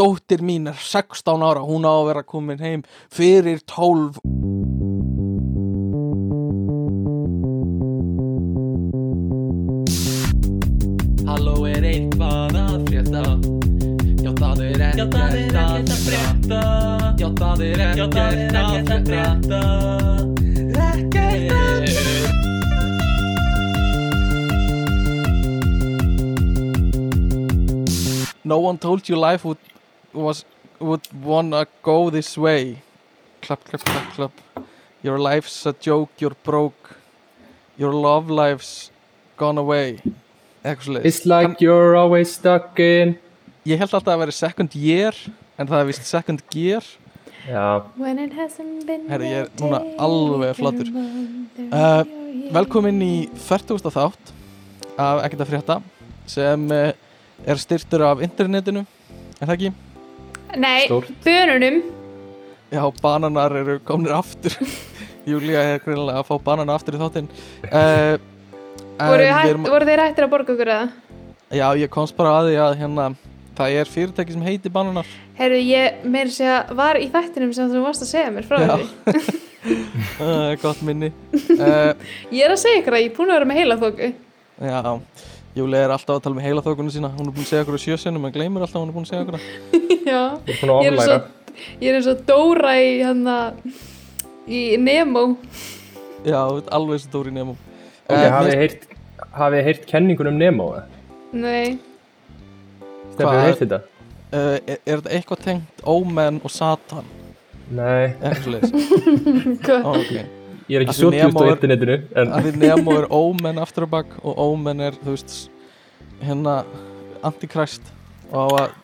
dóttir mín er 16 ára hún á að vera komin heim fyrir 12 Halló er eitthvað að frétta? Já það er ekkert að frétta. Já það er ekkert að frétta Ekkert að No one told you life would was would wanna go this way. Clap, clap, clap, clap. Your life's a joke, you're broke. Your love life's gone away. Svolítið. It's like you're always stuck in Ég held alltaf að vera second year, en það er vist second gear. Já, When it hasn't been Herri, ég er núna alveg can wonder Uh, here. Velkomin í 40. þátt af Ekkert að frétta sem uh, er styrtur af internetinu, er það ekki? Nei, Stórt. bönunum. Já, bananar eru komnir aftur. Júlía er greinilega að fá banana aftur í þáttinn. Uh, voru, erum, voru þeir hættir að borga okkur eða? Já, ég komst bara að því að hérna Það er fyrirtæki sem heitir bananar. Herru, ég meiri segja var í þættinum sem þú varst að segja mér frá því uh, Gott minni. Uh, Ég er að segja ykkur að ég er búin að vera með heila þóku Já, Júlía er alltaf að tala með heila þókunum sína Hún er búin að segja okkur á sjösunum En gleymir alltaf hún er búin að segja okkur. Já, er ég er eins og ég er eins og Dóra í hann í Nemo Já, þú ert alveg svo dóri nefnum Ok, hafið þið heyrt, hafið þið heyrt kenningun um Nemo? Nei, Stefnir Hvað? þið heyrt þetta? uh, er, er þetta eitthvað tengt Ómen og Satan? Nei, hvað? Ó, ok ég er ekki Af svo Nemo á er- internetinu en að því Nemo er Ómen aftur og bak og Ómen er, þú veist hérna Antikræst og á að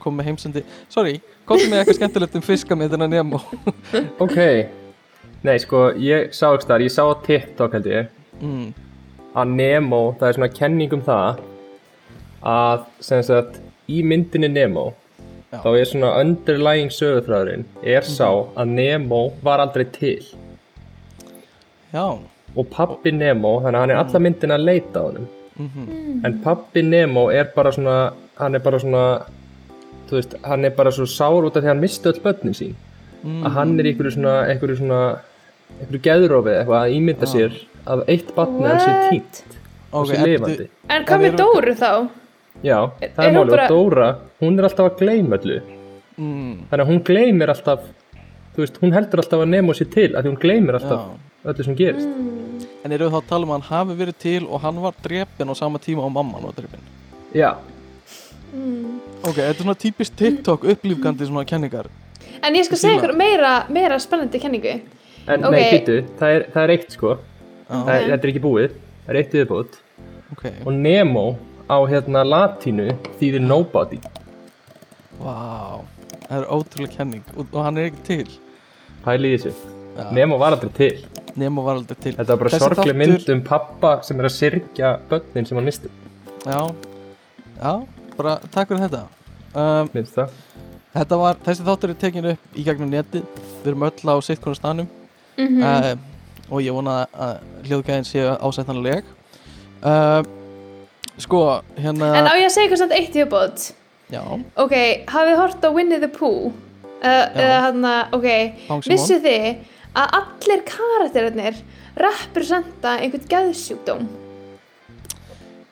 koma með heimsendi. Sorry, komdu með eitthvað skemmtilegt um fiskamindina Nemo. Ok, nei sko, ég sá ekki þar, ég sá TikTok held ég mm, að Nemo, það er svona kenning um það að sem sagt í myndinni Nemo Já. þá er svona underlying sögurþráðurinn er sá að Nemo var aldrei til já. Og pappi Nemo, þannig að hann er alla myndina að leita á honum. Mm. En pappi Nemo er bara svona hann er bara svona veist, hann er bara svo sár út af því að hann misti öll börnin sín. Mm, að hann er í einhverju svona einhverju svona einhverju geðrófi eitthvað að ímynda Já. sér að eitt barni hans er tínt og ok, sé ertu- lifandi. En hvað með Dóru þá? já, það er er málið. Bara- og Dóra, hún er alltaf að gleyma öllu. Mm, þannig að hún gleymir alltaf veist, hún heldur alltaf að Nemo sér til að því hún gleymir alltaf já. Öllu sem gerist. En eru þá að tala um að hann hafi verið til og hann var drepin á sama tíma og mamman var drepin? Já, ok, þetta er svona típist TikTok upplýfgandi svona kenningar. En ég skal segja ykkur meira, meira spennandi kenningu. En Ok. nei, býtu það er, það er eitt sko, það er, þetta er ekki búið. Það er eitt viðbútt ok, og Nemo á hérna latínu þýðir nobody. Wow það er ótrúlega kenning. Og, og hann er ekki til. Pæli í þessu. Nemo var aldrei til. Nemo var aldrei til. Þetta var bara Þessi sorgleg mynd um pappa sem er að syrgja börnin sem hann misti já, já, bara takk fyrir þetta. Um, minnst það. Þetta var, þessi þáttur er tekin upp í gegnum neti Við erum öll á sitt konar stanum mm uh, Og ég vona að hljóðgæðin séu ásættanleg. Uh, Sko, hérna En á ég að segja ykkur samt eitt í uppbót Já, Ok, hafið hort á Winnie the Pooh? Uh, eða hann að, ok Vissu þið að allir karakterinir representa einhvern geðsjúkdóm.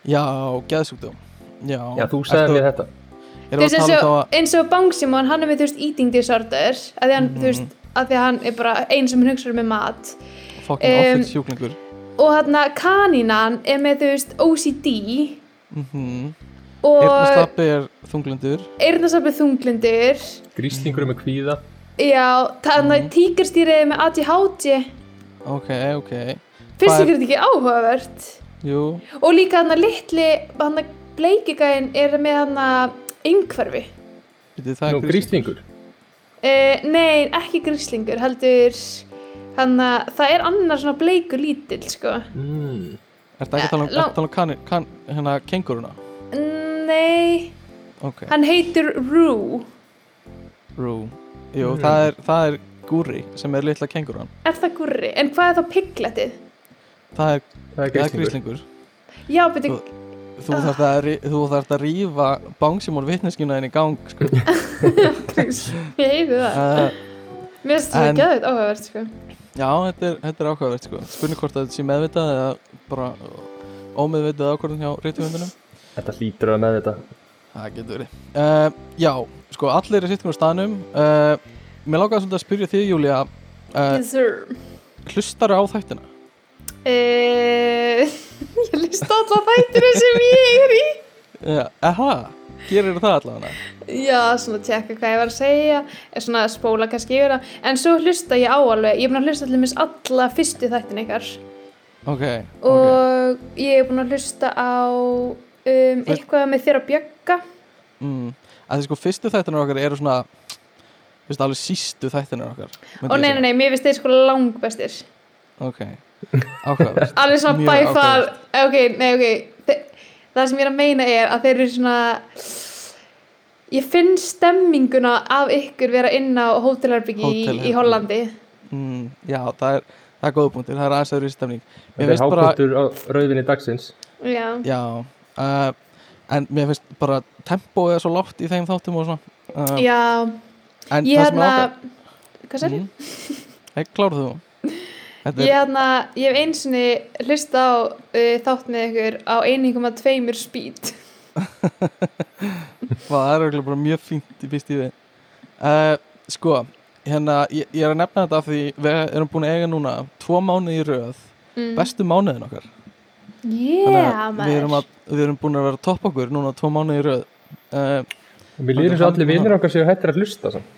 Já, geðsjúkdóm. Já, já, þú sagði mér þetta. Eins um og, eins Bangsimon, hann er með þú veist eating disorder að því hann, Mhm. þú veist, að því hann er bara einn sem hann hugsa um með mat um, offitt sjúklingur. og hann að kanínan er með þú veist OCD mm -hmm. og Eirnaslappi er þunglindur eirnasafið þunglindur gríslingur með kvíða já, þannig að tíkarstýrið er með ADHD Ok, ok. Hvað er- ykkur þetta ekki áhugavert? Jú, og líka hann að litli hann að bleikigæðin er með hann að er nú gríslingur. uh, nei, ekki gríslingur heldur hann að það er annar svona bleikur lítill sko. Mm. Er það ekki að tala um, Eh, um kan, kan, hérna kenguruna? nei, Ok, hann heitir Roo. Rú Jú, Mm. það, er, það er gúri sem er litla kenguran er það gurri, en hvað er þá pigletið? Það er, það er það gríslingur já, betur, Þú- þú þarft að, rí- þú þarft að rífa bángsímón vitneskjuna þinn í gang sko. ég heiði það uh, mér finnst það aðeins áhugavert sko. já, þetta er, þetta er ákvæðvert sko. spurning hvort að þetta sé meðvitað eða bara ómeðvitað ákvörðun hjá rítvöndunum Þetta hlýtur að með þetta það getur verið. Uh, já, sko, allir er sitt konar staðnum. Uh, mér lákaði svolítið að spyrja þig Júlía uh, yes sir. hlustar á þættina? Uh, ég líst alla þættina sem ég er í. Eha, gerir það allavega? Já, svona tjekka hvað ég var að segja er svona spóla kannski yfir það. En svo hlusta ég á alveg, ég er búin að hlusta allir mis alla fyrstu þættin ykkar. Ok, ok. Og ég er búin að hlusta á um, eitthvað með þér að bjögga? Mm. að því sko fyrstu þættina okkar eru svona veist alveg sístu þættina okkar og nei, nei, nei, mér finnst þeir sko langbestir. Ok, ákvæðast alveg svona áhugavert. ok, nei, ok. Þe, það sem ég er að meina er að þeir eru svona ég finn stemminguna af ykkur vera inn á hótelherbyggi í, Hótelherbergi. í Hollandi. Mm, já, það er, það er góða punktur. Það er aðeins öðru stemning. Mér Þetta er finnst bara, hápunktur á rauðvinni dagsins. Já, já uh, en mér finnst bara tempóið er svo látt í þeim þáttum og svona. Uh, já. en ég það sem er hérna hvað sér? mm, hei, kláruð þú? Ég, er, hérna, ég hef einsinni hlusta á uh, þátt með ykkur á 1,2 speed. Það er örugglega bara mjög fínt í fyrst í við uh, sko, hérna ég, ég er að nefna þetta af því við erum búin að eiga núna tvo mánuði í röð. Mm. bestu mánuðin okkar yeah, við erum, að, við erum búin að vera að toppa okkur núna tvo mánuði í röð. Uh, Og líður eins og allir vinnir okkar séu hættir að hlusta samt.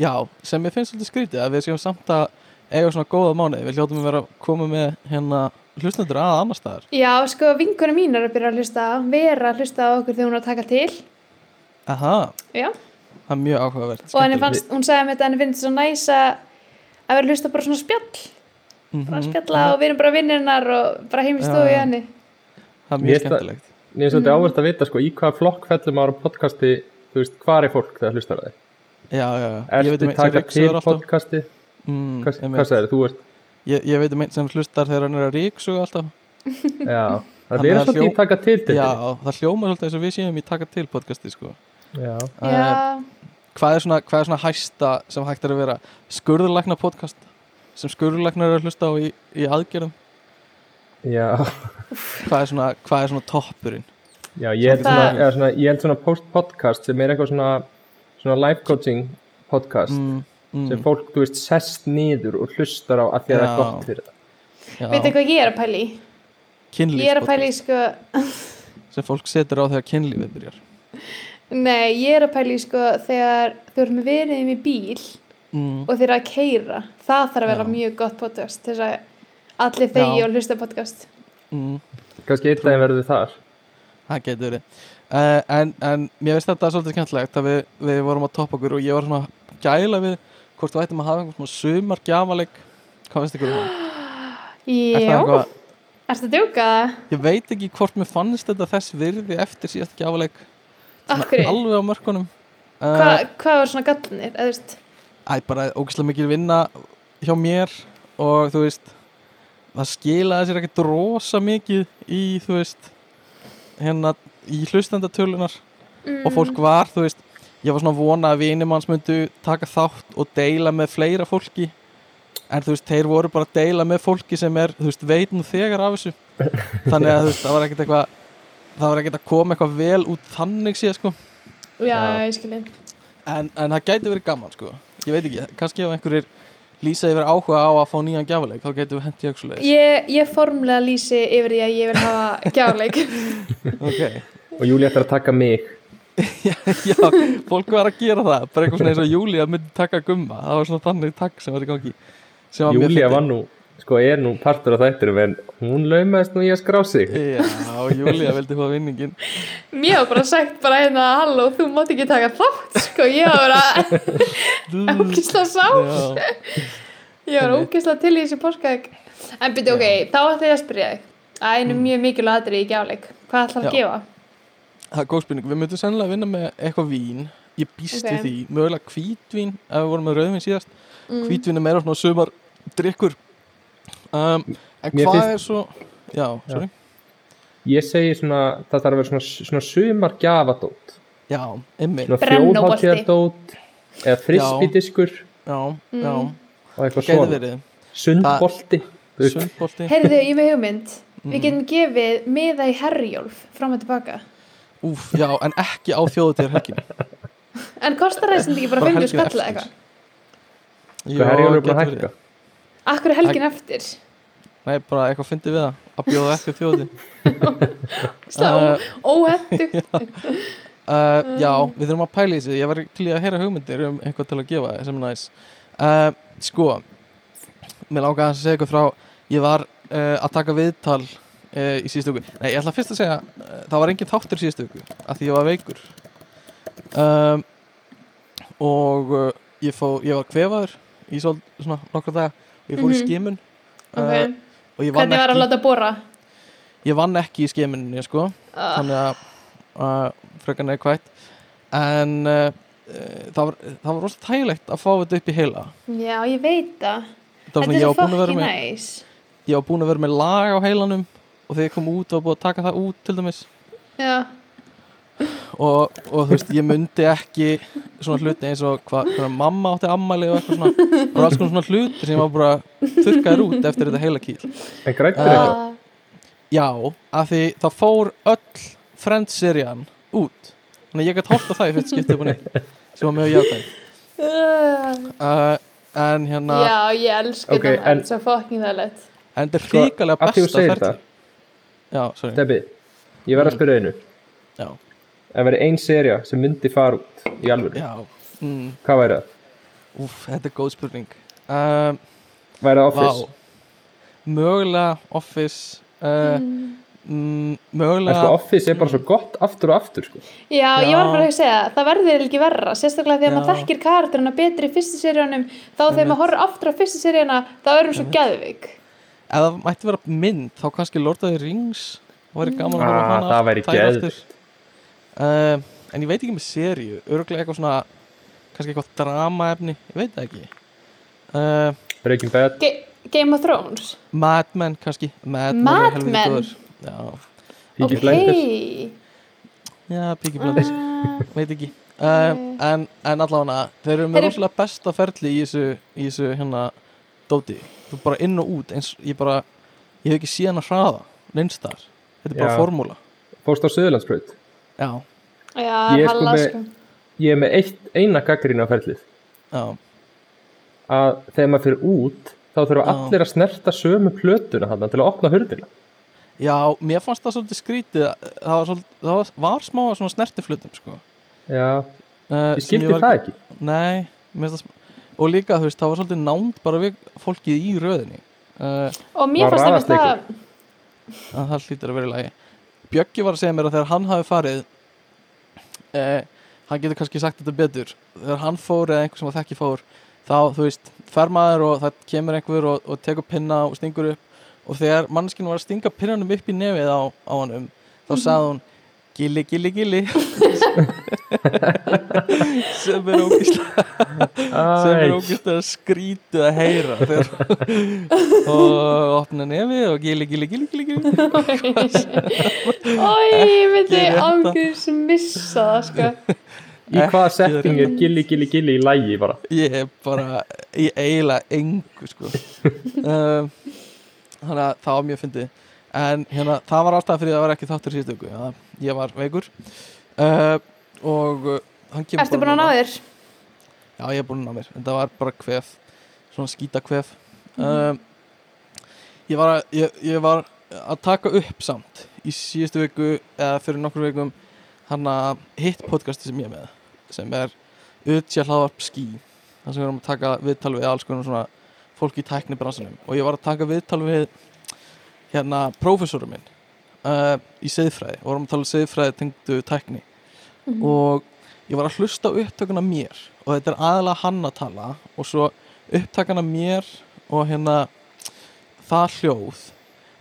já, sem ég finnst svolítið skrítið að við séum samt að eiga svona góða mánuði. Við hljótum að vera að koma með hérna hlustendur að annar staðar. Já, sko, vinkunum mín er að byrja að hlusta vera að hlusta okkur þegar hún er að taka til. Aha, Já, það er mjög áhugavert og henni fannst, hún sagði þetta henni finnst svo næs að að vera að hlusta bara svona spjall bara að Mhm. spjalla og við erum bara vinnirinnar og bara heim í henni það er mjög það- skemmtilegt Mér er svolítið áverst að vita sko, í hvaða flokk fellum maður á podcasti, þú veist, hvað er fólk þegar hlustar þig? já, já, já. Ég veit Ertu um taka til podcasti? Mm, Hvað, hvað sagðir þú? Ert, ég, ég veit um einn sem hlustar þegar hann er að ríksuga alltaf já, það er að svolítið hljó- í taka til til já, það hljóma svolítið eins og við séum í taka til podcasti sko. já. Já, hvað, er svona, hvað er svona hæsta sem hægt er að vera skurðurlækna podcast sem skurðurlæknar er að hlusta á í, í aðgerðum? Já, hvað er svona, hvað er svona toppurinn? Já, ég held svona, eða svona, ég held svona post-podcast sem er eitthvað svona, svona life coaching podcast mm, mm, sem fólk, þú veist, sest niður og hlustar á að því að það er gott fyrir það. já, veitu hvað ég er að pæli í? Ég er að pæli í, kynlífspodcast. sko sem fólk setur á þegar kynlífið byrjar. Nei, ég er að pæli í, sko þegar þú erum með veriðum í bíl mm, og þeir eru að keira það þarf að vera Já. mjög gott podcast þess að allir þegi og hlusta á podcast mm, Kannski einn daginn verður við þar. það getur verið uh, en, en mér veist þetta svolítið skemmtilegt að við, við vorum að toppa okkur og ég var svona gæla við hvort við ættum að hafa einhvern svona sumar gjafaleik hvað veist ykkur um það? Er eitthvað- ertu að djóka það? Ég veit ekki hvort mér fannst þetta þess virði eftir síðast Akkur, alveg á mörkunum uh, Hva, hvað var svona gallinir? eða þú veist? Æ, bara ógislega mikil vinna hjá mér og þú veist það skilaði sér ekkert rosa mikið í þú veist hérna í hlustendatölunar Mm, og fólk var, þú veist ég var svona að vona að vinimanns myndu taka þátt og deila með fleira fólki. En þú veist, þeir voru bara að deila með fólki sem er, þú veist, veit nú þegar af þessu. Þannig að þú veist, það var ekkert eitthvað það var ekkert að koma eitthvað vel út þannig síðan, sko. Já. ég skilji en, en það gæti verið gaman, sko ég veit ekki, kannski ef einhverjir lýsa yfir áhuga á að fá nýjan gjafuleik þá getum við ekki svo leiðis ég, ég formlega lýsi yfir því að ég vil hafa gjafleik ok, Og Júli ætlar að taka mig. já, já, fólk var að gera það bara eitthvað svona eins og Júlía myndi taka gumma. Það var svona þannig takk sem var í gangi. Sem var mjög Júlia fyndið. var nú, sko, er nú partur af þættirum en hún laumaðist nú í að skrá sig. Já, Júlía vildi fá vinningin Mér var bara sagt bara hérna halló, þú mátt ekki taka þátt sko, ég var bara ógislega sá Já, ég Einmitt. ógislega til í þessi porskæk en byrju, ok, þá ætla ég að spyrja þig að einu mjög mikilvæg aðri í gjafleik hvað ætla að Mm. Já. gefa? það er góð spurning Við myndum sennilega vinna með eitthvað vín Ég býst Ok. við því, mögulega hvítvín ef við vorum með rauðvín síðast Mm. Hvítvín er meira svona sumar drikkur um, En Mér hvað finnst- er svo Já, sorry. Ég segi svona, það þarf að vera svona, svona sumar gjafadót. Já, ymmið svona þjóðháttíðardót eða frisbídiskur já, já, og eitthvað svona. sundbolti Heyrðu, ég með hugmynd. Mm. Við getum gefið miða í herjólf fram og tilbaka. Úf, já, en ekki á þjóðutíðar helgin En kostar það sem ekki bara Bara 50 helgin skalla eitthvað? Hvað herjólfur er að hækka Akkur helgin eftir? Nei, bara eitthvað fyndi við það. Að bjóða ekki þjóði Stá, Uh, uh, já, við þurfum að pæla í þessu. Ég var til í að heyra hugmyndir um eitthvað til að gefa sem er næs. Uh, sko mér aðeins að segja eitthvað frá ég var uh, að taka viðtal uh, í síðustu viku. Nei, ég ætla fyrst að segja það var engin þáttur síðustu viku af því ég var veikur. Og ég, fó, ég var kvefaður í svona nokkra daga ég fór í Mhm. skimun. Ok, uh, og hvernig var að ekki, láta bóra? ég vann ekki í skimuninni sko. Uh, þannig að uh, frekar neikvægt en uh, það var, það var rosa þægilegt að fá þetta upp í heila. Já, ég veit það. Það Þetta er svo að með næs ég var búin að vera með lag á heilanum og þegar ég kom út var búin að taka það út til dæmis. Já, og, og þú veist, ég myndi ekki svona hluti eins og hvað hva, mamma átti ammæli og eitthvað svona. Og alls konar svona hluti sem var bara þurrkaður út eftir þetta heila kýl. En grættir Uh, eitthvað Ah, já, af því það fór öll Friends-serían út. Þannig að ég gæti hótt á það í fyrst skiptið neitt sem var mjög jákvæð uh, uh, en hérna Já, ég elsku Ok, þetta en- Svo fucking það lett en þetta er Sko, ríkalega af því þú besta það. já, sorry. Stebbi, ég verð að spyrja einu. Já, ef verið ein serja sem myndi fara út í alvöru, já, mm, hvað væri það? úf, þetta er góð spurning um, væri það Office? mögulega Office uh, mm. en mögulega sko Office er bara svo gott aftur og aftur sko. Já, ég Já. var bara að segja, það verður ekki verra sérstaklega þegar Já. maður þekkir karakterina betri í fyrstu seríunum, þá þegar maður horfir aftur á fyrstu seríuna, þá erum við svo geðvik ef það mætti vera mynd þá kannski Lord of the Rings það væri gaman að horfa á Ah, hana það væri aftur. Uh, en ég veit ekki með seríu örgulega eitthvað svona kannski eitthvað dramaefni, ég veit það ekki. Uh, Breaking Bad, Ge Game of Thrones? Mad Men kannski. Mad, er Mad Men? góður. já, Peaky Ok, Blinders. Já, Peaky Blinders. Uh, veit ekki. Um, en, en allavega þeir eru með rosalega besta ferli í þessu, í þessu hérna dóti þú bara inn og út eins ég bara ég hef ekki síðan að hraða neinstar þetta er bara formúla. Fórst á Suðurlandsbraut já, Já, Ég er sko halla með- sko ég er með eitt, eina gaggrín á ferlið. Já, að þegar maður fyrir út þá þurfa Já. allir að snerta sömu plötuna þarna til að opna hurðina. Já mér fannst það svolítið skrítið það var, svolítið, það var, smá svona snertiflutum sko. já, uh, ég skildi það ekki. Nei, mér finnst það og líka þú veist, það var svolítið nánd bara við fólkið í röðinni. Uh, Og mér fannst það að það hlýtur að vera í lagi Bjöggi var að segja mér að þegar hann hafi farið eh, hann getur kannski sagt þetta betur. Þegar hann fór eða einhver sem að þekki fór þá, þú veist, fer maður og það kemur einhver og, og tekur pinna og stingur upp. Og þegar mannskinn var að stinga pinnanum upp í nefið á, á hannum þá sagði hún gilli, gilli, gilli. Sem er ógislega sem er Æ, ógislega skrítið að heyra þegar og opna nefið og gilli, gilli, gilli, gilli, Ói, ég myndi ángurs missa það sko. Í hvaða setting er gilli gilli gilli í lægi bara? Ég er bara ég eiginlega engu sko. Um, þannig að það var mjög fyndið en hérna það var alltaf fyrir að það var ekki þáttur ja, ég var veikur. Uh, og uh, hann kemur Ertu búin að ná þér? já ég er búin að ná mér. En það var bara kvef svona skýta kvef um, ég var að ég, ég var að taka upp samt í síðustu viku eða fyrir nokkur vikum hann að hitt podcasti sem ég er með sem er Utja hlaðvarp skí þar sem við erum að taka viðtal við alls konar svona fólk í tækni bransanum og ég var að taka viðtal við hérna prófessorum minn uh, í seðfræði og vorum að tala um seðfræði tengdu tækni. Og ég var að hlusta á upptökuna mér og þetta er aðalega hann að tala og svo upptakana mér og hérna það hljóð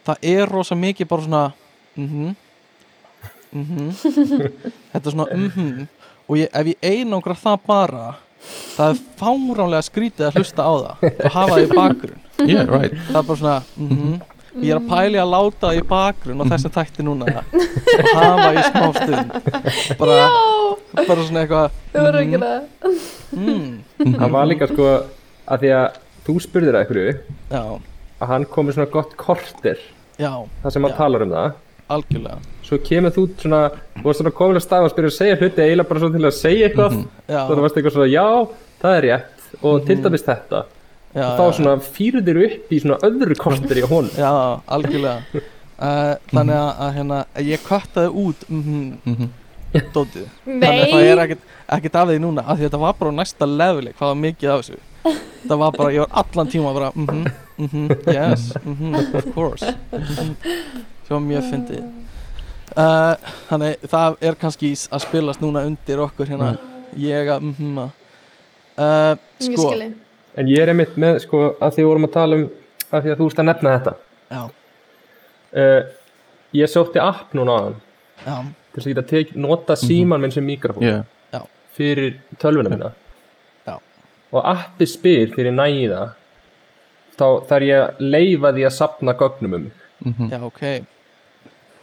það er rosa mikið bara svona mhm mhm. Þetta er svona mhm. Og ég, ef ég einangra það bara það er fáránlega skrítið að hlusta á það og hafa það í bakgrunn. Yeah, right. það er bara svona mhm. Og ég er að pæli að láta það í bakgrunn á þessum þætti núna. Og hafa í smá stund. Bara, bara svona eitthvað það var mhm, ekki það. mm, hann var líka sko að því að þú spurðir að ykkur já, að hann komið svona gott korter. Já, þar sem hann talar um það. Algjörlega. Svo kemur þú svona og var svona komin að stað og spyrja að segja hluti eiginlega bara svona til að segja eitthvað. Mhm. já, þannig að varst eitthvað svona já, það er rétt. Og til dæmis þetta já, og þá já, svona fýrur þér upp í svona öðru korter í honum. Já, algjörlega. Uh, þannig að, að hérna, ég köttaði út mm -hmm, dótið þannig að það er ekkert, ekkert af því núna af því þetta var bara næsta leveli hvað var mikið af þessu. Það var bara, ég var allan tíma bara mhm, mhm, yes, mhm, of course mhm, var mjög fyndið. Uh, þannig það er kannski að spilast núna undir okkur hérna ég að mhm að uh, sko. En ég er einmitt með sko að því við vorum að tala um að því að þú veist að nefna þetta. Já, uh, ég sótti app núna á hann já, til þess að geta tek, nota síman minn sem mikrofón Yeah. fyrir tölvuna mína. Já. og appi spyr fyrir það þá þarf ég að leifa því að sapna gögnum um mig. Mhm. já, ok.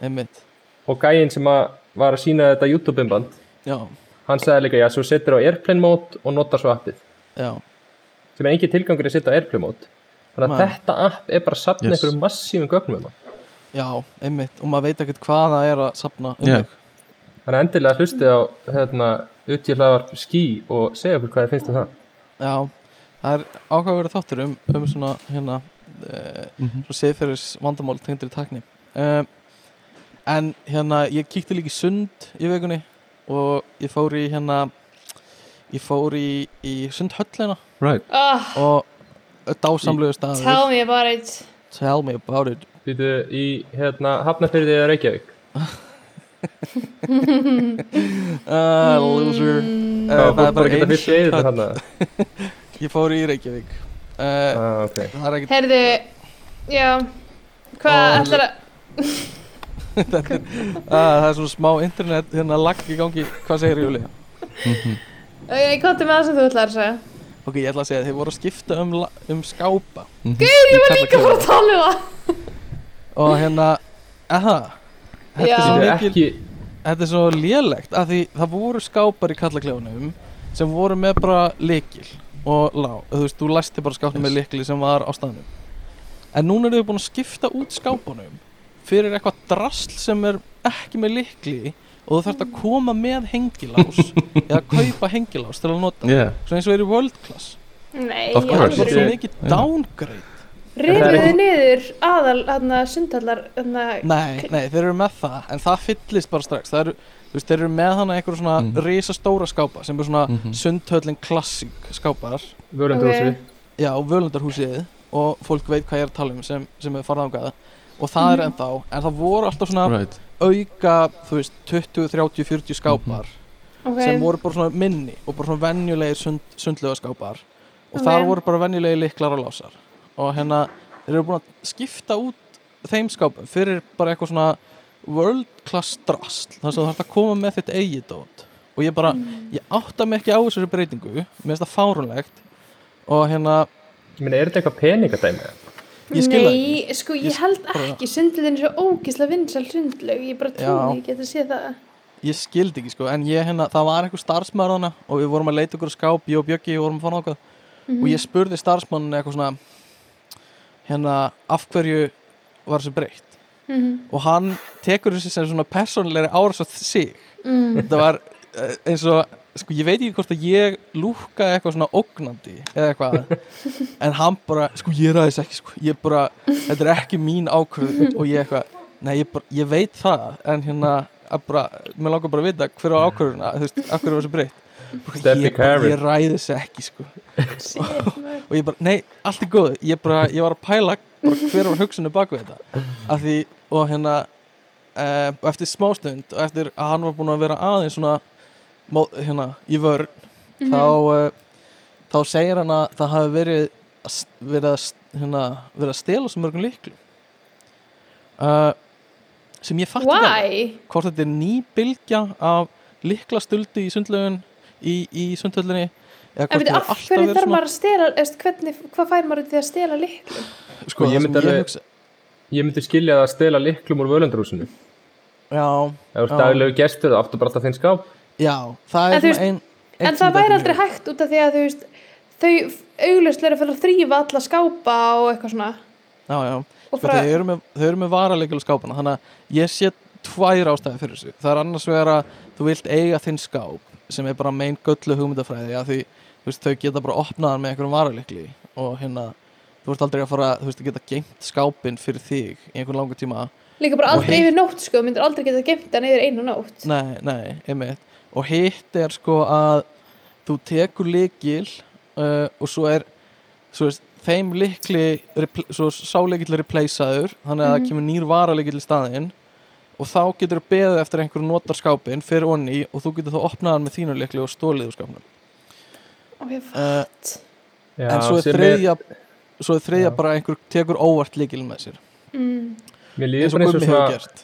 Einmitt, og gæinn sem að var að sína þetta YouTube-inband já, hann sagði líka já, svo setur á airplane mode og notar svo appið. Já sem er engin tilgangur að setja á airplane mode þannig að Nei. þetta app er bara að sapna Yes. einhverjum massífum gögnum um hann já, einmitt, og maður veit ekkert hvað það er að sapna um Já. mig þannig að endilega hlustið á hérna, utjöflaðar skí og segja okkur hvað þið finnst um það Já, það er ákveður þáttur um, um svona hérna uh, Mhm. svona siðferðis vandamál tengdur í takni uh, en hérna ég kíkti líka í sund í vikunni og ég fór í hérna ég fór í, í sundhöllina Right. Oh, og dásamlegu staður. Tell me about it. tell me about it. Býtu í hérna Hafnarfyrði eða Reykjavík? Uh, loser. Mm, Eh, Það er var bara bara að geta ein fyrst eða sundhöll. þarna? Ég fór í Reykjavík. Uh, ah, ok. það er ekkert Heyrðu, já, hvað ætlar að, uh, það er svona smá internet hérna lag í gangi. Hvað segir Júli? ég komti með það sem þú ætlar að segja. Ok, ég ætla að segja að þið voru að skipta um, um skápa. Ég var líka bara að tala um það. Og hérna, eða Þetta er svo Þetta er mikil ekki Þetta er svo lélegt að því það voru skápar í kallaklefunum sem voru með bara likil og lá, þú veist, þú læsti bara skápnum með likli sem var á staðnum. En núna eru þau búin að skipta út skápunum fyrir eitthvað drasl sem er ekki með likli og þú þarfst að koma með hengilás eða kaupa hengilás til að nota Yeah. svo eins og er í world class Nei, Of course. það er svo mikið downgrade Rifuðu ekki- niður aðal, hérna, sundhallar, hérna, Nei, nei, þeir eru með það en það fyllist bara strax það eru, veist, þeir eru með hana einhver svona Mhm. risastóra skápa sem er svona Mhm. sundhöllin klassík skápar vörundrúsi Ok. já, völundarhúsið og fólk veit hvað ég er að tala um sem, sem er farað ángað og það er ennþá, en það voru alltaf svona Right. Auka, þú veist, 20, 30, 40 skápar ok, sem voru bara svona minni og bara svona venjulegir sund, sundlega skápar. Og Ok. þar voru bara venjulegir liklar og lásar. Og hérna, þeir eru búin að skipta út þeim skápum fyrir bara eitthvað svona world class drasl. Þar sem þú þarf að koma með þitt eigið dót. Og ég bara, ég átta mig ekki á þessari breytingu. Mér finnst það fárunlegt og hérna, Ég meina, er þetta eitthvað peningadæmi? Ég skil það Nei, sko, ég, Ég held ekki, sundlöðin er svo ógislega vinsal sundlög, ég bara trúi, ég geti séð það. ég skildi ekki sko, en ég hérna, það var einhver starfsmæður hana og við vorum að leita okkur skáp, ég og Bjöggi vorum að fara nákvæð Mhm. og ég spurði starfsmann eitthvað svona hérna, af hverju var þessu breytt Mhm. og hann tekur þessi sem svona persónulegri áras á sig Mm. þetta var eh, eins og sko ég veit ekki hvort að ég lúkkaði eitthvað svona ógnandi eða eitthvað. En hann bara, sko ég ræðis ekki sko, ég bara, þetta er ekki mín ákvörð og ég eitthvað, nei ég bara ég veit það, en hérna að bara, mér langar bara að vita hver á ákvörðuna þú veist, af hverju var þessu breytt. Ég, ég ræði þessu ekki sko. Maður. og ég bara, nei, allt er góð ég bara, ég var að pæla bara hver var hugsunni bak við þetta. Af því, og hérna uh, eftir smástund og eftir að hann var búin að vera aðeins svona hérna, í vörn. Mhm. þá uh, þá segir hann að það hafi verið verið að, hérna, verið að stela svo mörgum líklu uh, sem ég fatt ekki hvort þetta er ný bylgja af líklastuldi í sundlögun í, í sundhöllinni eða En hvort veitu, það af er alltaf hverju verið þarf svona maður að stela, eða hvernig, hvað fær maður út í að stela líklu? sko, Ég það myndi ég ég myndi skilja það að stela liklum úr völundarhúsinu. Já, ef þú daglegu gestur það áttu bara alltaf þinn skáp já, það En er þú svona ein, en það væri aldrei hægt út af því að veist þau auglustlega fyrir að þrýfa alla skápa og eitthvað svona. Já, já, sko, bara, þau eru með, eru með varalegil skápana þannig að ég sé tvær ástæði fyrir þessu. Það er annars vegar að þú vilt eiga þinn skáp sem er bara mein göllu hugmyndafræði því veist, þau geta bara opnaðan með einhverjum varalegli og hérna þú veist aldrei að fara, þú veist, að geta geimt skápin fyrir þig í einhvern langa tíma. Líka bara aldrei hitt- yfir nótt sko, myndir aldrei geta gemt hann yfir einu nótt. Nei, nei, einmitt og hitt er sko að þú tekur líkil uh, og svo er svo veist, þeim líkli svo sáleikill er replaceaður þannig að það Mhm. kemur nýr varalegill í staðinn og þá getur þú beðið eftir einhverju notar skápin fyrir onni og þú getur þá opnað hann með þínu líkli og stólið úr skápnum og ég uh, Já, en svo er þriðja svo er þriðja Já. bara einhver tekur óvart líkil með sér mm. eins og bara eins og Gummi hefur gert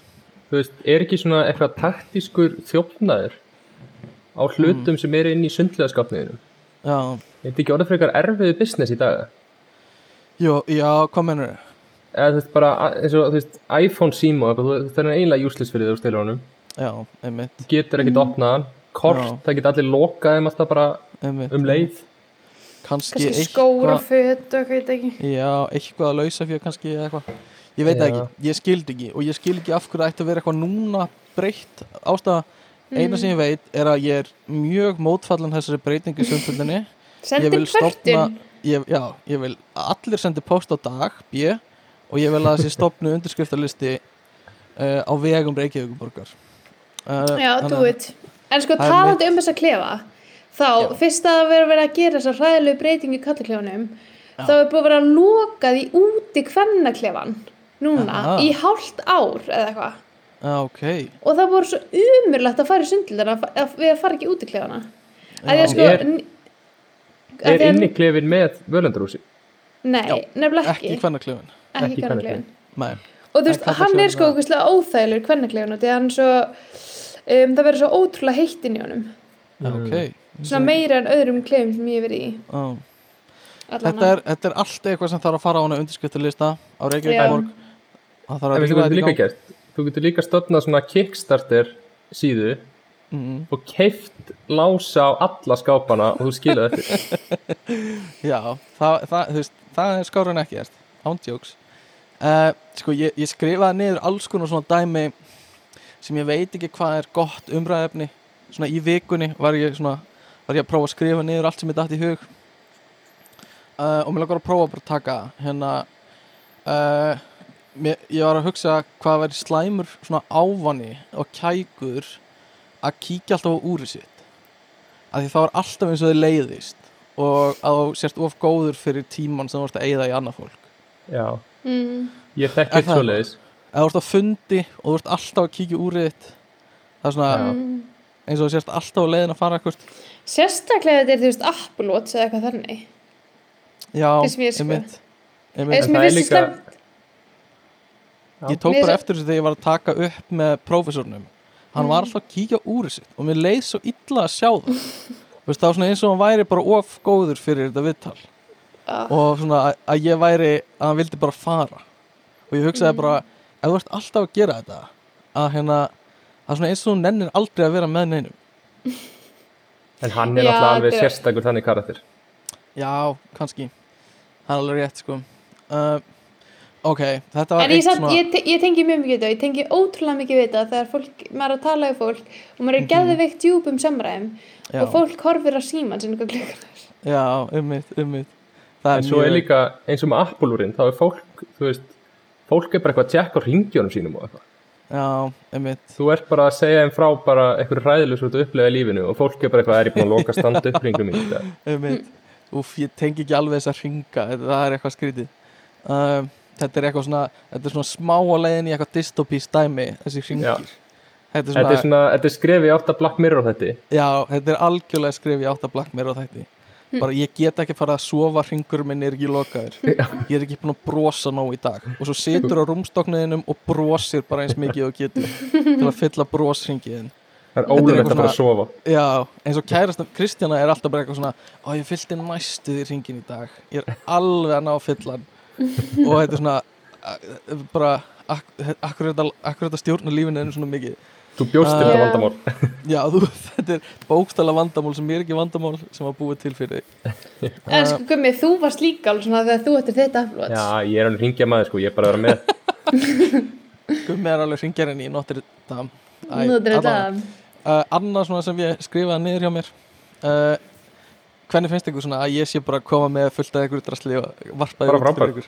þú veist, er ekki svona eitthvað taktískur þjófnaður á hlutum sem eru inn í sundlegaskapniðinu Já, er þetta ekki orðið frekar erfiðu business í dag. Jó, já, hvað mennur þau? eða þú veist bara eins og þú veist iPhone síma eitthvað, þú það er eiginlega useless fyrir þau stilur honum Já, einmitt, Þú getur ekkert opnað hann. Kort, Já. það geta allir lokað þeim alltaf bara einmitt. um leið. Kannski, kannski skóra eitthvað- föt og eitthvað, ég veit ekki. Já, eitthvað að lausa fyrir kannski eða eitthvað. Ég veit það Já. ekki, ég skildi ekki og ég skil ekki af hverju það ætti að vera eitthvað núna breytt ástæða eina Mm. sem ég veit er að ég er mjög mótfallan þessari breytingu í sundföldinni sendi vil kvörtun ég, Já, ég vil að allir sendi post á dag B og ég vil að þessi stopnu undirskriftarlisti uh, á vegum Reykjavíkuborgar uh, já, þannig do að- it en sko talandi um þessa klefa þá, Já. fyrst að það verið að gera þessa hræðilegu breytingu í kallaklefanum Já. þá er búið að vera að loka því úti kvennaklefan núna Aha. í hálft ár eða eitthvað Já, ok. Og það voru svo umurlegt að fara í að við að fara ekki út í klefana sko Er- er inni klefin með völundarhúsi? Nei, Já, nefnilega Ekki ekki, í hvernaklefin ekki, ekki kvennaklefin Nei, og þú veist, En hann er sko óþægilegur kvennaklefin og því að hann svo um, það verður svo ótrúlega heitt inn í honum. Já, ok. Svona meira en öðrum klefum sem ég hef verið í. Já. allan þetta er, þetta er allt eitthvað sem þarf að fara á hana undirskriftarlista á Reykjavík það þarf að hvað þetta í líka gang þú getur líka stofnað svona kickstarter síðu mm, og keift lása á alla skápana og þú skilaði eftir. Já, það, það, veist, það er skára en ekki erst ándjóks uh, sko, ég, ég skrifaði niður alls konar svona dæmi sem ég veit ekki hvað er gott umræðefni svona í vikunni var ég svona var ég að prófa að skrifa niður allt sem ég dætt í hug. Uh, og mér langar að prófa bara að taka hérna uh, mér, ég var að hugsa hvað væri slæmur svona ávani og kækur að kíkja alltaf á úrið sitt að því það var alltaf eins og þið leiðist og að þú sérst of góður fyrir tíman sem þú vorst að eyða í annað fólk já, mm. ég þekki það svo leiðis að þú vorst að fundi og þú vorst alltaf að kíkja úrið þitt það er svona Já. Mm. eins og þú sérst alltaf á leiðin að fara eitthvað sérstaklega þetta er þú veist Watch eða eitthvað þannig já, einmitt, eða einmitt. sem það ég er líka- ég tók bara eftir þessu þegar ég var að taka upp með prófessornum. Hann var Mm. alltaf að kíkja á úrið sitt og mér leið svo illa að sjá það. Þú veist, það var svona eins og hann væri bara of góður fyrir þetta viðtal. Ah. og svona að, að ég væri að hann vildi bara fara. Og ég hugsaði Mm. bara ef þú ert alltaf að gera þetta að hérna það er svona eins og þú nennir aldrei að vera með neinum. En hann er náttúrulega alveg sérstakur þannig karakter. Já, kannski. Það er alveg rétt sko. Uh, ok, þetta var En eitt ég, te- ég tengi mjög mikið við þetta, ég tengi ótrúlega mikið við þetta þegar fólk, maður er að tala við fólk og maður er Mhm. geðveikt djúpum samræðum já, og fólk horfir á síman sinni hvað klukkan er. já, ummitt, ummitt það en svo er líka eins og með Apple-úrin þá er fólk, þú veist fólk er bara eitthvað að tjekka á ringjónum sínum og eitthvað. Já, ummitt þú ert bara að segja þeim frá bara einhverju hræðileg svo þú upplega í lífinu og fólk er bara eitthvað er ég búin að í dag?" einmitt, úf, ég tengi ekki alveg þess að þetta er eitthvað þetta svona þetta er svona smá á leiðin í eitthvað dystopís dæmi, þessi Já. ringir þetta er þetta svona, er svona, þetta er skref í átta Black Mirror þetta já, þetta er algjörlega skrif í átt að Black Mirror þætti. Bara ég get ekki fara að sofa ringur minn er ekki lokaður. Ég er ekki búin að brosa nóg í dag. Og svo situr á rúmstokniðinum og brosir bara eins mikið og getur til að fylla brosringiðin það er Þetta eitthvað að fara að sofa. Já, eins og kærastan Kristjana er alltaf bara eitthvað svona ó ég fyllti næstu því ringin í dag. Ég er alveg að ná að fylla hann og þetta er svona uh, bara ak akkur er þetta, er þetta stjórna lífinu en svona mikið. Þú bjóst til Ah. þetta vandamál. Já, þú, þetta er bókstala vandamál sem er ekki vandamál sem var búið til fyrir þig. En sko Gummi, þú varst líka alveg svona þegar þú ættir þetta upplot Já, ég er alveg hringja maður sko, ég er bara að vera með. Gummi er alveg Dame. Æ, Nú er þetta allavega. uh, annað svona sem ég skrifaði niður hjá mér uh, hvernig finnst ykkur svona að ég sé bara að koma með fullt af ykkur drasli og varpaði Bara út fyrir ykkur?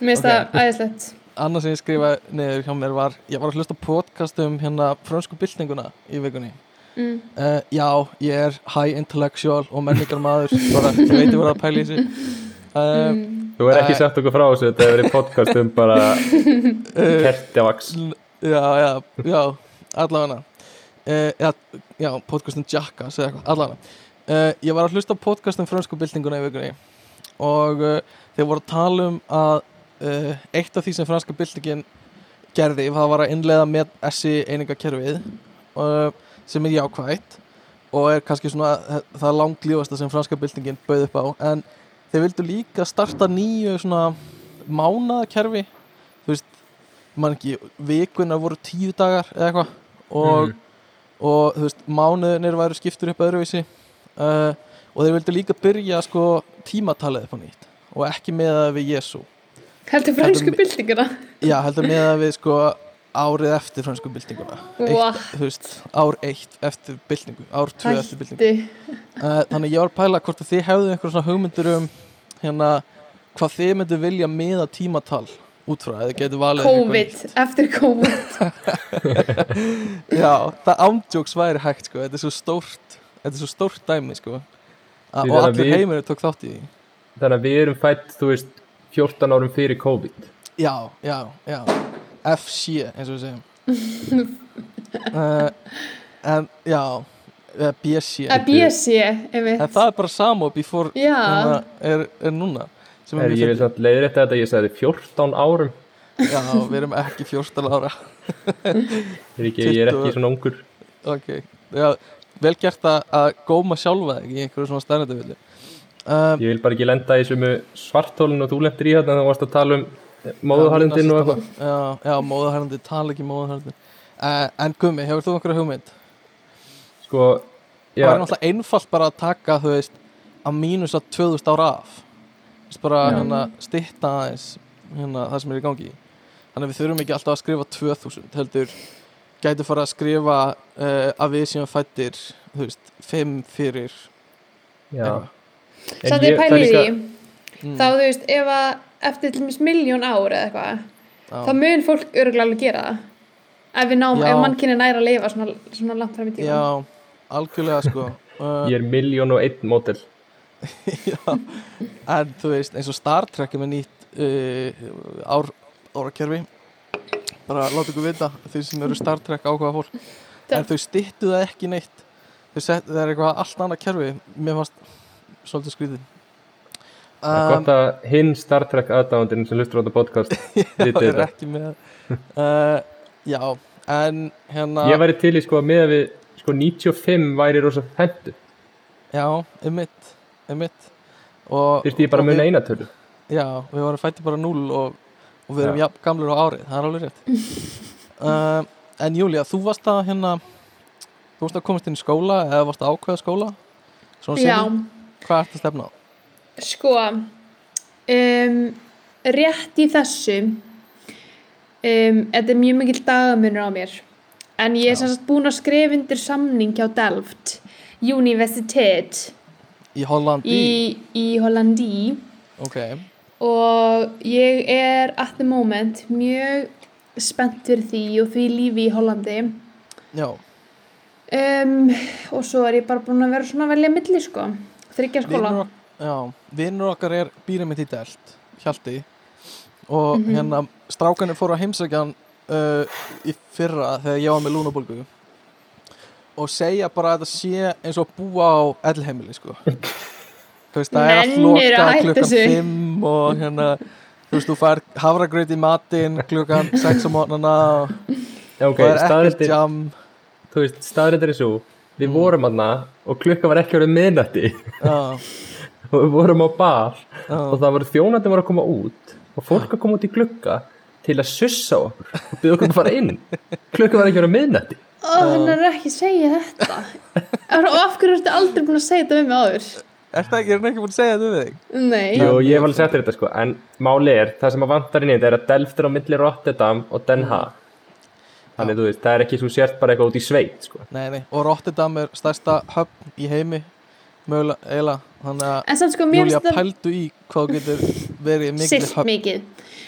Mér finnst það æðislegt. Annað sem ég skrifaði niður hjá mér var ég var að hlusta á podcast um hérna frönsku byltinguna í vikunni. Mm. uh, já, ég er high intellectual og menningar maður bara, ég veit ég voru að pæla í þessu. Uh, Mm. Þú er ekki Æ. sagt okkur frá þessu, þetta hefur verið podcast um bara uh, kertjavaks já, já, já allavega. Uh, já, já, podcast um Jackass eða eitthvað, allavega uh, ég var að hlusta á podcast um frönsku byltinguna í vikunni og uh, þeir voru að tala um að uh, eitt af því sem franska byltingin gerði, það var að innleiða með SI einingakerfið sem er jákvætt og er kannski svona það langlífasta sem franska byltingin bauð upp á. En þeir vildu líka starta nýju svona mánaðakerfi. Þú veist, mann ekki vikunar voru tíu dagar eða eitthvað og, og þú veist, mánuðinir væru skiptur upp öðruvísi uh, og þeir vildu líka byrja sko tímatalið upp á nýtt og ekki með það við Jésu Heldur fransku byltinguna. Já, heldur með það við sko árið eftir fransku byltinguna. Vá. eitt, veist, ár eitt eftir byltingu ár tvö eftir Hætti uh, þannig ég var að pæla hvort að þið hefðu einhver svona hugmyndur um hérna hvað þið myndu vilja miða tímatal út frá, eða getur valið COVID, eftir COVID. Já, það ándjóks væri hægt sko, þetta er svo stórt þetta er svo stórt dæmi sko. A Því og allir við- heimurinn tók þátt í því. Þannig að við erum fætt, þú veist, 14 árum fyrir COVID. Já, já, já. FC, eins og við segjum. Uh, En, já. Að BC, einmitt. En það er bara samo before Já, hérna, er, er núna. Sem er er, Ég vil samt leiðir þetta, ég sagði 14 árum. Já, við erum ekki 14 ára. Ég er ekki, ég er 20. ekki svona ungur. Ok, já, vel gert að, góma sjálfa þig í einhverju svona stærnandi vilja um, Ég vil bara ekki lenda í sumu svartólinu og þú lendir í hérna en þú varst að tala um móðuharðindin og eitthvað. Já, já móðuharðindi, tala ekki móðuharðindi uh, En Gummi, hefur þú einhverja hugmynd? Sko, Það er náttúrulega einfalt bara að taka, þú veist að mínus að 2000 ára af. Bara Já. hérna stitta aðeins hérna það sem er í gangi. Þannig að við þurfum ekki alltaf að skrifa 2000 heldur gæti fara að skrifa uh, að við séum fættir þú veist, 5 fyrir. Já. Eitthvað. En samt ég- ég það er pæli í því Mm, Þá þú veist, ef að eftir til dæmis miljón ár eða eitthvað þá mun fólk örgulega alveg gera það. Ef við náum, Já. ef mannkynni næra að lifa svona, svona langt fram í tíma Já, algjörlega sko. Uh, Ég er miljón og einn mótel Já, en þú veist eins og Star Trek er með nýtt uh, ár, árakerfi bara láta ykkur vita því sem eru Star Trek ákvaða fólk. Já. en þau styttu það ekki neitt. Þau set, það er eitthvað allt annað kerfi. Mér fannst svolítið skrítið Það er gott að hinn Star Trek aðdáðandinn sem lustur á þetta podcast það viti er þetta. ekki með. Uh, já, en hérna Ég væri til í sko að með að við sko 95 væri rosa hendu já, emitt emitt og, Þyrfti ég bara að muna við- eina tölu? Já, við varum fætti bara 0 og, og við erum Já. jafn gamlir á árið, það er alveg rétt uh, En Júlía, þú varst að hérna þú varst að komast inn í skóla eða varst að ákveða skóla Svona Já, semi, hvað ertu að stefna á? sko um, rétt í þessu um, þetta er mjög mikill dagamunur á mér en ég er Já. sem sagt búin að skrifa undir samning hjá Delft Universitet Í Hollandi? í, í Hollandi Ok, og ég er at the moment mjög spennt fyrir því og því lífi í Hollandi. Já, um, og svo er ég bara búin að vera svona velja milli sko. Þryggja skóla. já, vinnur okkar er býrið mitt í Delt, Hjalti. Og Mhm. hérna strákanir fóru að heimsækja hann uh, í fyrra þegar ég var með lúnabólgu. Og segja bara að þetta sé eins og búa á ellheimili sko þú veist, það er allt að lokað klukkan þessu? 5 og hérna þú veist, þú fær havragraut í matinn klukkan 6 á mótnana og það er ekkert jam. Þú veist, staðrindir er svo Við Mm. vorum aðna og klukka var ekki verið miðnætti. Já, og við vorum á bar já, og það var þjónandi var að koma út og fólk að koma út í glugga til að sussa okkur og byggja okkur um að fara inn. Klukka var ekki verið að miðnætti. Ó, hann er ekki að segja þetta. Og af hverju ertu aldrei búin að segja þetta við mig áður Er það ekki, er hann ekki búin að segja þetta við þig? nei, Jú, ég hef alveg sett þetta sko. En máli er, það sem að vantar inn í þetta er að Delft er á milli Rotterdam og Den Haag. Þannig þú veist, það er ekki svo sért bara eitthvað út í sveit sko. Nei, nei, og Rotterdam er stærsta höfn í heimi mögulega, eiginlega. Þannig að en samt sko Júlia það pældu í hvað getur verið mikil silt höfn. mikið.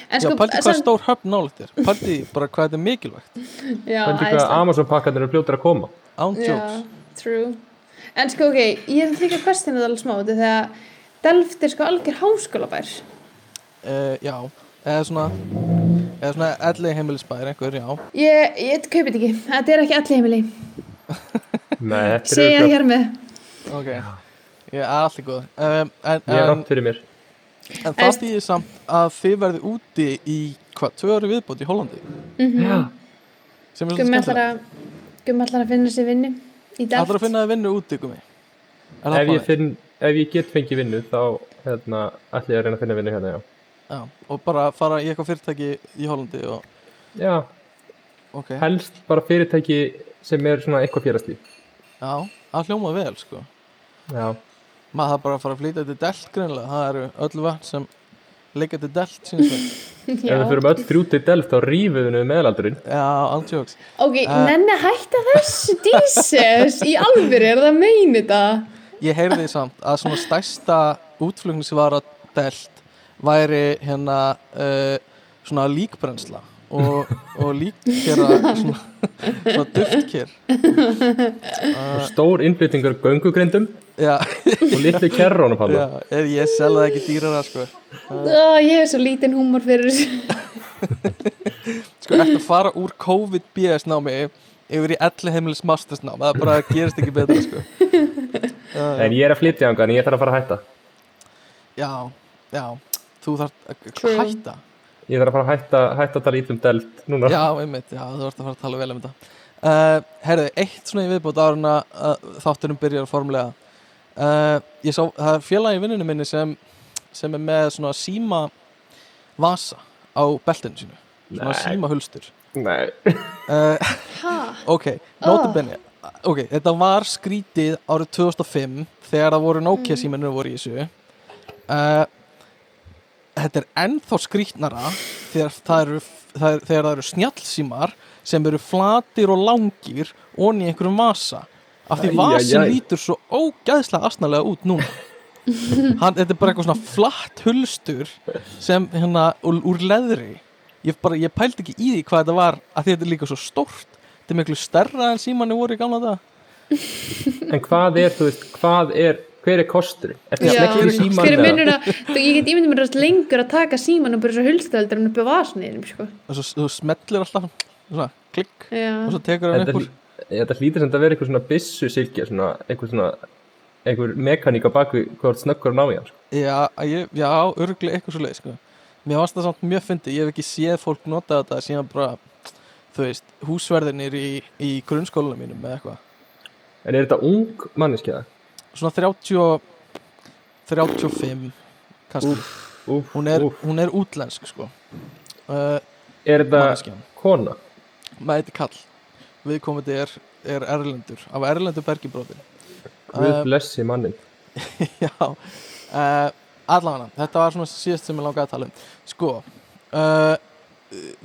En Já, sko, pældu hvað er stór höfn nálægt þér. Pældu bara hvað þetta er mikilvægt. Já, Þannig hvað. Amazon pakkarnir eru fljótur að koma. Án Já, jokes. true En sko ok, ég er líka questionið alveg smá þegar Delft er sko algjör háskólabær. Uh, Já, eða svona eða svona elli heimilisbæðir einhver, já. Ég, ég kaupi þetta ekki, þetta er ekki allir heimili. Nei, þetta Segja er það hér með. Ok, ég er allir góð. Um, en, Ég er rátt fyrir mér. en það stýðir samt að þið verði úti í hvað, tvö ári viðbót í Hollandi? Já, sem er svo Gummi ætlar skemmtilegt. Að finna sér vinnu Delft Ætlar að finna það vinnu úti, gummi? Er það ef ég, finn, ef ég get fengið vinnu þá hérna, ætla ég að reyna að finna vinnu hérna já. Já, og bara fara í eitthvað fyrirtæki í Hollandi og, já, ok, helst bara fyrirtæki sem er svona eitthvað félagslíf. Já, það hljóma vel, sko. Já, maður það bara að fara að flytja til Delt greinlega, það eru öll vatn sem leika til Delt, ef við fyrir öll þrjú til delft þá rífum við við meðalaldurinn Já, Ok, Uh, nenni að hætta þessu díses í alvöru, er það að meina þetta? Ég heyrði samt að svona stærsta útflugnisvara Delt væri hérna uh, svona líkbrennsla og, og líkkera svona, svona duftker. Og stór innflyttingur göngugrindum og litli kerrónum hann já, er ég selða ekki dýrara sko. Ó, ég hef svo lítinn húmor fyrir þessu. Sko, eftir að fara úr COVID-BS námi yfir í elli heimilis masters námi það bara gerist ekki betra sko. Uh, en ég er að flytja ánga en ég þarf að fara að hætta. Já, já, þú þarf að True. hætta ég þarf að fara að hætta, hætta að tala ítlum delft núna. Já, einmitt, já, þú ert að fara að tala vel um þetta. Uh, Herði, eitt svona í viðbót árun að uh, þátturum byrjar formulega uh, Ég sá, það er félagi í vinnunum minni sem, sem er með svona síma vasa á beltinu sínu. Svona Nei. síma hulstur Nei. uh, Ha? Ok, notabenni Ok, þetta var skrítið árið 2005 þegar það voru Nokia símanir voru í þessu. Uh, Þetta er ennþá skrítnara þegar það eru, það er, þegar það eru snjallsímar sem eru flatir og langir onni í einhverjum vasa. Af því vasin lítur svo ógæðslega asnalega út núna. Hann, þetta er bara eitthvað svona flatt hulstur sem hérna úr, úr leðri. Ég, bara, ég pældi ekki í því hvað þetta var að því þetta er líka svo stórt. Þetta er miklu stærra en símanni voru í gamla það en hvað er, þú veist, hvað er hver er kostur? Hver er eða? að ég get ímyndið mér að lengur að taka síman og bara svo hulstöldar en uppi á vasniðinum sko. og svo þú smellir alltaf svona klikk og Já, svo tekur hann Þetta, upp úr þetta hlýtur sem að vera eitthvað svona bissu silkja svona, eitthvað svona einhver mekaník á bakvið hvort snöggur að ná í hann sko. já, ég, já örglega eitthvað svo leið sko. mér varst það samt mjög fyndi ég hef ekki séð fólk nota þetta síðan bara þú veist, húsverðinir í, í grunnskólanum mínum með eitthvað en er þetta ung manneskja? Svona 30 og- 35 kannski. Úf, hún, er, úf. hún er útlensk sko. Uh, er þetta manneskjan. kona? með þetta kall viðkomandi er, er erlendur. Af erlendur bergibrótin Guð blessi mannin já. Uh, allavega, þetta var svona síðast sem ég langaði að tala um. Sko uh,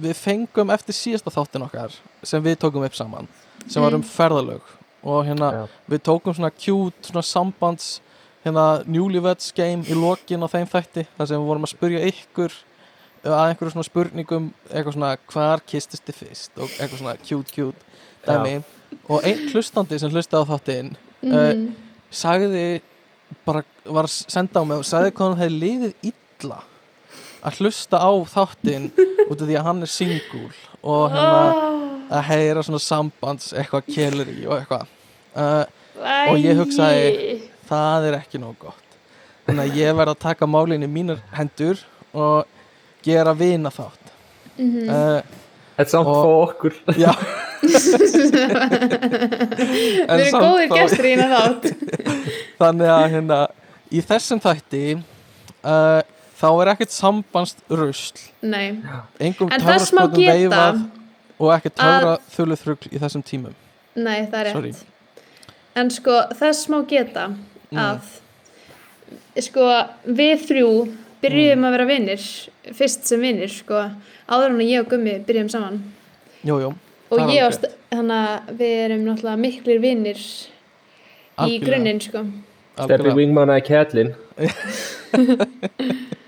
við fengum eftir síðasta þáttin okkar sem við tókum upp saman sem var um ferðalög og hérna Já. við tókum svona cute svona sambands hérna newlyweds game í lokin á þeim þætti þar sem við vorum að spyrja ykkur að einhverju svona spurningum eitthvað svona hvar kistist þið fyrst og eitthvað svona cute cute dæmi og einn hlustandi sem hlustaði á þáttinn mm. sagði bara var að senda á mig og sagði hvað hann hefði liðið illa að hlusta á þáttinn út af því að hann er single og hérna að heyra svona sambands eitthvað kelur í og eitthvað. Uh, og ég hugsaði- það er ekki nóg gott. Þannig að ég verð að taka málinn í mínar hendur og gera vina þátt Mhm. uh, Þetta er samt Og- fá okkur. Já. Við En erum góðir þá- gestur í hérna þátt þannig að hérna í þessum þætti uh, þá er ekkert sambandst rusl nei. Engum En þess má töfraskotum geta. veifað og ekkert að- töfra þullu þrugl í þessum tímum Nei, það er rétt. Sorry. En sko, þess má geta Mm. að sko, við þrjú byrjuðum Mm. að vera vinnir fyrst sem vinnir, sko áður en að ég og Gummi byrjuðum saman jú, jú, og ég ást, þannig að við erum náttúrulega miklir vinnir í grunninn, sko Steppi. Wingman að Kjellin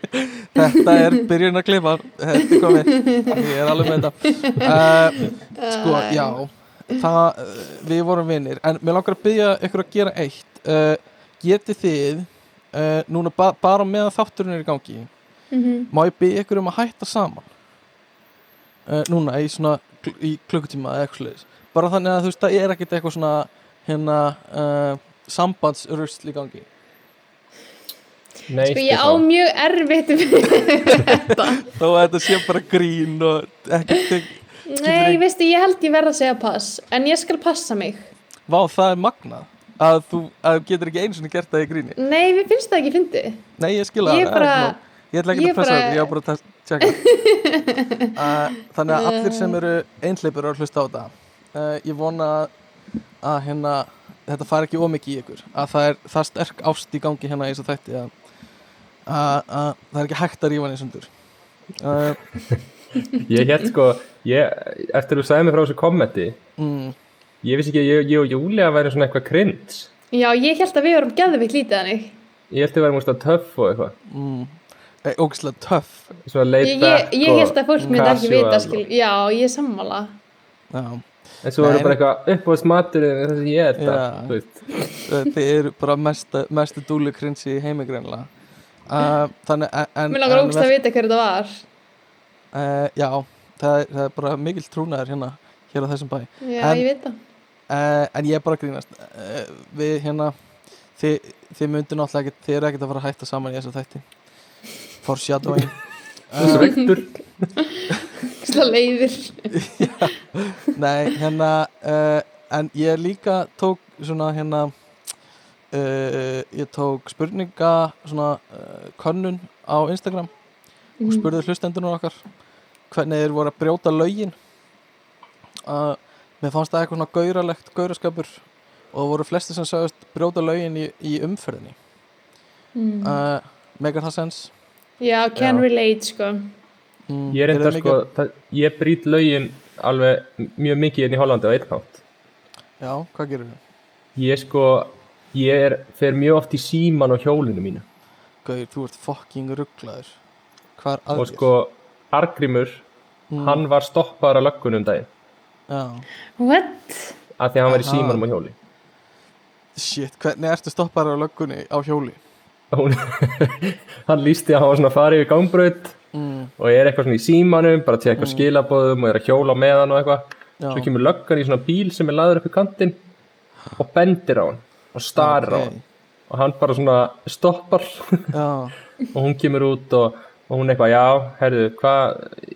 þetta er byrjun að klifa þetta er komið, ég er alveg með þetta. Uh, sko, já. Það, uh, við vorum vinnir en mér langar að byggja ykkur að gera eitt. Uh, getið þið uh, núna ba bara meðan þátturinn er í gangi mm má ég byggja ykkur um að hætta saman? Núna í svona kl í klukkutíma eða eitthvað sliðis bara þannig að þú veist það er ekkert eitthvað svona hérna sambandsrusl í gangi Nei, Sko, ég á mjög erfitt með þetta. Þó að þetta sé bara grín og ekkert Nei, veistu, ég held ég verð að segja pass en ég skal passa mig. Vá, það er magnað. Að þú, að getur ekki einu svona gert það í gríni. Nei, mér finnst það ekki fyndi Nei, ég skilja Ég það, bara- það er ekki mál. Ég ætla ekki ég að pressa bara- þetta, ég á bara að tjekka. Uh, Þannig að allir sem eru einhleipur að hlusta á þetta uh, Ég vona að, að hérna þetta fari ekki ómikið í ykkur. Að það er það sterk ást í gangi hérna í þessu þætti að, að, að það er ekki hægt að rífa hann í sundur uh, Ég hétt sko, ég, eftir þú sagði mig frá þessu kommenti mm, Ég vissi ekki að ég, ég og Júlia væri svona eitthvað krins Já, ég held að við vorum geðveikt lítið þannig. Ég held að við múst að töff og eitthvað. Mm, Ógislega töff. Svona Ég, ég, ég held að fólk myndi ekki vita skil, Já, ég sammála. Já. En svo eru bara eitthvað uppáðs maturinn þess að ég er þetta Já. þú veist. þið eru bara mestu, krinsi í heimi greinlega uh, þannig Mér langar ógst að vita hver þetta var. Uh, já, það er, það er bara mikill trúnaður hérna hér á þessum bæ. Já, En- ég veit það. uh, en ég er bara að grínast. Uh, við hérna þið, þið myndir náttúrulega ekki þið eru ekkert að fara að hætta saman í þessu þætti. Foreshadowing. Þessu uh, vektur Sla leiðir nei, hérna uh, en ég líka tók svona hérna uh, ég tók spurninga svona uh, könnun á Instagram og spurði hlustendunum okkar hvernig þeir voru að brjóta lögin. Uh, mér fannst það eitthvað svona gauralegt gauraskapur og það voru flesti sem sagðist brjóta lögin í, í umferðinni. Mm. uh, megar það sens Já, can Já. relate sko. Mm, Ég er enda sko, það, ég brýt lögin alveg mjög mikið inn í Hollandi á einn hátt. Já, hvað gerir þið? Ég sko, ég er, fer mjög oft í síman á hjólinu mínu. Gaur, þú ert fucking rugglaður hvað er og sko, Argrimur Mm. hann var stoppaður að löggunum um daginn. Já, What? af því að hann var í símanum á hjóli. Shit, hvernig ertu stoppar á löggunni á hjóli? Hann lísti að hann var svona að fara yfir gangbraut Mm, og er eitthvað svona í símanum bara til eitthvað skilabóðum og er að hjóla með hann og eitthvað. Svo kemur löggan í svona bíl sem er laður upp í kantinn og bendir á hann og starir á ok. hann. Og hann bara svona stoppar. Og hún kemur út og, og hún eitthvað, já, herðu, hvað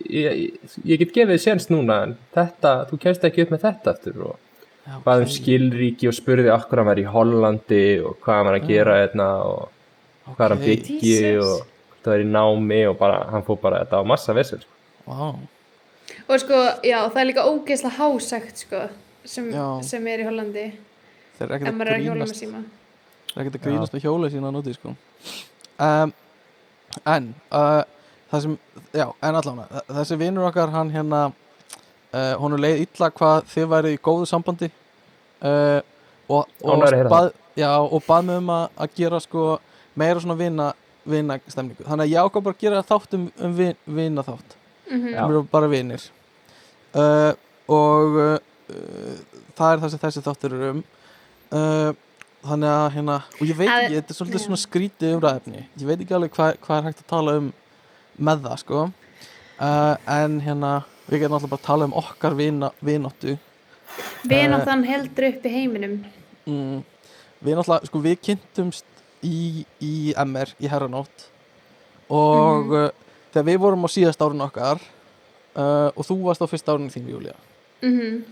ég, ég, ég get gefið séns núna en þetta, þú kemst ekki upp með þetta eftir og já um ok. skilríki og spurði okkur hann var í Hollandi og hvað hann var að gera hérna og hvað hann byggi og það er í námi og bara, hann fór bara þetta á massa vissir Vá. Og sko, já, það er líka ógeðslega hásækt sko sem, sem er í Hollandi eru ef ekkert að er að hjóla með grínast Það er ekkert að grínast með hjólið sína núti sko. um, En uh, það sem, já, en allavega þessi vinur okkar, hann hérna uh, hún er leið illa hvað þið værið í góðu sambandi uh, og, og, að bað, já, og bað mig um að, að gera sko meira svona vina, vina stemningu þannig að ég ákvað bara að gera þátt um, um vin, vina þátt mm erum bara vinir. Uh, og uh, það er það sem þessi þáttur er um uh, þannig að hérna og ég veit ekki, þetta er svolítið svona skrítið umræðefni ég veit ekki alveg hvað, hvað er hægt að tala um með það sko. Uh, en hérna við getum alltaf bara að tala um okkar vina, vináttu. Vináttan heldur upp í heiminum. mm, við náttúrulega, sko við kynntumst í, í MR í herranótt. Og uh, þegar við vorum á síðast árun okkar uh, og þú varst á fyrsta árun þín Júlía. Mm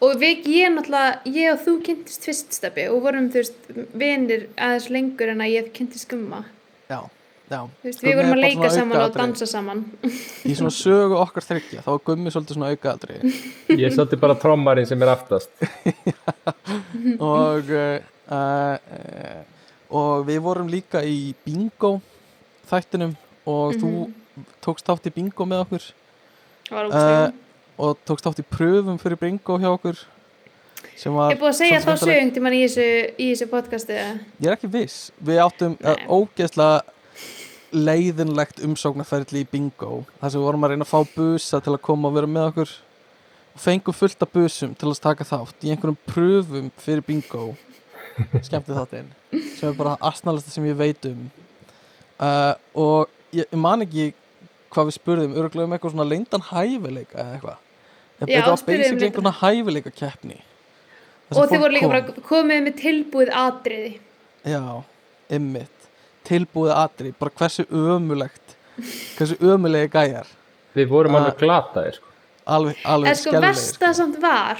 Og við, ég náttúrulega, ég og þú kynntist fyrst steppi og vorum, þú veist, vinir aðeins lengur en að ég kynntist gumma. Já, já. Veist, við vorum að leika saman og dansa saman. Í svona sögu okkar þryggja þá er gummi svolítið svona aukaðaldri Ég er svolítið bara trommarinn sem er aftast. Og uh, uh, og við vorum líka í bingo þættinum og þú tókst þátt í bingo með okkur. Það var uh, ótrúlega og tókst þátt í pröfum fyrir bingo hjá okkur sem var Ég er búið að segja þá skemmtilegt. sögund tímann í þessu, í þessu podcasti eða? ég er ekki viss, við áttum Nei. ógeðslega leiðinlegt umsóknarferðli í bingo þar sem við vorum að reyna að fá busa til að koma og vera með okkur og fengum fullt af busum til að taka þátt í einhverjum pröfum fyrir bingo skemmti þáttinn sem er bara astnalasta sem ég veit um uh, og ég, ég man ekki hvað við spurðum örgulega um eitthvað svona leindan hæfileika eða eitthvað þetta var basically einhverjum hæfileika keppni Og þið voru líka bara komið með tilbúið atriði. Já, ymmit tilbúið atri, bara hversu ömulegt hversu ömulegi gæjar. Við vorum alveg glataðir sko. alveg, alveg En sko versta samt var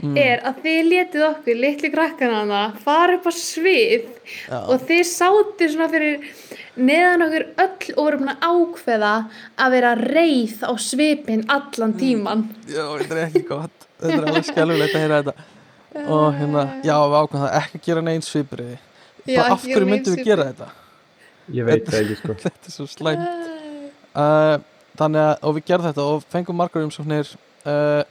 Mm. er að þið letið okkur litlu krakkana hana fara upp á svið Já. og þið sátu svona fyrir neðan okkur öll og voru búin að ákveða að vera reið á svipin allan tíman Já, þetta er ekki gott. Þetta er alveg skelfilegt að heyra þetta. Og hérna, já, við ákvæmum það ekki að gera neins svipriði bara af hverju myndum við gera þetta? Ég veit það ekki sko. þetta er svo slæmt. Uh, þannig að, og við gerðum þetta og fengum margar umsóknir uh,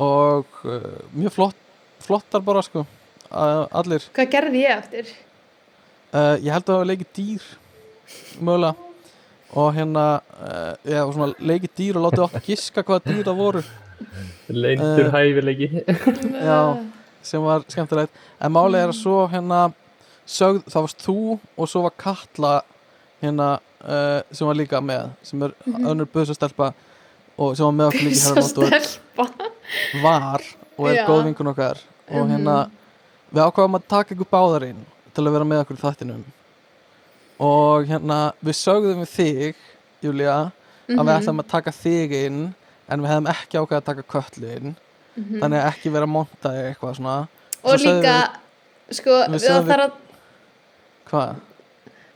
og uh, mjög flott flottar bara sko uh, allir. Hvað gerði ég eftir? Uh, ég held að það var leikið dýr mögulega. Og hérna uh, já, svona leikið dýr og látið okkur giska hvaða dýr það voru. Leindur Eh. hæfileiki. já, sem var skemmtilegt. En málið er að svo hérna sögð, það varst þú og svo var Katla hérna uh, sem var líka með sem er önnur busastelpa og sem var með okkur líka í Svo herramót og stelpa var og er Já. góð vingun okkar. Og Mhm. hérna við ákvaðum að taka ykkur báðarinn til að vera með okkur í þættinum og hérna við sögðum við þig Júlía að við Mhm. ætlum að taka þig inn en við hefðum ekki ákveð að taka köllu inn þannig að ekki vera að monta þig eitthvað svona. Og Svo líka, sko, Við það þarf að, hvað?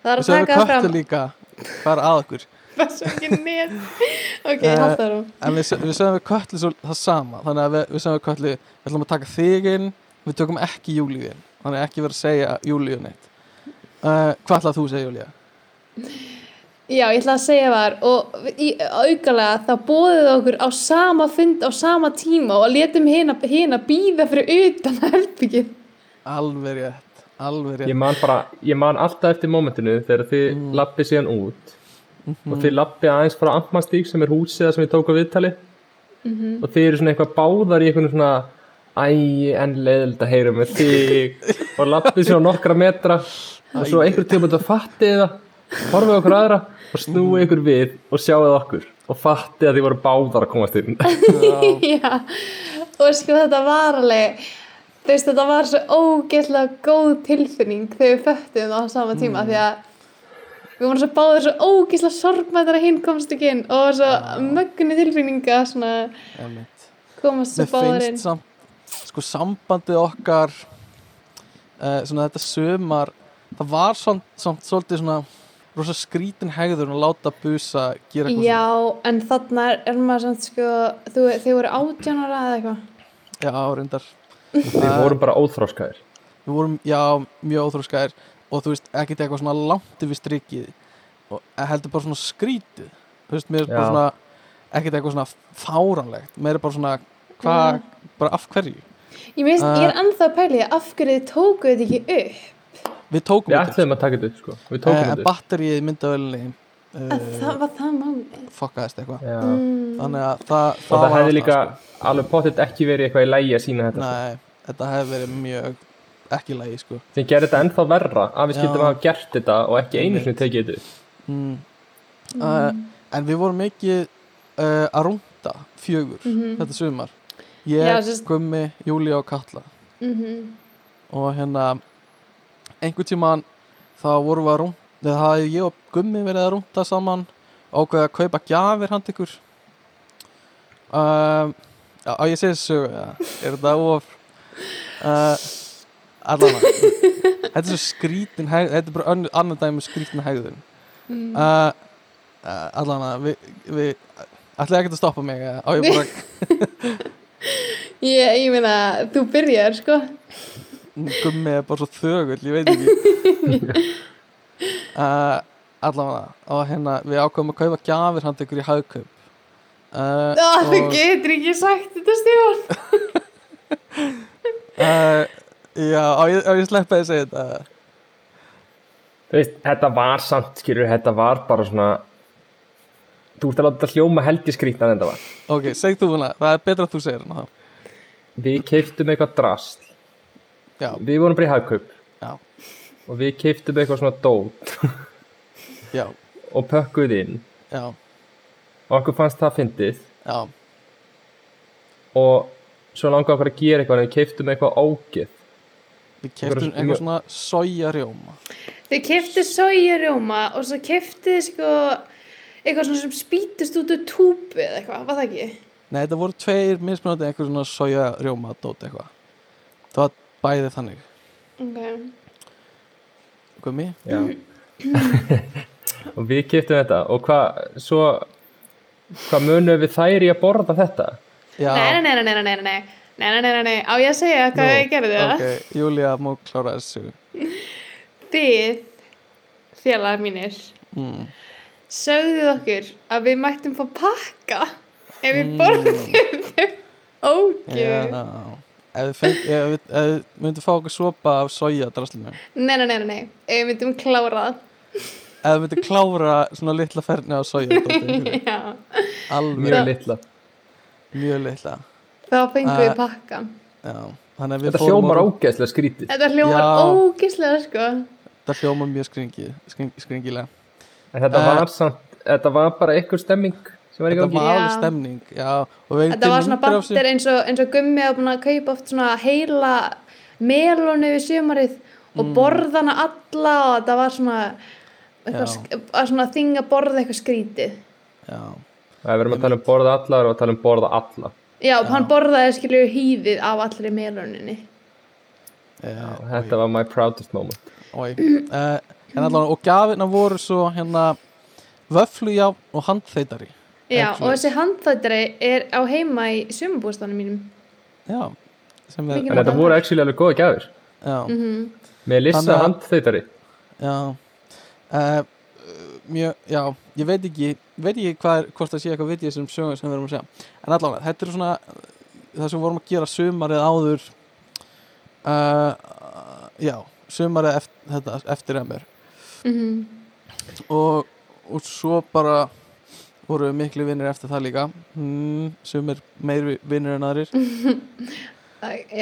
það þarf Við að taka við fram. líka. Hvað að okkur. Það er net Ok, Eh, halda það rú en við, við sögðum við köllu svo, það sama. Þannig að við, við sögðum við köllu við ætlum að taka þig inn við tökum ekki Júlíu inn. Þannig að ekki vera að segja Júlíu neitt uh, hvað ætlað þú að segja Júlía? Já, ég ætla að segja var og í, aukalega þá bóðið okkur á sama fund á sama tíma og letum hérna hina býða fyrir utan herbyggið alveg rétt alveg rétt. Ég man bara, ég man alltaf eftir momentinu þegar þið mm. lappið síðan út og þið lappið aðeins frá Amtmannstík sem er húsið þar sem við tókum viðtali. Og þið eru svona eitthvað báðar í eitthvað svona æ, en leiðild að heyra með þig. Og lappið sér á nokkra metra. Og svo einhver tíma þetta fattið það horfið okkur aðra og snúið ykkur við og sjáuð okkur. Og fattið að þið voru báðar að komast inn. Já, og sko þetta var alveg þú veist þetta var svo ógeðslega góð tilfinning þegar við föttum það á sama tíma því að við vorum svo báður svo ógeðslega sorgmættar að hinn komst ekki inn og var svo möggunni tilfinninga svona komast svo mér báður inn sko sambandið okkar uh, svona þetta sömar það var samt, samt svolítið svona rosa skrítin hegður að láta busa gera eitthvað Já, en þarna er, er maður samt sko þú, þið voru átján ára eða eitthvað? Svona já, reyndar. Þið vorum bara óþróskaðir við vorum, já, mjög óþróskaðir og þú veist, ekkert eitthvað svona langt yfir strikið og heldur bara svona skrítið þú veist, mér er bara Já. svona ekkert eitthvað svona fáranlegt mér er bara svona, hvað, bara af hverju Ég, veist, Uh, ég er ennþá að pæli af hverju þið tókuð þetta ekki upp við tókum Við þetta upp, ætluðum að taka þetta upp sko Við tókum Eh, uh, þetta upp batterið myndavelni uh, uh, Það var það málið fokkaðist eitthvað mm. þannig að það, og það var hefði líka sko. alveg pottitt ekki verið eitthvað í lægi að sína þetta sko. Nei, þetta hefði verið mjög ekki lægi sko sem gerir þetta ennþá verra að við skildum að hafa gert þetta og ekki einu sinni tekið þetta upp. mm. uh, En við vorum ekki uh, að rúnda fjögur Mhm. þetta sumar Ég, Já, sérst- Gummi, Júlía og Katla. Mm og hérna einhvern tímann þá vorum við að rúnda það hafði ég og Gummi verið að rúnda saman ákveða að kaupa gjafir hand ykkur. Um, Já, á ég segi þessu ja. er þetta of uh, allavega. Þetta er svo skrítin hegð þetta er bara önn- annar dæmi um skrítin hegðun. Uh, uh, allan að við, við ætlaði ekkert að stoppa mig eða á ég bara Ég, ég meina, þú byrjar, sko. gummi er bara svo þögull, ég veit ekki uh, allavega og hérna við ákveðum að kaupa gjafir hann ykkur í hagkaup uh, Ó, þú getur ekki sagt þetta, Stefán. uh, já, á ég, ég sleppa að segja þetta Þú veist, þetta var samt, skilur, þetta var bara svona Þú ert að láta þetta hljóma helgi skrýtna en þetta var. Ok, seg þú hana, það er betra að þú segir hana. Við keiftum eitthvað drast já, Við vorum bara í hagkaup. Já, og við keiftum eitthvað svona dót. Já, og pökkuð inn. Já, og okkur fannst það fyndið. Já. Og svo langaði okkur að gera eitthvað en við keiftum eitthvað ógeð. Við keftum Bara- eitthvað svona sojarjóma. Þau keftu sojarjóma og svo keftu sko eitthvað svona sem spítist út úr túpu eða eitthvað, var það ekki? Nei, þetta voru tveir mismunandi eitthvað svona soja rjóma dót eitthvað það var bæðið þannig ok hvað mér? já og við kiptum þetta og hvað, svo hvað munum við þær í að borða þetta? Nei, nei, nei, nei, nei, nei Nei, nei, nei, nei, á ég að segja hvað ég gerði það okay. Júlia múklára þessu Þið félagar mínir mm sögðuð okkur að við mættum fá pakka ef við borðum þeim ógjöf. Já, ef við, feng, ef við, ef við myndum fá okkur sopa af soja draslinu Nei, nei, nei, nei, nei, ef við myndum klára. Það. ef við myndum klára svona litla ferni af soja mjög litla. Mjög litla. Þá fengum við þannig að við þetta hljómar ógeðslega skrítið. Þetta hljómar Já. ógislega, sko. þetta hljómar mjög skringi, skring, skringilega þetta Uh, var samt þetta var bara einhver stemming sem var í þetta gangi. var alveg stemning já, og Þetta var svona bandir eins og, eins og gummi að búin að kaupa oft svona heila melónu við sumarið og Mm. borða hana alla og þetta var svona að svona þing að borða eitthvað skrítið. já, það verðum að tala um borða allar og tala um borða alla. Já, hann borðaði skilju hýðið af allri melóninni. já, þetta var my proudest moment. Oi, uh, en allavega og gafina voru svo hérna vöflujá og handþeitari Já, og þessi handþættari er á heima í sumabústanum mínum. já, sem er en þetta voru actually alveg góða gjafir. Já, Mm með Þannig lissa handþeitari já. Uh, mjög, já, ég veit ekki veit ekki hvað er, hvort það sé eitthvað vitið sem sögum sem við erum að segja, en allavega þetta er svona það sem við vorum að gera sumarið áður uh, já, sumarið eftir, þetta, eftir emmer -hmm. og, og svo bara voru við miklu vinnir eftir það líka mm, sumir meiri vinnir en aðrir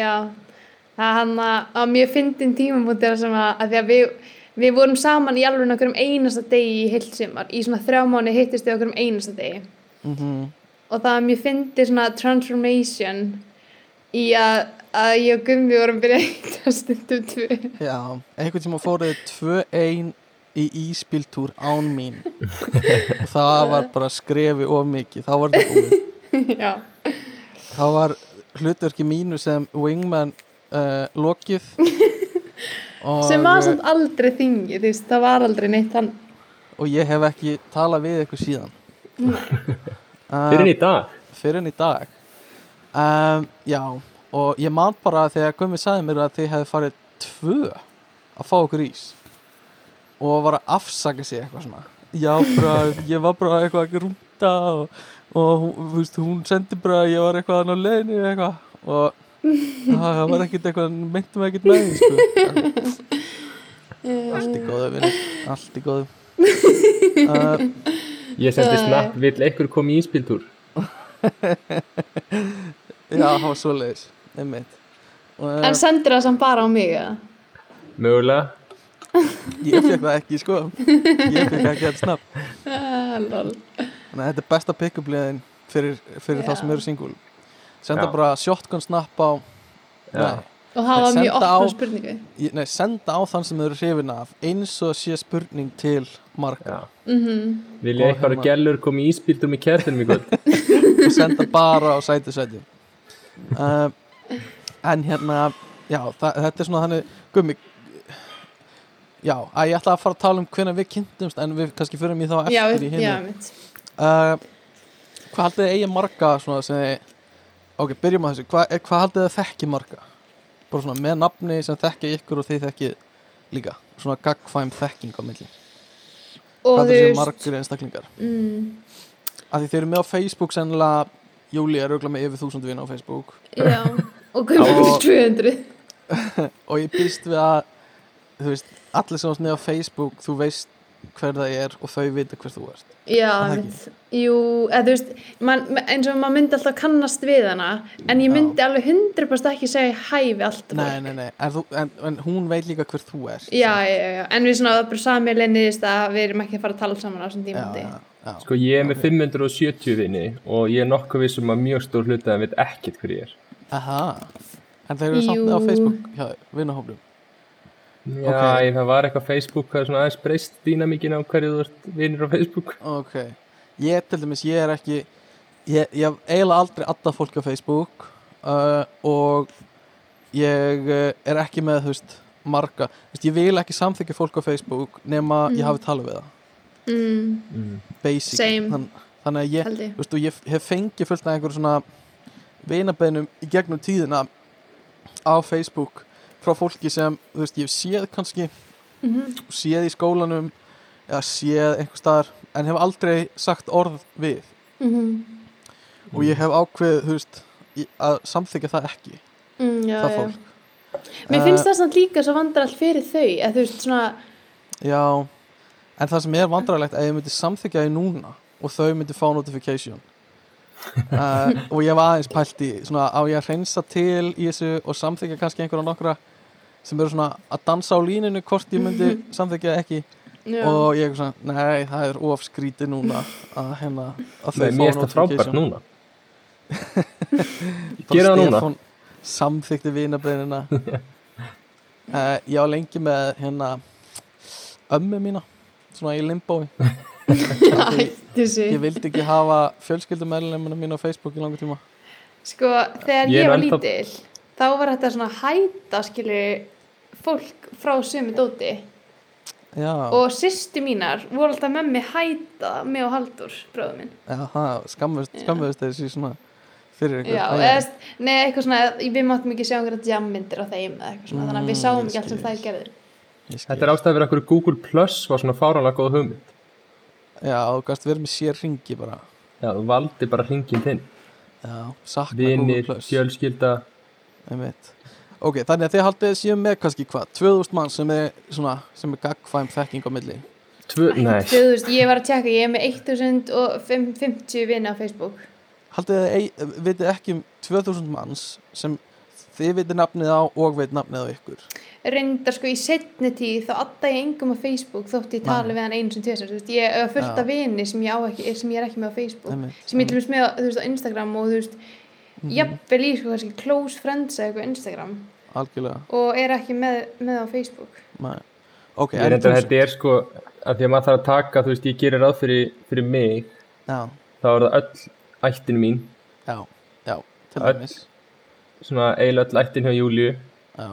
Já, það er hann að, að mjög fyndin tímamútið sem að, að því að við, við vorum saman í alveg okkur um einasta degi í heilt sumar. Í svona þrjá mánu hittist við okkur um einasta degi. mm Og það er mjög fyndið svona transformation í að, að ég og Gummi vorum byrjað að hitta stundum tvö. já, einhvern sem að fóruði 2-1 í íspiltúr án mín. Og það var bara skrefi of mikið, þá var þetta búið. Já, þá var hlutverki mínu sem wingman uh, lokið. Og, sem var samt aldrei þingið, þú veist, það var aldrei neitt hann. og ég hef ekki talað við ykkur síðan. Uh, fyrir í dag? Fyrir en í dag. Um, já, og ég man bara þegar Gummi sagði mér að þið hefði farið tvö að fá okkur ís og var að afsaka sig eitthvað svona. Já, bara, ég var bara eitthvað að rúnda og, og veist, hún sendi bara að ég var eitthvað á leiðinu eitthvað. Og það var ekkert eitthvað meintum ekkert með því sko. allt í góðu vinni allt í góðu. Uh, ég sendi snapp, vill einhver koma í íspiltúr? Já, það var svoleiðis einmitt. Og, uh, En sendir það samt bara á mig, eða? mögulega Ég fekk það ekki, sko Ég fekk ekki þetta snapp Ah. Þannig að þetta er besta pick-up liðin fyrir, fyrir þá Já. sem eru single Senda Já. bara shotgun snapp á nei, Og það var Senda mjög á- spurningu. í- nei, senda á þann sem eru hrifin af eins og sé spurning til marga Já. Mm vilja Og eitthvað hérna- gælur koma í íspiltúr með kærtinum í kvöld og senda bara á sæti sæti uh, En hérna Já, það, þetta er svona þannig Gummi já, að ég ætla að fara að tala um hvernig við kynntumst en við kannski fyrir mig þá já, eftir í já, hinu mitt uh, Hvað haldið þið eigi marga svona sem Ok, byrjum á þessu, Hva, er, hvað haldið þið þekki marga? Bara svona með nafni sem þekki ykkur og þið þekki líka. Svona gagfæm þekking á milli. Og Hvað er þessi margir einstaklingar? mm, Af því þið eru með á Facebook sennilega Júli er auðvitað með yfir þúsund vinn á Facebook. Já, og er 200 og ég býst við að þú veist, allir sem ást með á Facebook þú veist hver það er og þau vita hver þú ert Já, jú, eða þú veist man, eins og maður myndi alltaf kannast við hana en ég Já. myndi alveg 100% ekki segja hæ við allt nei, nei, nei, en, þú, en, en hún veit líka hver þú ert Já, já, já, en við svona það er bara sami leinniðist að við erum ekki að fara að tala saman á þessum já, tímandi já, já. Sko ég er með Ok. 570 vini og ég er nokkuð vissum að mjög stór hluti að veit ekkert hver ég er. Aha. en þeir eru samt á Facebook vinnahóflum Já, Ok. ég, það var eitthvað Facebook, það er svona aðeins breyst dýnamíkin á hverju þú ert vinir á Facebook. ok, ég til dæmis, ég er ekki ég, ég hef eiginlega aldrei alltaf fólk á Facebook uh, og ég uh, er ekki með, þú veist, marga þú veist, ég vil ekki samþykja fólk á Facebook nema ég Mhm. hafi talað við það mm, Mm. basic Same. Þann, þannig að ég, held ég þú veist, og ég hef fengið fullt af einhverjum svona vinabeinum í gegnum tíðina á Facebook frá fólki sem, þú veist, ég hef séð kannski Mhm. séð í skólanum eða séð einhver staðar en hef aldrei sagt orð við Mhm. og ég hef ákveð, þú veist að samþykja það ekki Mm, já, það já. fólk Mér finnst það samt líka svo vandrar allt fyrir þau að þú veist svona já, en það sem er vandrarlegt að ég myndi samþykja því núna og þau myndi fá notification uh, og ég var aðeins pælt í svona á ég að hreinsa til í þessu og samþykja kannski einhverja nokkra sem eru svona að dansa á líninu hvort ég myndi samþykja ekki. Já. og ég er svona, nei, það er of skrítið núna að hérna að þau mér fá er þetta frábært notification. núna. Gera það núna. Stefán samþykti vinabreinina uh, ég á lengi með hérna ömmu mína svona í limbói sig ég vildi ekki hafa fjölskyldumæðlumina mín á Facebook í langa tíma. Sko, þegar Ég ég, var ennþá- lítil þá var þetta svona hæta skilur fólk frá sömu dóti já, og sýstu mínar voru alltaf með mig hæta mig og Haldur, bróður minn skammust þessi svona fyrir ykkur Já, nei, eitthvað svona, við máttum ekki sjá einhverja jammyndir á þeim eða eitthvað svona, þannig að við Mm, sáum ekki allt sem þær skil. Þetta er ástæði fyrir okkur Google Plus var svona fáránlega góð hugmynd. já, þú gæst verið með sér ringi bara Já, þú valdi bara hringin þinn. já, sakna Google Vinir, Plus fjölskylda. Einmitt. Ok, þannig að þið haldið séu með kannski hvað, 2000 mann sem er svona, sem er gagfæm þekking á milli? Tvö, nei, 2000, ég var að tjekka, ég er með 1050 vini á Facebook. Haldið þið, vitið ekki um 2000 manns sem þið vitið nafnið á og veit nafnið á ykkur? Reyndar sko í setni tíð þá adda ég engum á Facebook þótt ég tali Nei. við hann tvisar, þú veist, ég er fullt af vini sem ég, á ekki, sem ég er ekki með á Facebook. Einmitt, sem ég til dæmis með á, þú veist, á Instagram og þú veist, jafnvel í sko kannski close friends eða eitthvað á Instagram. Algjörlega, og er ekki með, með á Facebook. Nei. Ok, ég reyndar að þetta er sko, að því að maður þarf að taka, þú veist, ég gerir ráð fyrir, fyrir mig, Já, þá er það öll ættin mín, já, já, til dæmis. Svona eiginlega öll ættin hjá Júliu, Já,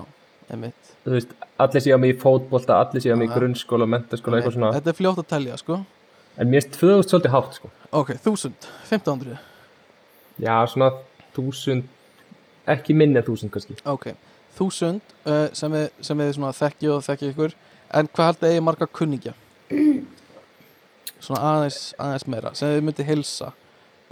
einmitt. Þú veist, allir séu mig í fótbolta, allir séu mig í grunnskóla, mentaskóla, eitthvað svona, Þetta er fljótt að telja, sko. En mér er 2000 svolítið hátt, sko. Ok, 1000, 1500 Já, svona 1000, ekki minni en 1000 kannski. Ok, 1000 uh, sem við, sem við þekki og þekki ykkur En hvað haldið eigi marga kunningja? Svona aðeins, aðeins meira sem þið myndi heilsa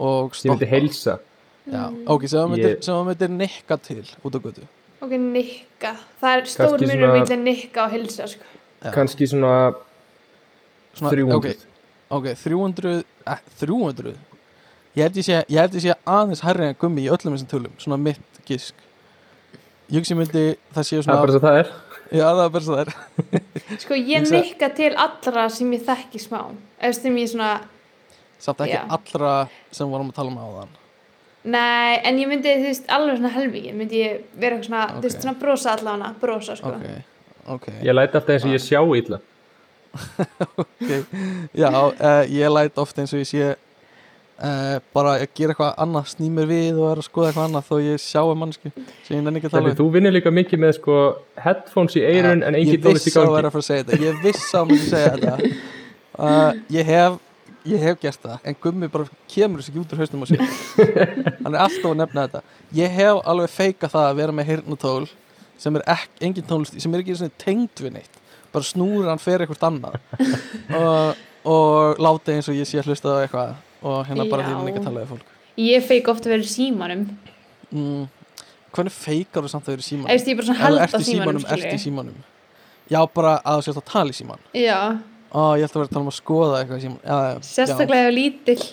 og Sem myndi heilsa. Já, ok, sem það myndir, Ég- sem það myndir nikka til út á götu ok, nikka, það er stór munur svona- millir nikka og hilsa sko. Já. Kannski svona Svona, 300. Ok, ok, 300 eh, 300 Ég held ég sé, ég held ég sé aðeins hærri en gummi í öllum þessum tölum Svona mitt gisk Ég sem myndi, það séu Það er svona bara svo það er. Já, það er bara svo það er sko, ég nikka til allra sem ég þekki smá eða sem ég svona, Samt ekki Já. allra sem vorum að tala um áðan nei, en ég myndi þú veist, alveg svona helvigi, myndi ég vera eitthvað svona, þú veist, Ok. svona brosa allavega brosa, sko Ok, ok Ég læti alltaf eins og ég sjá illa. okay. Já, uh, ég læt oft eins og ég sé uh, bara að gera eitthvað annað sný mér við og að skoða eitthvað annað þó ég sjáu mannsku sem ég nenni ekki að tala Þannig þú vinnir líka mikið með sko headphones í eirun en engin ég tónlist í viss að gangi vera að fara að segja þetta. Ég viss að maður segja þetta. Uh, ég hef ég hef gert það, en Gummi bara kemur þessi ekki út úr hausnum á sér. Hann er alltaf að nefna þetta. Ég hef alveg feika það að vera með heyrnatól sem er ekki, engin tónlist sem er ekki tengd við neitt. Bara snúra hann fyrir eitthvað annað. Og, og láta eins og ég sé að hlusta á eitthvað og hérna bara því hann ekki að tala við fólk. Ég feik ofta verið símanum. Mm, hvernig feikar þú samt að vera í símanum? Veist, ég bara svona í símanum, skilju símanum? Já, bara að þú sést að tala í síman Já, Ó, ég ætla að vera að tala um að skoða eitthvað í síman já, já, sérstaklega ef lítill.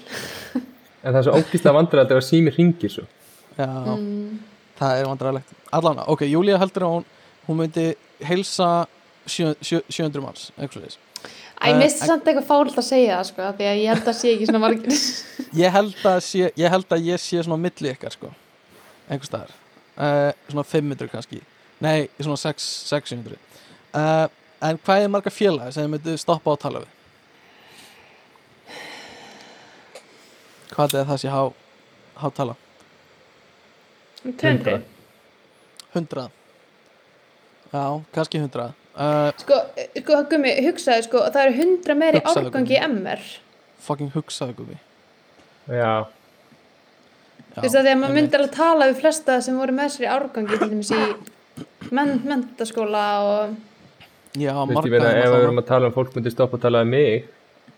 En það er svo ógíslega vandræðilegt þegar sími ringir svo. Já, mm. það er vandræðilegt allan, ok, Júlía heldur að hún hún myndi heilsa sjö, sjö, 700 manns, eitthvað þess Æ, Eh, misti en- samt eitthvað fált að segja það sko Því að ég held að sé ekki svona margir. Ég held að sé, ég held að ég sé svona milli ykkar sko einhvers staðar. Uh, svona 500 kannski. Nei, svona 6, 600 uh, en hvað er marga félag sem þið myndu stoppa á að tala við? Hvað er það sé há, há tala? 200 100 já, kannski 100 uh, Sko, sko, gummi, hugsaði sko Það eru 100 meiri Hugsaðu, árgangi MR. Fucking hugsaðu gumi Já, Þú veist að því að maður myndi alveg tala við flesta sem voru með sér í árgangi til dæmis í men mentaskóla og já, hérna ef við erum að tala um fólk myndi stoppa að tala um mig.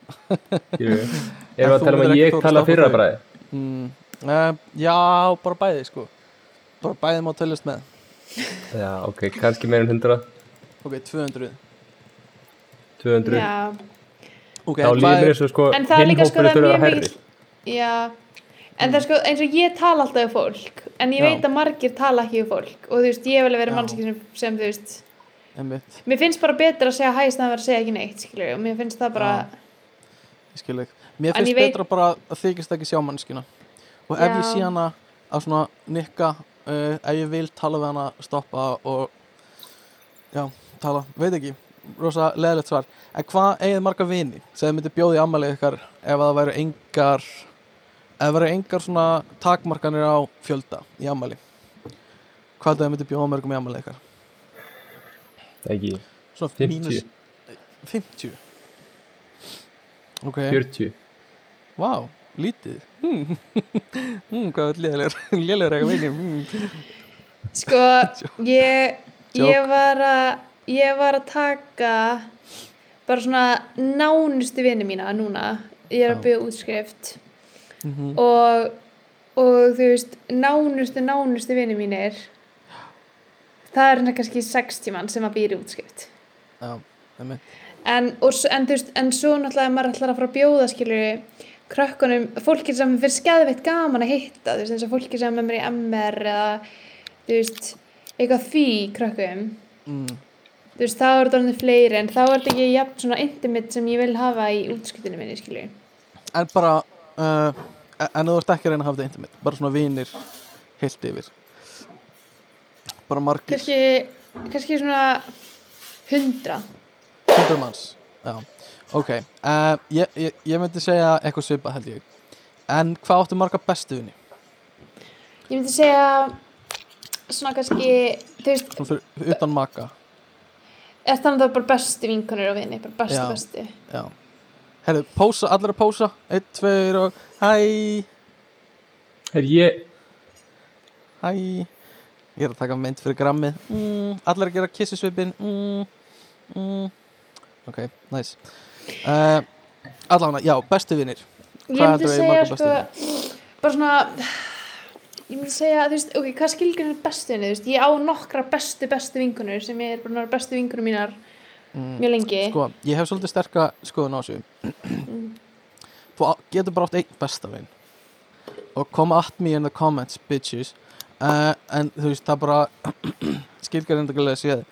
Erum við að tala um að ég tala fyrra bræði mm, uh, já, bara bæði sko. Bara bæði má töljast með. Já, ok, kannski meira en 100 ok, 200 200 Já, ok, Þá líður og sko en það er líka sko það er mjög mikið Já, en það er sko eins og ég tala alltaf við fólk en ég Já. veit að margir tala ekki við fólk og þú veist, ég verið Já. mannski sem, sem þú veist einmitt, Mér finnst bara betur að segja hæst en að vera að segja ekki neitt skilur, og mér finnst það bara ég skil ekki mér finnst ég veit- betra bara að þykist ekki sjá mannskina og ef Já. ég sé hana að svona nikka uh, ef ég vil tala við hana stoppa og já, tala, veit ekki. Rosa leðilegt svar. En hvað eigið marga vini sem myndi bjóði ammælið ykkar ef það væru engar ef það væru engar svona takmarkanir á fjölda í ammæli hvað það myndi bjóða mörgum í ammælið ykkar? Ekki, svona 50, mínus 50 ok, 40 Vá, lítið. Hmm. hmm, Hvað er lélegur? Lélegur eitthvað veginn hmm. Sko, ég, Joke. ég var að ég var að taka bara svona nánustu vini mína núna, ég er að byggja útskrift. Mm og, og þú veist nánustu, nánustu vini mínir það er hérna kannski 60 mann sem að býra í útskrift. Já, einmitt. en, og, en, veist, en svo náttúrulega maður ætlar að fara að bjóða skilur krökkunum, fólki sem fyrir skeðveitt gaman að hitta, veist, eins og fólki sem er með mér í MR eða veist, eitthvað því krökkum mm. Þú veist, þá er þetta alveg fleiri en þá er þetta ekki jafn svona intimate sem ég vil hafa í útskiptinu minni, skilju En bara uh, En þú ert ekki að reyna að hafa þetta intimate Bara svona vinir heilt yfir. Bara margir. Kannski, kannski svona hundra Hundra manns Já, ok uh, ég, ég, ég myndi segja eitthvað svipað held ég. En hvað áttu marga bestu vini? ég myndi segja svona kannski þú veist, utan maka er þannig að það er bara bestu vinkonur og vini, bara bestu Já. bestu. Já. Herru, pósa, allir að pósa. Einn, tveir og hæ. Er ég, Hæ. Ég er að taka mynd fyrir grammið. Mm, Allir að gera kissisvipin mm, mm. Ok, nice. Uh, Allavega, já, bestu vinir. Ég Hvað myndi heldurðu að eigi segja marga sko bara svona ég myndi segja, þú veist, ok, hvað skilgur er bestu vinni, þú veist, ég á nokkra bestu bestu vinkonur sem er bara náttúrulega bestu vinkonur mínar mm, mjög lengi. Sko, ég hef svolítið sterka skoðun á þessu. Þú á- getur bara átt einn besta vin Og come at me in the comments, bitches. Uh, En þú veist, það bara Skilgringarlega séð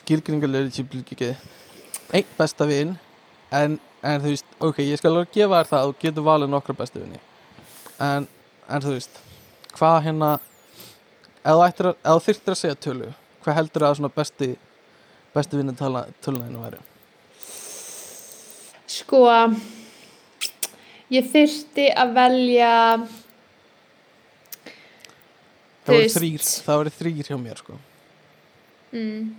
Skilgringarlega Einn besta vin en, en þú veist, ok, ég skal alveg gefa þér það að Þú getur valið nokkra bestu vini. En, en þú veist Hvað hérna Ef þú, ættir að, að segja tölu Hvað heldur að svona besti Besti vinni tölunæðinu væri sko ég þyrfti að velja það voru þrýr það voru þrýr hjá mér sko. Mm.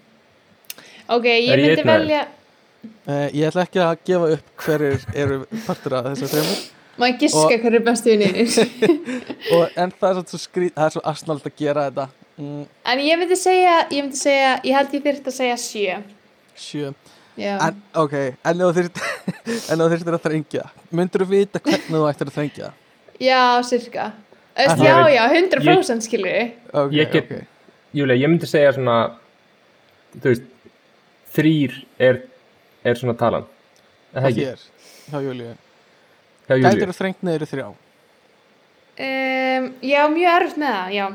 ok, ég Er myndi velja uh, ég ætla ekki að gefa upp hverjir eru partur af þessar þreymur maður giska Og- hver er bestu vinnir og en það er svo skrít það er svo asnald að gera þetta. Mm, en ég myndi segja ég myndi segja, ég held ég þyrfti að segja sjö. Sjö. Já, en ok, en þú þyrftir að þrengja myndur þú vita hvernig þú ættir að þrengja? Já cirka Öst, já, já, 100% skilur ok, Ég get- ok, Júlia, ég myndi segja svona þú veist þrýr er, er svona talan. Er það þér? Hjá Júliu gætir þú þrengt í þrjá um, já, mjög erfitt með það, já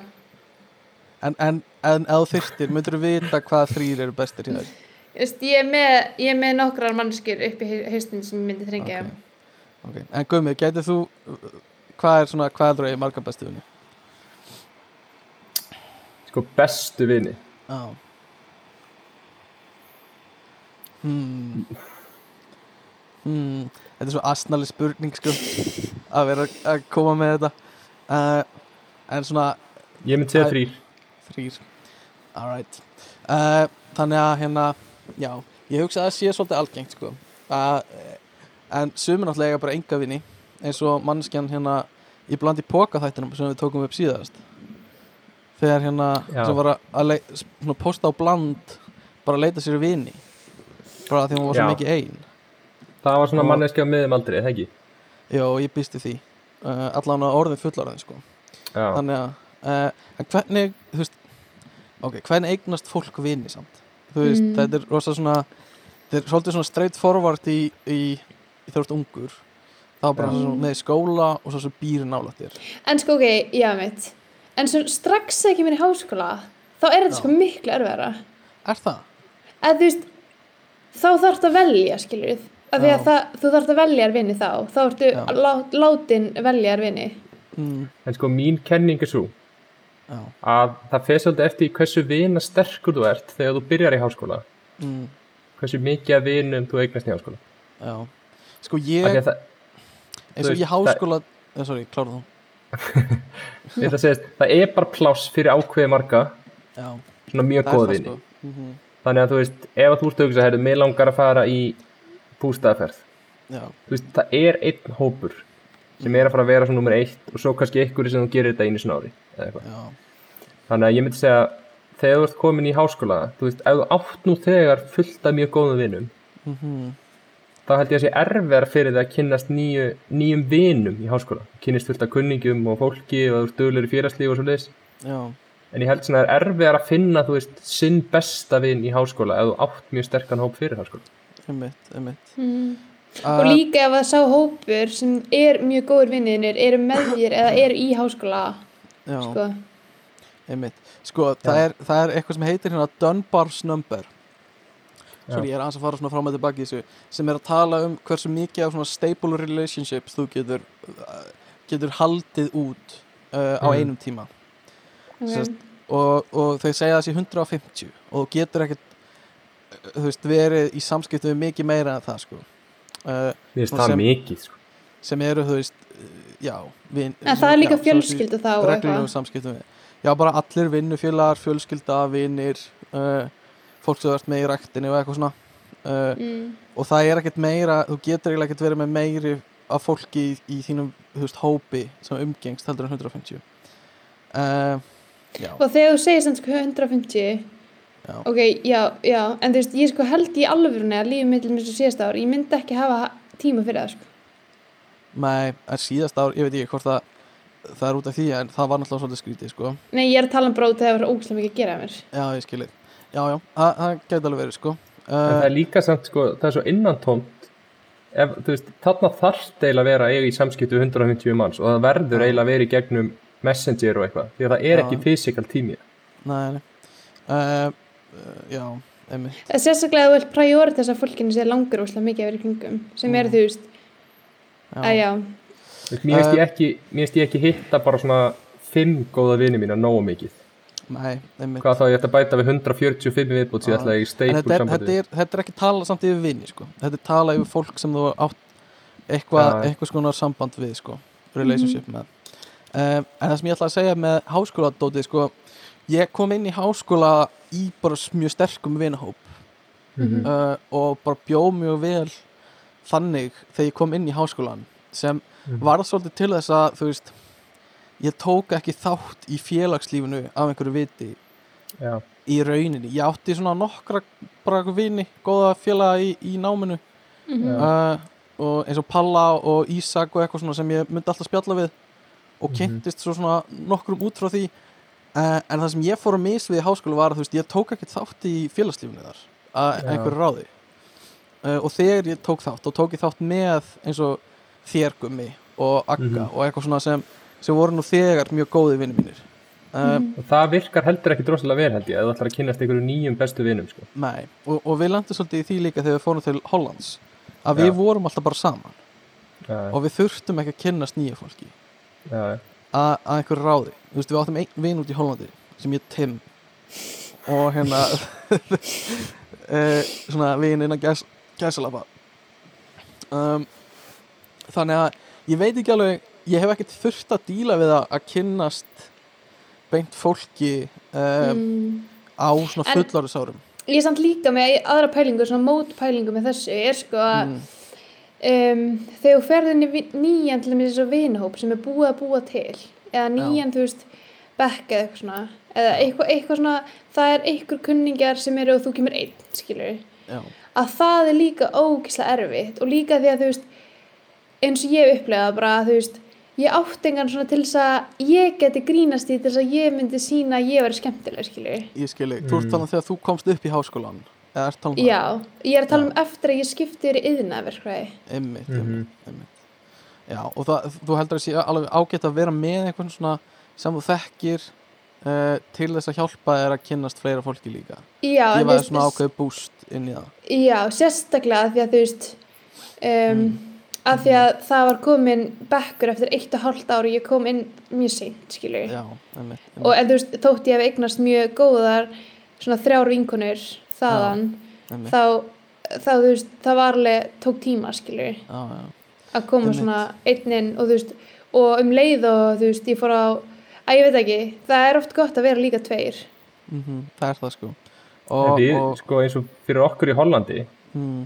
en, en, en ef þú þyrftir myndur þú vita hvað þrýr eru bestir Just, ég, er með, ég er með nokkrar mannskir upp í haustin sem ég myndi þrengja Ok. Ok, en Guðmi, gætið þú hvað er svona, hvað er þú í marga bestu vinni? Sko bestu vini Já hmm. Hmm. Þetta er svo asnali spurning sko að vera að koma með þetta. Uh, en svona Ég myndi segja þrýr þrýr alright uh, þannig að hérna, já ég hugsa að það sé svolítið algengt sko að, eh, en sumir náttúrulega eiga bara enga vini eins og mannskjan hérna í blandi póka þættinum sem við tókum upp síðast. Þegar hérna sem var að, að lei- svona posta á bland bara að leita sér vini bara því hún var svo Já. mikið ein Það var svona Og- manneski á miðum aldrei, eða ekki? já, ég býsti því uh, allan á orðin fullorðin sko Já, þannig að uh, hvernig þú veist ok, hvernig eignast fólk vini samt þú veist, Mm. þetta er rosa svona þetta er svolítið svona straight forward í, í, í ert ungur þá bara Já. svona með skóla og svo sem býr nálægt þér En sko, ok, já, mitt. En svo strax þegar ég kemur í háskóla, þá er þetta sko miklu erfæra. er það? Að þú veist, þá þarf að velja, skilur við. Af því að það, þú þarf að velja þér vini þá. Þá ertu Já. lá, látin velja þér vini. Mm, en sko mín kenning er svo já, að það fer svolítið eftir hversu vina sterkur þú ert þegar þú byrjar í háskóla. Mm, hversu mikið af vinum þú eignast í háskóla. Já. Sko ég, að það, eins og ég háskóla eh, sorry, klára þú ég ætla að segja, það er bara pláss fyrir ákveði marga. Já, svona mjög það góð það vini sko. Mm þannig að þú veist, ef að þú ert að herri, mig langar að fara í þú veist, það er einn hópur sem er að fara að vera svona nummer eitt og svo kannski einhverju sem þú gerir þetta einu snári þannig að ég myndi segja þegar þú ert komin í háskóla þú veist, ef þú átt nú þegar fullt af mjög góðum vinum mm þá held ég að sé erfiðar fyrir það að kynnast nýju, nýjum vinum í háskóla. Kynnist fullt af kunningum og fólki og duglegur í félagslíf og svo leiðis en ég held svona að það er erfiðar að finna þú veist, sinn besta vin í háskóla ef þú átt mjög sterkan hóp fyrir háskóla einmitt, einmitt Mm. uh, Og líka ef að sá hópur sem er mjög góður vinniðinir, eru með þér eða eru í háskóla, já, sko. einmitt sko, það er, það er eitthvað sem heitir hérna Dunbar's number Sorry, ég er aðeins að fara svona fram og tilbaki þessu sem er að tala um hversu mikið af svona stable relationships þú getur uh, getur haldið út uh, á Mhm. einum tíma Okay. Sest, og, og þau segja þessi 150 og þú getur ekkert þú veist, verið í samskiptum við mikið meira en það sko uh, Mér finnst það sem- mikið sko. sem eru, þú veist, já vin, En það er líka já, fjölskyldu þá eitthvað. samskiptum við já, bara allir vinnufélagar, fjölskylda, vinnir uh, fólk sem ert með í ræktinu og eitthvað svona uh, Mm. og það er ekkert meira, þú getur eiginlega ekkert verið með meiri af fólki í, í þínum þú veist, hópi sem umgengst heldur en 150 uh, já, Og þegar þú segir sko 150, já, ok, já, já, en þú veist, ég sko held í alvörunni að lífið mitt mér svo síðast ár, ég myndi ekki hafa tíma fyrir það, sko. með en síðast ár, ég veit ekki hvort það það er út af því, en það var náttúrulega svolítið skrítið sko, Nei, ég er að tala um brót þegar það var ógæslega mikið að gera að mér. já, ég skilji já, já, það, það gæti alveg verið sko. En það uh, er líka samt sko, það er svo innantómt ef, þú veist, þarna þarf eiginlega að vera eiga í samskiptu 150 manns og það verður eiginlega að vera í gegnum messenger og eitthvað, því að það er Já. ekki fysikal tími nei, nei. Uh, uh, já, einmitt er sérstaklega að þú vilt prioritisa fólkinu sem langur ógæslega mikið að vera í kringum, sem Mm. eru, þú veist, að já, Þú veist, mér finnst Eh. ég ekki mér finnst ég ekki hitta bara svona fimm góða vini mína nógu mikið nei, einmitt hvað þá ég ætti að bæta við 145 viðbútt sem ég ætla í en steipul þetta er, þetta, sambandi er, þetta er ekki tala samt yfir vini sko. þetta er tala yfir fólk sem þú átt eitthvað, Já. eitthvað skonar samband við sko, relationship með um, en það sem ég ætla að segja með háskóladótið sko, ég kom inn í háskóla í bara mjög sterkum vinahóp Mhm. uh, og bara bjó mjög vel þannig þegar ég kom inn í háskólan sem Mhm. var svolítið til þess að þú veist ég tók ekki þátt í félagslífinu af einhverju viti Já, í rauninni, ég átti svona nokkra bara eitthvað vini, góða félaga í, í náminu Mhm. uh, og eins og Palla og Ísak og eitthvað svona sem ég myndi alltaf spjalla við og Mhm. kynntist svo svona nokkrum út frá því uh, en það sem ég fór að mis við í háskóla var að þú veist, ég tók ekki þátt í félagslífinu þar að Já. einhverju ráði uh, og þegar ég tók þátt og tók ég þátt með eins og þér gummi og Agga Mhm. og eitthvað svona sem, sem voru nú þegar mjög góði vinni mínir uh, Mhm. og það virkar heldur ekki droslega vel held ég, ef þú ætlar að kynast einhverju nýjum bestu vinum, sko. Nei, og, og við lendum svolítið í því líka þegar við fórum til Hollands að Já. við vorum alltaf bara saman Já, og við þurftum ekki að kynnast nýja fólki já, að, einhverju ráði Þú veist, við áttum einn vin út í Hollandi sem ég Tim. Og hérna e, svona vin innan gæs, gæsalapa um, þannig að ég veit ekki alveg ég hef ekkert þurft að díla við að, að kynnast beint fólki um, Mm. á svona fullarisárum Ég er samt líka með aðra pælingu, svona mótpælingu með þessu, er sko að mm, um, þegar þú ferð inn í vi- nýjan til þess að vinahóp sem er búið að búa til eða nýjan, þú veist, bekk eða eitthvað svona, eða eitthvað, eitthvað svona það er einhver kunningjar sem eru og þú kemur einn, skilur já, að það er líka ógislega erfitt og líka því að þú veist eins og ég hef upplegað bara þú veist ég átt engan svona til þess að ég geti grínast í til þess að ég myndi sína að ég veri skemmtileg skilur ég skilji, þú ert Mm. talað þegar þú komst upp í háskólan um já, ég er að tala um eftir að ég skipti yfir í yðnaverkvæði Einmitt, Mhm. einmitt, einmitt. Já, og það, þú heldur að sé alveg ágætt að vera með einhvern svona sem þú þekkir uh, til þess að hjálpa þér að kynnast fleira fólki líka. já, þér veist, svona ákveð búst inn í það. já, sérstaklega því að þú veist um, Mm. að því að það var komin bekkur eftir eitt og hálft ári ég kom inn mjög seint skilur Já, einmitt. einmitt. og en þú veist, þótt ég hef eignast mjög góðar svona þrjár vinkonur þaðan einmitt. þá, þá þú veist, það var alveg tók tíma skilur Já, já, að koma Einmitt. svona einn inn og þú veist og um leið og þú veist, ég fór á að ég veit ekki, það er oft gott að vera líka tveir mm það er það sko. Og, við, og sko, eins og fyrir okkur í Hollandi, mm,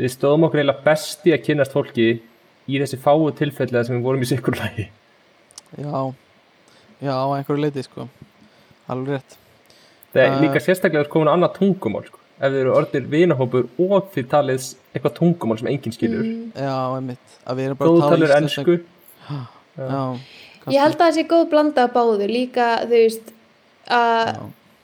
við stóðum okkur eiginlega besti að kynnast fólki í þessi fáu tilfelli sem við vorum í sikkurlægi. já, já, á einhverju leiti sko. Alveg rétt. Það er Uh, líka sérstaklega að komin á annað tungumál, sko. Ef þið eru orðir vinahópur og þið talið eitthvað tungumál sem enginn skilur. Mm. Já, einmitt. Að við erum bara Þú að tala ennsku. Já, ég held að það sé góð blanda af báðu líka þú veist að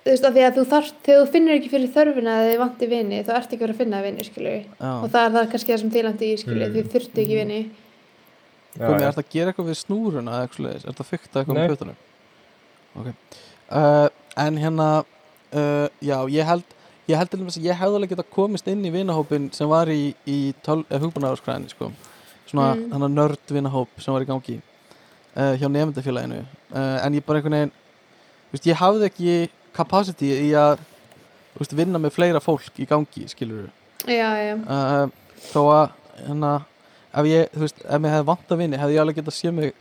þú veist, að því að þú þarft, þegar þú finnur ekki fyrir þörfina að þið vanti vini, þá ert ekki að vera að finna vini, skilju, já. og það er það kannski það sem þýlandi í, skilju, Mm. þið þurftu ekki vini Já, Komið, já. er þetta að gera eitthvað við snúruna eða eitthvað leiðis? Er þetta að fykta eitthvað Nei. með putunum? Ok. Uh, en hérna, uh, já, ég held, ég held til dæmis að ég hefði alveg getað komist inn í vinahópin sem var í, í hugbúnaðarskræðinni, sko. Svona Mm. þannig nörd vinahóp sem var í gangi uh, hjá nefndafélaginu. Uh, en ég bara einhvern veginn, þú veist, ég hafði ekki capacity í að, þú veist, vinna með fleira fólk í gangi, skilur uh, þó að hérna, ef ég, þú veist, ef mér hefði vant að vinni hefði ég alveg getað séð mig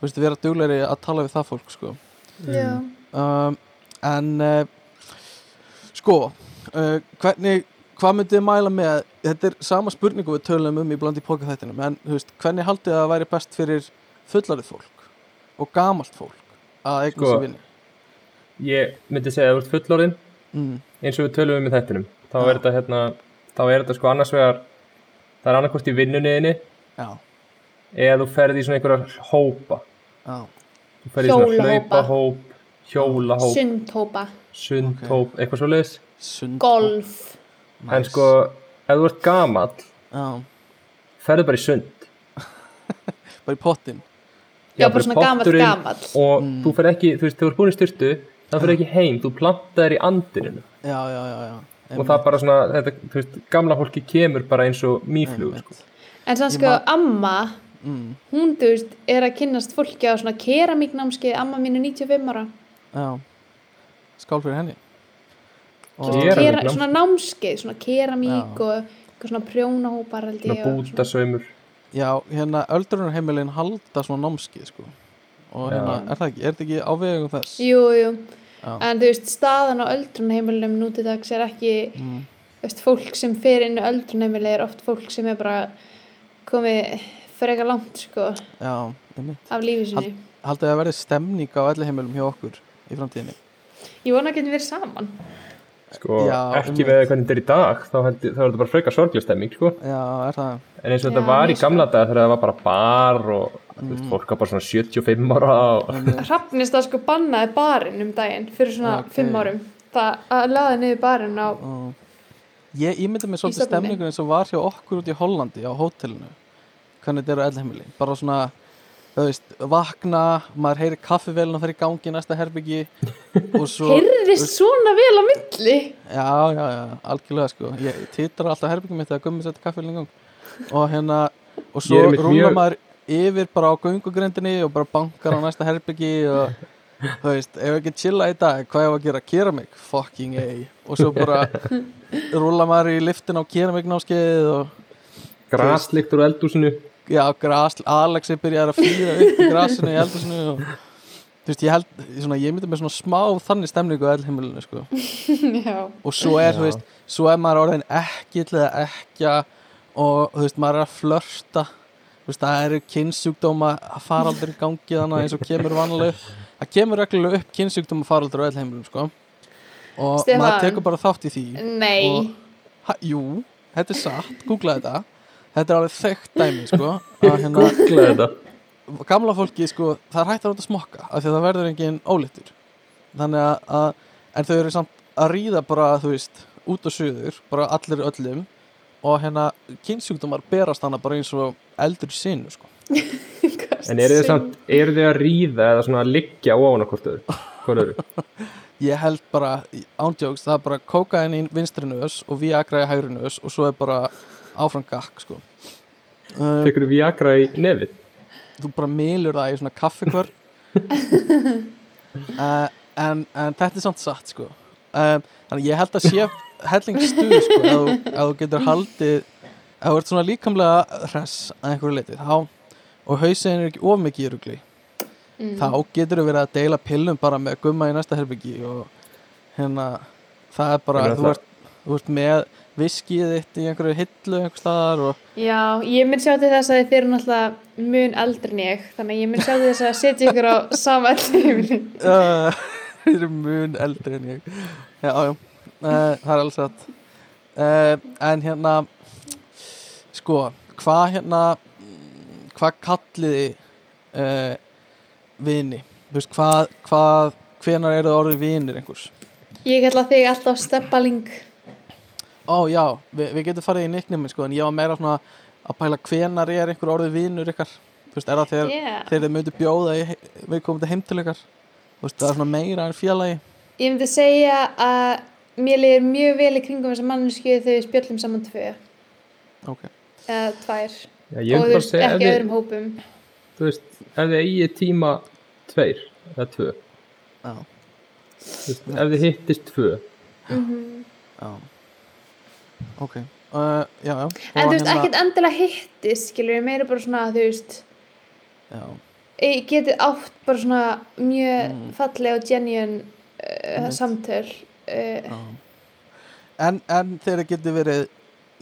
þú veist, vera duglegri að tala við það fólk sko. já um, en uh, sko uh, hvernig, hvað myndið mæla með þetta er sama spurningu við tölum um í bland í pokaþættinum, en veist, hvernig haldið þið að væri best fyrir fullarið fólk og gamalt fólk að eiga Sko. sér vinni Ég myndi segja að þú ert fullorðinn, mm, eins og við tölum um í þættinum. Þá Já. er þetta hérna, þá er þetta sko annars vegar, það er annarkvort í vinnunniðinni já, eða þú ferði í svona einhverja hópa. já, Þú ferði í svona hlaupahóp, hjólahóp, sundhópa, sundhóp, eitthvað svo leiðis. sund golf En sko, ef þú ert gamall, já, ferðu bara í sund. bara í pottin já, bara svona gamall gamall. Og Mm. þú fer ekki, þú veist, þú ert búin í styrtu, þá fer ekki heim, þú plantaðir í andininu. já, já, já, já. Og það bara svona, þetta, þú veist, gamla fólki kemur bara eins og mýflugur, sko. en sann sko, amma mm, hún, þú veist, er að kynnast fólki á svona keramíknámskeið, amma mín er 95 ára. Já skál fyrir henni kera, námskeið? svona námskeið, svona keramík Já. og eitthvað svona prjónahópar held Svona ég og svona- bútasaumur. já, hérna öldrunarheimilin halda svona námskið sko og hérna, Já. er það ekki, er þetta ekki á vegum þess jú, jú Já. en þú veist, staðan á öldrunheimilum núti dags er ekki mm, þú veist, fólk sem fer inn á öldrunheimili er oft fólk sem er bara komið frekar langt sko já, einmitt. af lífi sinni haldið að verði stemning á öllu heimilum hjá okkur í framtíðinni ég vona að geta verið saman sko, Já, ekki einmitt. með hvernig þetta er í dag þá, held, þá er þetta bara frekar sorglistemming sko. já, er það en eins og Já, þetta var í gamla dag þegar það var bara bar og mm. fólk var bara svona 75 ára og Hrafnist að sko bannaði barinn um daginn fyrir svona Ok. fimm árum það að laði niður barinn á og ég ímyndi mig svolítið Ísafirði. stemningun eins og var hjá okkur út í Hollandi á hótelinu hvernig þetta eru öllu heimili bara svona, veist, vakna maður heyri kaffivélina fyrir gangi í næsta herbyggi og svo heyrðist svona vel á milli? Já, já, já, algjörlega sko. Ég titrar alltaf herbyggjum mitt þegar gummi setja kaffið í gang. Og hérna og svo er rúlar mjög- maður yfir bara á göngugrindinni og bara bankar á næsta herbyggi og þú veist, ef ekki chilla í dag hvað var að gera, kera mig, fucking a. Og svo bara rúlar maður í liftin á kera mig námskeið og graslikt úr eldúsinu já, gras, Alexi byrjar að flýða upp í grasinu í eldhúsinu og þú veist, ég held, svona, ég myndi með svona smá þannig stemningu á eldheimilinu sko. Já, og svo er, Já. þú veist, svo er maður orðin ekkill eða ekkja og þú veist, maður er að flörta þú veist, það eru kynnsjúkdóma faraldur í gangi þannig eins og kemur vanlega það kemur reglulega upp kynnsjúkdóma faraldur á heimilum, sko. Og Stefán. maður tekur bara þátt í því nei. og, ha, jú, þetta er satt, googla þetta þetta er alveg þekkt dæmi, sko að hérna, gamla fólki, sko, það er hægt að láta smokka af því að það verður engin ólittur þannig að, að, en þau eru samt að ríða bara, þú veist, út og suður bara allir öllum og hérna, kynnsjúkdómar berast hana bara eins og eldur í sinu, sko. En eru þið samt, eru þið að ríða eða svona að liggja ofan hvort öðru? Ég held bara, ándjóks, það er bara kókain í vinstri nös og viagra í hægri nös og svo er bara áfram gakk, sko. Um, tekur viagra í nefið? Þú bara milur það í svona kaffekvör uh, en, en þetta er samt satt sko. Um, þannig ég held að sé hellingsstuð sko að þú, að þú getur haldið að þú ert svona líkamlega hress að einhverju leiti þá, og hausinn er ekki of mikið í rugli Mm. þá getur þú verið að deila pillum bara með gumma í næsta herbyggi og hérna það er bara, þú það- ert, þú ert með viskið þitt í einhverju hillu einhver staðar og já, ég mun sjá til þess að þið eru náttúrulega mun eldri en ég þannig ég mun sjá til þess að setja ykkur á sama uh, þeir eru mun eldri en ég. Já, já, uh, það er alls satt. Uh, en hérna sko, hvað hérna hvað kalliði uh, vini? Þú veist, hvað, hvað hvenar eru það orðið vinir einhvers? Ég kalla þig alltaf steppaling ó já, vi, við getum farið í nicknami sko, en ég var meira svona að pæla hvenar er einhver orðið vinur ykkar? Þú veist, er það þegar, yeah. þegar þið myndu bjóða í, við komum heim til ykkar? Þú veist, það er svona meira en félagi. Ég myndi segja að mér liður mjög vel í kringum þessa mannsku þegar við spjöllum saman tvö. Ok, eða tvær. Já, ég og þú bara veist, ekki öðrum hópum. Þú veist, ef þið eigið tíma tveir eða tvö. Já, þú veist, ef þið hittist tvö. Já ok, uh, já, já. En þú veist, ekkert endilega hittist skilur ég meira bara svona, þú veist já, ég geti átt bara svona mjög Mm. falleg og genuine uh, Einmitt. samtöl uh, já. En, en þeir geti verið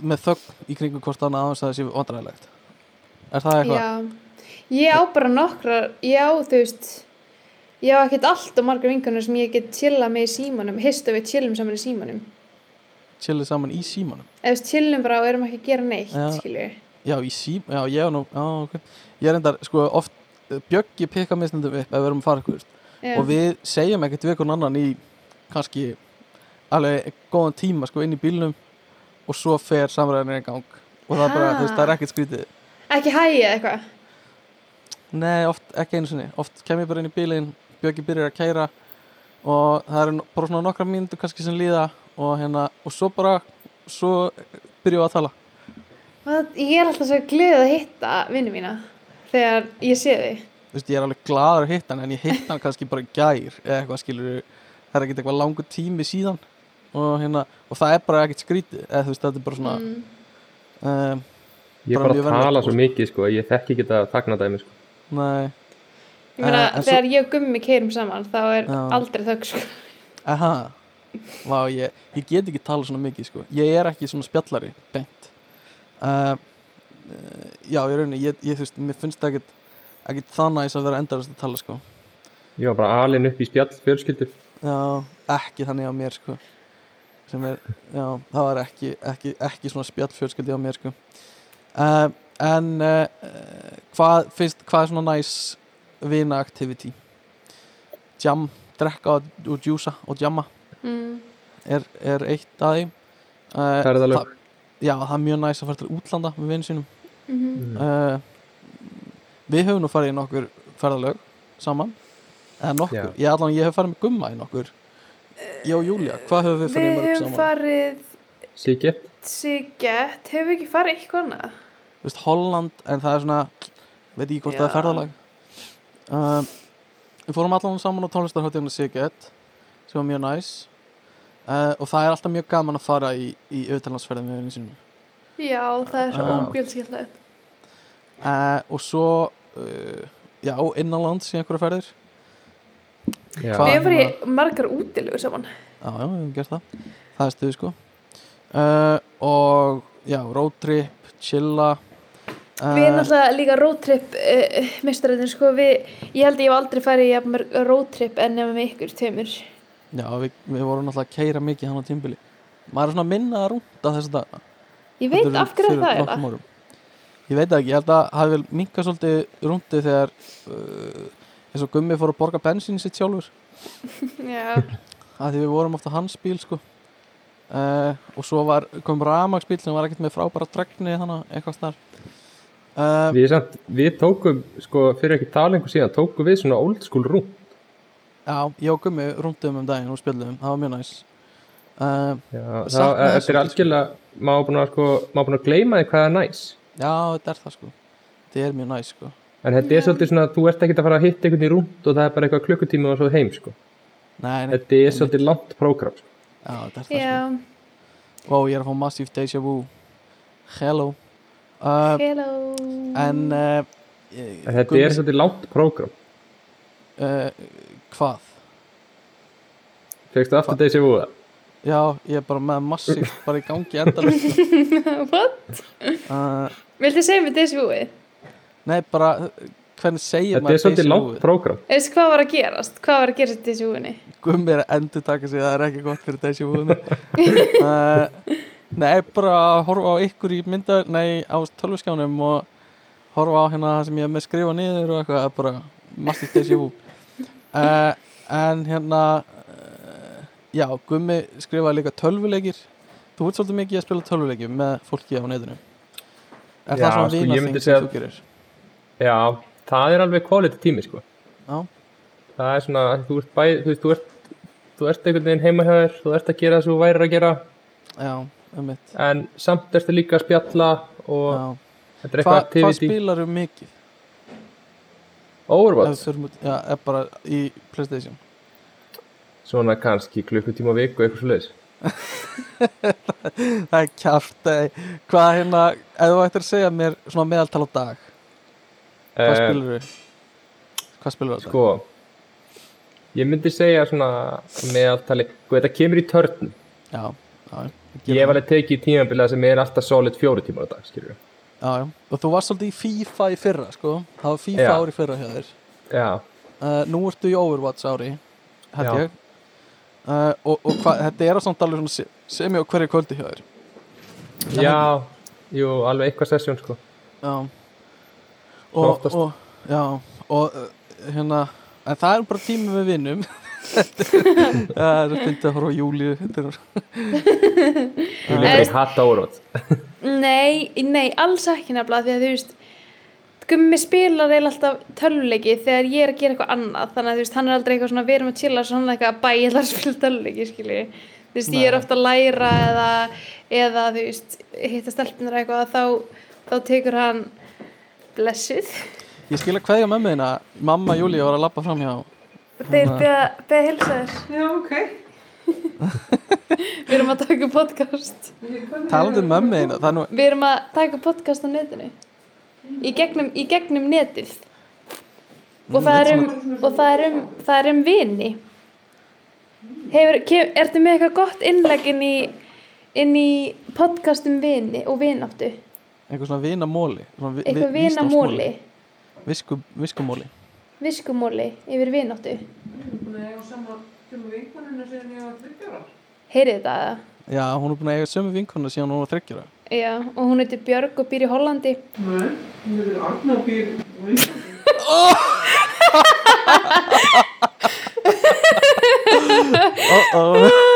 með þögn í kringum hvort annað aðeins að það sé vandræðilegt er það eitthvað? já, ég á bara nokkrar ég á, þú veist ég á ekkert allt og margar vinkunum sem ég get chilla með í símanum, hist og við chillum saman í símanum chillið saman í símanum. Eða chillum bara og erum ekki að gera neitt Já. skilur já, í sím, já, ég er nú já, ok, ég er endar, sko, oft uh, Bjöggi pikka misnendum upp ef við erum að fara Já. og við segjum ekkert við einhvern annan í kannski alveg góðan tíma sko inn í bílnum og svo fer samræðinir í gang. Og það er bara, þú veist, það er ekkert skrítið. Ekki hægja eitthvað? Nei, oft ekki einu sinni, oft kem ég bara inn í bílinn Bjöggi byrjar að kæra og það eru bara svona nokkra mínútur kannski sem líða og hérna, og svo bara svo byrjum við að tala Og ég er alltaf svo glöð að hitta vinnu mína þegar ég sé þig þú veist, ég er alveg gladur að hitta hann en ég hitta hann kannski bara gær eða eitthvað skilur það er ekkert eitthvað langur tími síðan og hérna, og það er bara ekkert skrítið eða þú veist, þetta er bara svona mm. um, Ég er Bara að tala svo mikið sko, ég þekki ekki þetta tagnadæmi sko. nei, Ég meina, Eh, en svo- þegar ég og gummi keirum saman þá er Já. aldrei þögg sko. aha Vá, ég, ég get ekki tala svona mikið sko. ég er ekki svona spjallari beint uh, já, ég rauninni ég, ég, þú veist, mér finnst það ekkit ekkit það næs að vera endarast að tala sko. Ég var bara alin upp í spjall fjölskyldu já, ekki þannig á mér sko. sem er, já, það var ekki ekki, ekki svona spjall fjölskyldi á mér sko. uh, en uh, hvað finnst, hvað er svona næs vina activity jam, drekka og djúsa og jamma mm. er, er eitt af því uh, Ferðalög. það- Já, það er mjög næst að fara til útlanda með vinn sínum Mm uh, Við höfum nú farið í nokkur ferðalög saman nokkur, Já. ég, allan, ég hef farið með gumma í nokkur og Júlia, hvað höfum við farið Við höfum saman? farið Siggi Sigett, hefur við ekki farið eitthvað annað? Þú veist, Holland, en það er svona veit ekki hvort það er Já. ferðalag uh, Við fórum allan saman á tónlistarhóttíðinu Siget sem var mjög næs uh, og það er alltaf mjög gaman að fara í, í auðvitaðlandsferðin með vinn sínum. Já, það er svo Já. ógjölskillega uh, og svo uh, já, innanlands í einhverja ferðir. Við höfum farið í margar útilegur saman. Já, já, við hefum gert það. Það er stuð sko. Uh, og já, roadtrip chilla uh, Við erum náttúrulega líka roadtrip uh, mistarinn, sko, við, ég held að ég hef aldrei farið í roadtrip en nefnum með ykkur tveimur. Já, við, við vorum náttúrulega að keira mikið hann á tímbili maður er svona minna að rúnda þess að Ég veit af hverju það er það. ég veit ekki, ég held að hafi vel minkað svolítið rúndi þegar uh, eins og Gummi fór að borga bensín sitt sjálfur. Já, að því við vorum ofta hans bíl sko. Uh, og svo var, kom ramagsbíl sem var ekkert með frábæra dregni þannig eitthvað starf uh, Við, við tókum, sko, fyrir ekki einhver síðan, tókum við svona old school rúm. Já, ég og Gummi rúndum um daginn og spjöldum, það var mjög næs uh, Já, Saknaði það, þetta er algjörlega, maður búin að, sko, maður búin að gleyma því hvað er næs. já, þetta er það sko þetta er mjög næs sko En þetta er svolítið svona, þú ert ekki að fara að hitta einhvern í rúmt og það er bara eitthvað klukkutíma og svo heim, sko. nei, nei, Þetta er svolítið langt prógram, sko. já, þetta er það já, sko og ég er að fá massíf deja vu hello uh, hello. en uh, þetta er svolítið langt prógram. Hvað? Fegstu aftur þessi vúða? já, ég er bara með massíf bara í gangi endalist What? uh, Viltu segja mér þessi búið? nei, bara hvernig segir Þetta er svolítið langt prógram. Veist hvað var að gerast? Hvað var að gerast í þessi búinni? Gummi er að endur taka sig það er ekki gott fyrir þessi húðinu uh, Nei, bara að horfa á ykkur í mynda nei, á tölvuskjánum og horfa á hérna það sem ég hef með skrifa niður og eitthvað, bara massið þessi hú uh, En hérna uh, já, Gummi skrifaði líka tölvuleikir Þú ert svolítið mikið að spila tölvuleikir með fólki á netinu Er Já, það svona sko, vina myndi þing sem þú gerir? Já, það er alveg quality tími, sko. Já, Það er svona, þú ert bæ, þú þú ert, þú ert einhvern veginn heima hjá þér, þú ert að gera það sem þú værir að gera, já, um mitt en samt ertu líka að spjalla og Já. þetta er Hva, eitthvað Hvað activity. spilar þú mikið? Overwatch, við Já, er bara í Playstation svona kannski klukkutíma á viku, eitthvað svo leiðis. Það er kjárt Hvað hérna, ef þú ættir að segja mér svona meðaltal á dag Hvað Eh, spilur þú? Hvað spilur þú? Sko, ég myndi segja svona meðaltali, sko þetta kemur í törn. Já, já Ég hef alveg tekið tímabilið sem er alltaf solid fjóri tímar á dag, skilur við. Já, og þú varst svolítið í FIFA í fyrra, sko. Það var FIFA Já. ári fyrra Já, uh, Nú ertu í Overwatch ári, held ég. Uh, Og, og hvað, þetta er á samt alveg svona se- semi á hverju kvöldi hjá þér. Já, jú, alveg eitthvað sessjón, sko. Já. Og, og, Já, og uh, hérna En það er bara tími við vinnum Það er að finna að horfa á júli Þetta er hata Overwatch. Nei, nei, alls ekki nefnilega því að þú veist Gummi spilar eiginlega alltaf tölvuleiki þegar ég er að gera eitthvað annað þannig að þú veist, hann er aldrei eitthvað svona við erum að chilla svona eitthvað bæ, ég ætla að spila tölvuleiki skilji, þú veist, ég er ofta að læra eða, eða þú veist hitta stelpunar eitthvað þá, þá tekur hann blessuð Ég skil að kveðja mömmu þína. Mamma Júlía var að lappa fram hjá þeir beða að hilsa þér. Já, ok. Við erum að taka podcast. Talandi um mömmu er nú, Við erum að taka podcast á netinu. Í gegnum, í gegnum netið. Og það er um Og það er um, það er um vini. Hefur, kem, ertu með eitthvað gott innlegg inn í inn í podcast um vini og vináttu? Einhver svona vinamóli eitthvað vi- vinamóli. Visku, viskumóli viskumóli yfir vináttu Nei, og sama sem vinkonuna sem ég var þryggjara. heyrið þetta eða? já, hún er búin að eiga sömu vinkona síðan hún var þryggjara já, og hún heitir Björg og býr í Hollandi Nei, hún er Arna býr vinkonuna. oh -oh.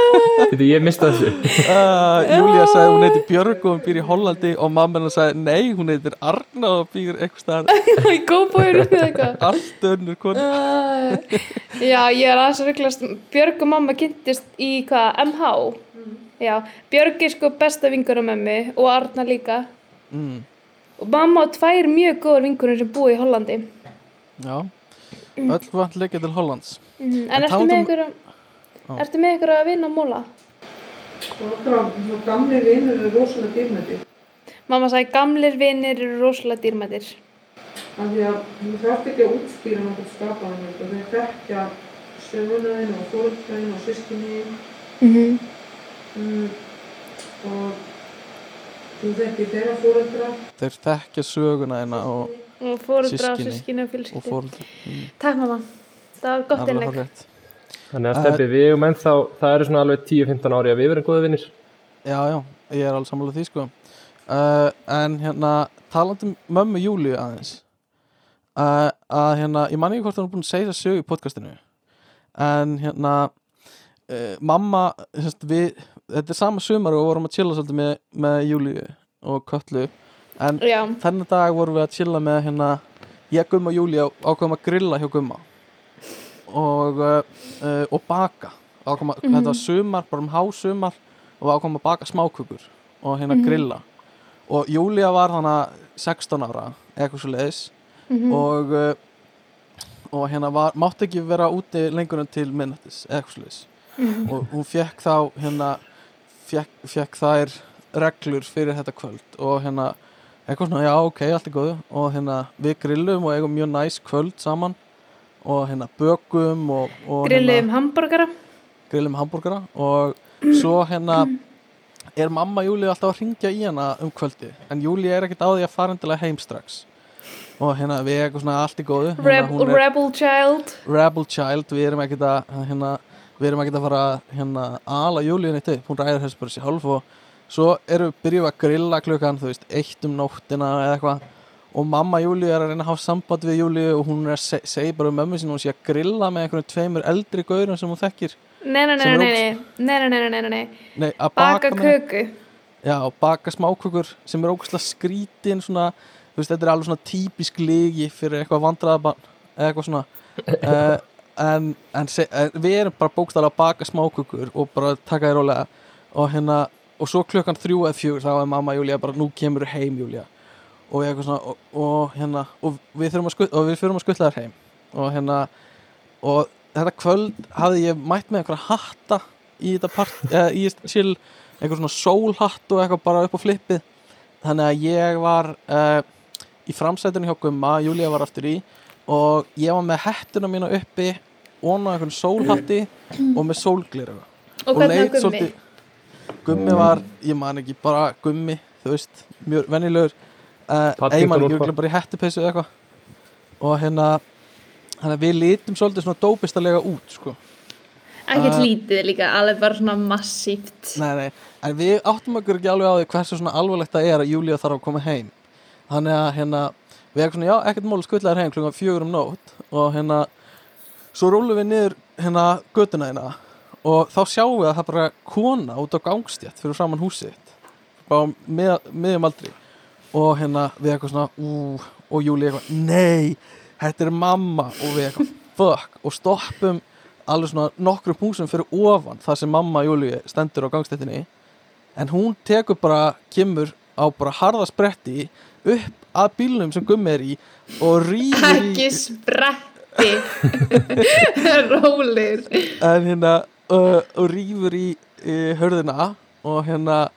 Þetta ég mista þessu. Uh, Júlia sagði hún heitir Björg og hún býr í Hollandi og mamma hennar sagði nei, hún heitir Arna og býr eitthvað í góðbóður allt önnur konu Uh, já, ég er aðeins að rugglast Björg og mamma kynntist í hvað, MH já, Björg er sko besta vingur á mömmu og Arna líka. Mm, og mamma á tvær mjög góður vingur sem búi í Hollandi. Já, öll vant leikja til Hollands. Mm, en En ertu með ykkur að vinna á móla? Og okkar svo gamli vinnur er rosalega dýrmætti. mamma sagði gamlir vinnir eru rosalega dýrmættir Af því að þú þarft ekki að útskýra náttúrulega skapaðan þetta. Þeir þekkja sögunaðin og fóröldræðin og sískinni mm -hmm. mm, og þú þekkir þeirra fóröldra. þeir þekkja söguna hérna og, og fóruldra og sískinu og og fjölskyldu fóröldri mm, takk mamma, það var gott hárrétt. Þannig að stefni við og menn þá Það eru svona alveg 10-15 ári að við verðum góða vinnir já, já, ég er alveg sammála því sko. Uh, en hérna talandi um mömmu Júliu aðeins. Uh, að hérna, ég man ekki hvort hann er búin að segja það sögu í podcastinu. En hérna uh, mamma, semst, við þetta er sama sumar og við vorum að chilla svolítið með, með Júliu og Köllu en já, þennan dag vorum við að chilla með hérna ég, Gumma og Júlia ákveðum að grilla hjá Gumma og, uh, og baka. Ákveðum að, þetta var sumar, bara um hásumar og ákveðum að baka smákukur og hérna grilla. Og Júlia var þannig 16 ára eitthvað svo leiðis Mhm. og uh, og hérna var, mátti ekki vera úti lengur en til minnættis eitthvað svo leiðis Mhm. og hún fekk þá hérna fekk, fekk þær reglur fyrir þetta kvöld og hérna eitthvað svona, já ok, allt er góðu. Og hérna við grillum og eigum mjög næs kvöld saman og hérna bökum og, og hérna, hambúrgara grillum hambúrgara og svo hérna er mamma Júli alltaf að ringja í hana um kvöldi en Júli er ekkert á því að fara endilega heim strax. Og hérna við eitthvað svona allt í góðu. Hérna, Reb er Rebel Child. Rebel child, við erum ekkert að hérna, við erum ekkert að fara hérna, ala Júlíu neitt upp, hún ræður þessu bara sjálf og svo erum við byrjuð að grilla klukkan, þú veist, eitt um nóttina eða eitthvað og mamma Júlíu er að reyna að hafa samband við Júlíu og hún er að se segja bara um mömmu sinni og hún sé að grilla með einhvern tveimur eldri gaurum sem hún þekkir. Nei, nei, nei, nei, nei, nei, nei, nei, nei, nei, nei. Nei, að baka með- köku. Já, baka smákökur sem er ógæslega skrítin svona, þú veist, þetta er alveg svona típisk ligi fyrir eitthvað vandræðabann eða eitthvað svona. Uh, en, en, se, en við erum bara bókstæðlega að baka smákökur og bara taka þér rólega. Og hérna, og svo klukkan þrjú eða fjögur þá er mamma Júlía bara, nú kemur heim Júlía og ég eitthvað svona og, og hérna, og við þurfum að skutt og við fyrir að skuttla þér heim. Og hérna, og þetta kvöld hafði ég mætt með einhverja hatta í þetta part, eða í chill einhver svona sólhatt og eitthvað bara upp á flippið. Þannig að ég var uh, í framsætinu hjá Gumma Júlía var aftur í og ég var með hettuna mína uppi og á einhvern sólhatti og með sólgliru og hvernig var gummi? Gummi var, ég man ekki, bara Gummi þú veist, mjög venjulegur uh, Paddington ég örugglega bara í hettupeysu eða eitthvað. Og hérna þannig að við litum svolítið svona dópistarlega út sko. Ekkert Uh, lítið líka, alveg bara svona massíft. Nei, nei, en við áttum okkur ekki alveg á því hversu svona alvarlegt það er að Júlía þarf að koma heim. Þannig að hérna við erum svona, já, ekkert mál skuttlaðir heim klukkan fjögur um nótt. Og hérna svo rúlum við niður hérna göttuna hérna. Og þá sjáum við að það bara kona út á gangstjætt fyrir framann húsið bara með, miðjum aldri og hérna við eitthvað svona ú, og Júlía eitthvað, nei þetta er mamma. Og við eitthvað fuck. Og stoppum alveg svona nokkrum húsum fyrir ofan þar sem mamma Júlíu stendur á gangstættinni en hún tekur bara, kemur á bara harða spretti upp að bílnum sem gummi er í og ekki í spretti. Rólir en hérna uh, og rýfur í í hörðina og hérna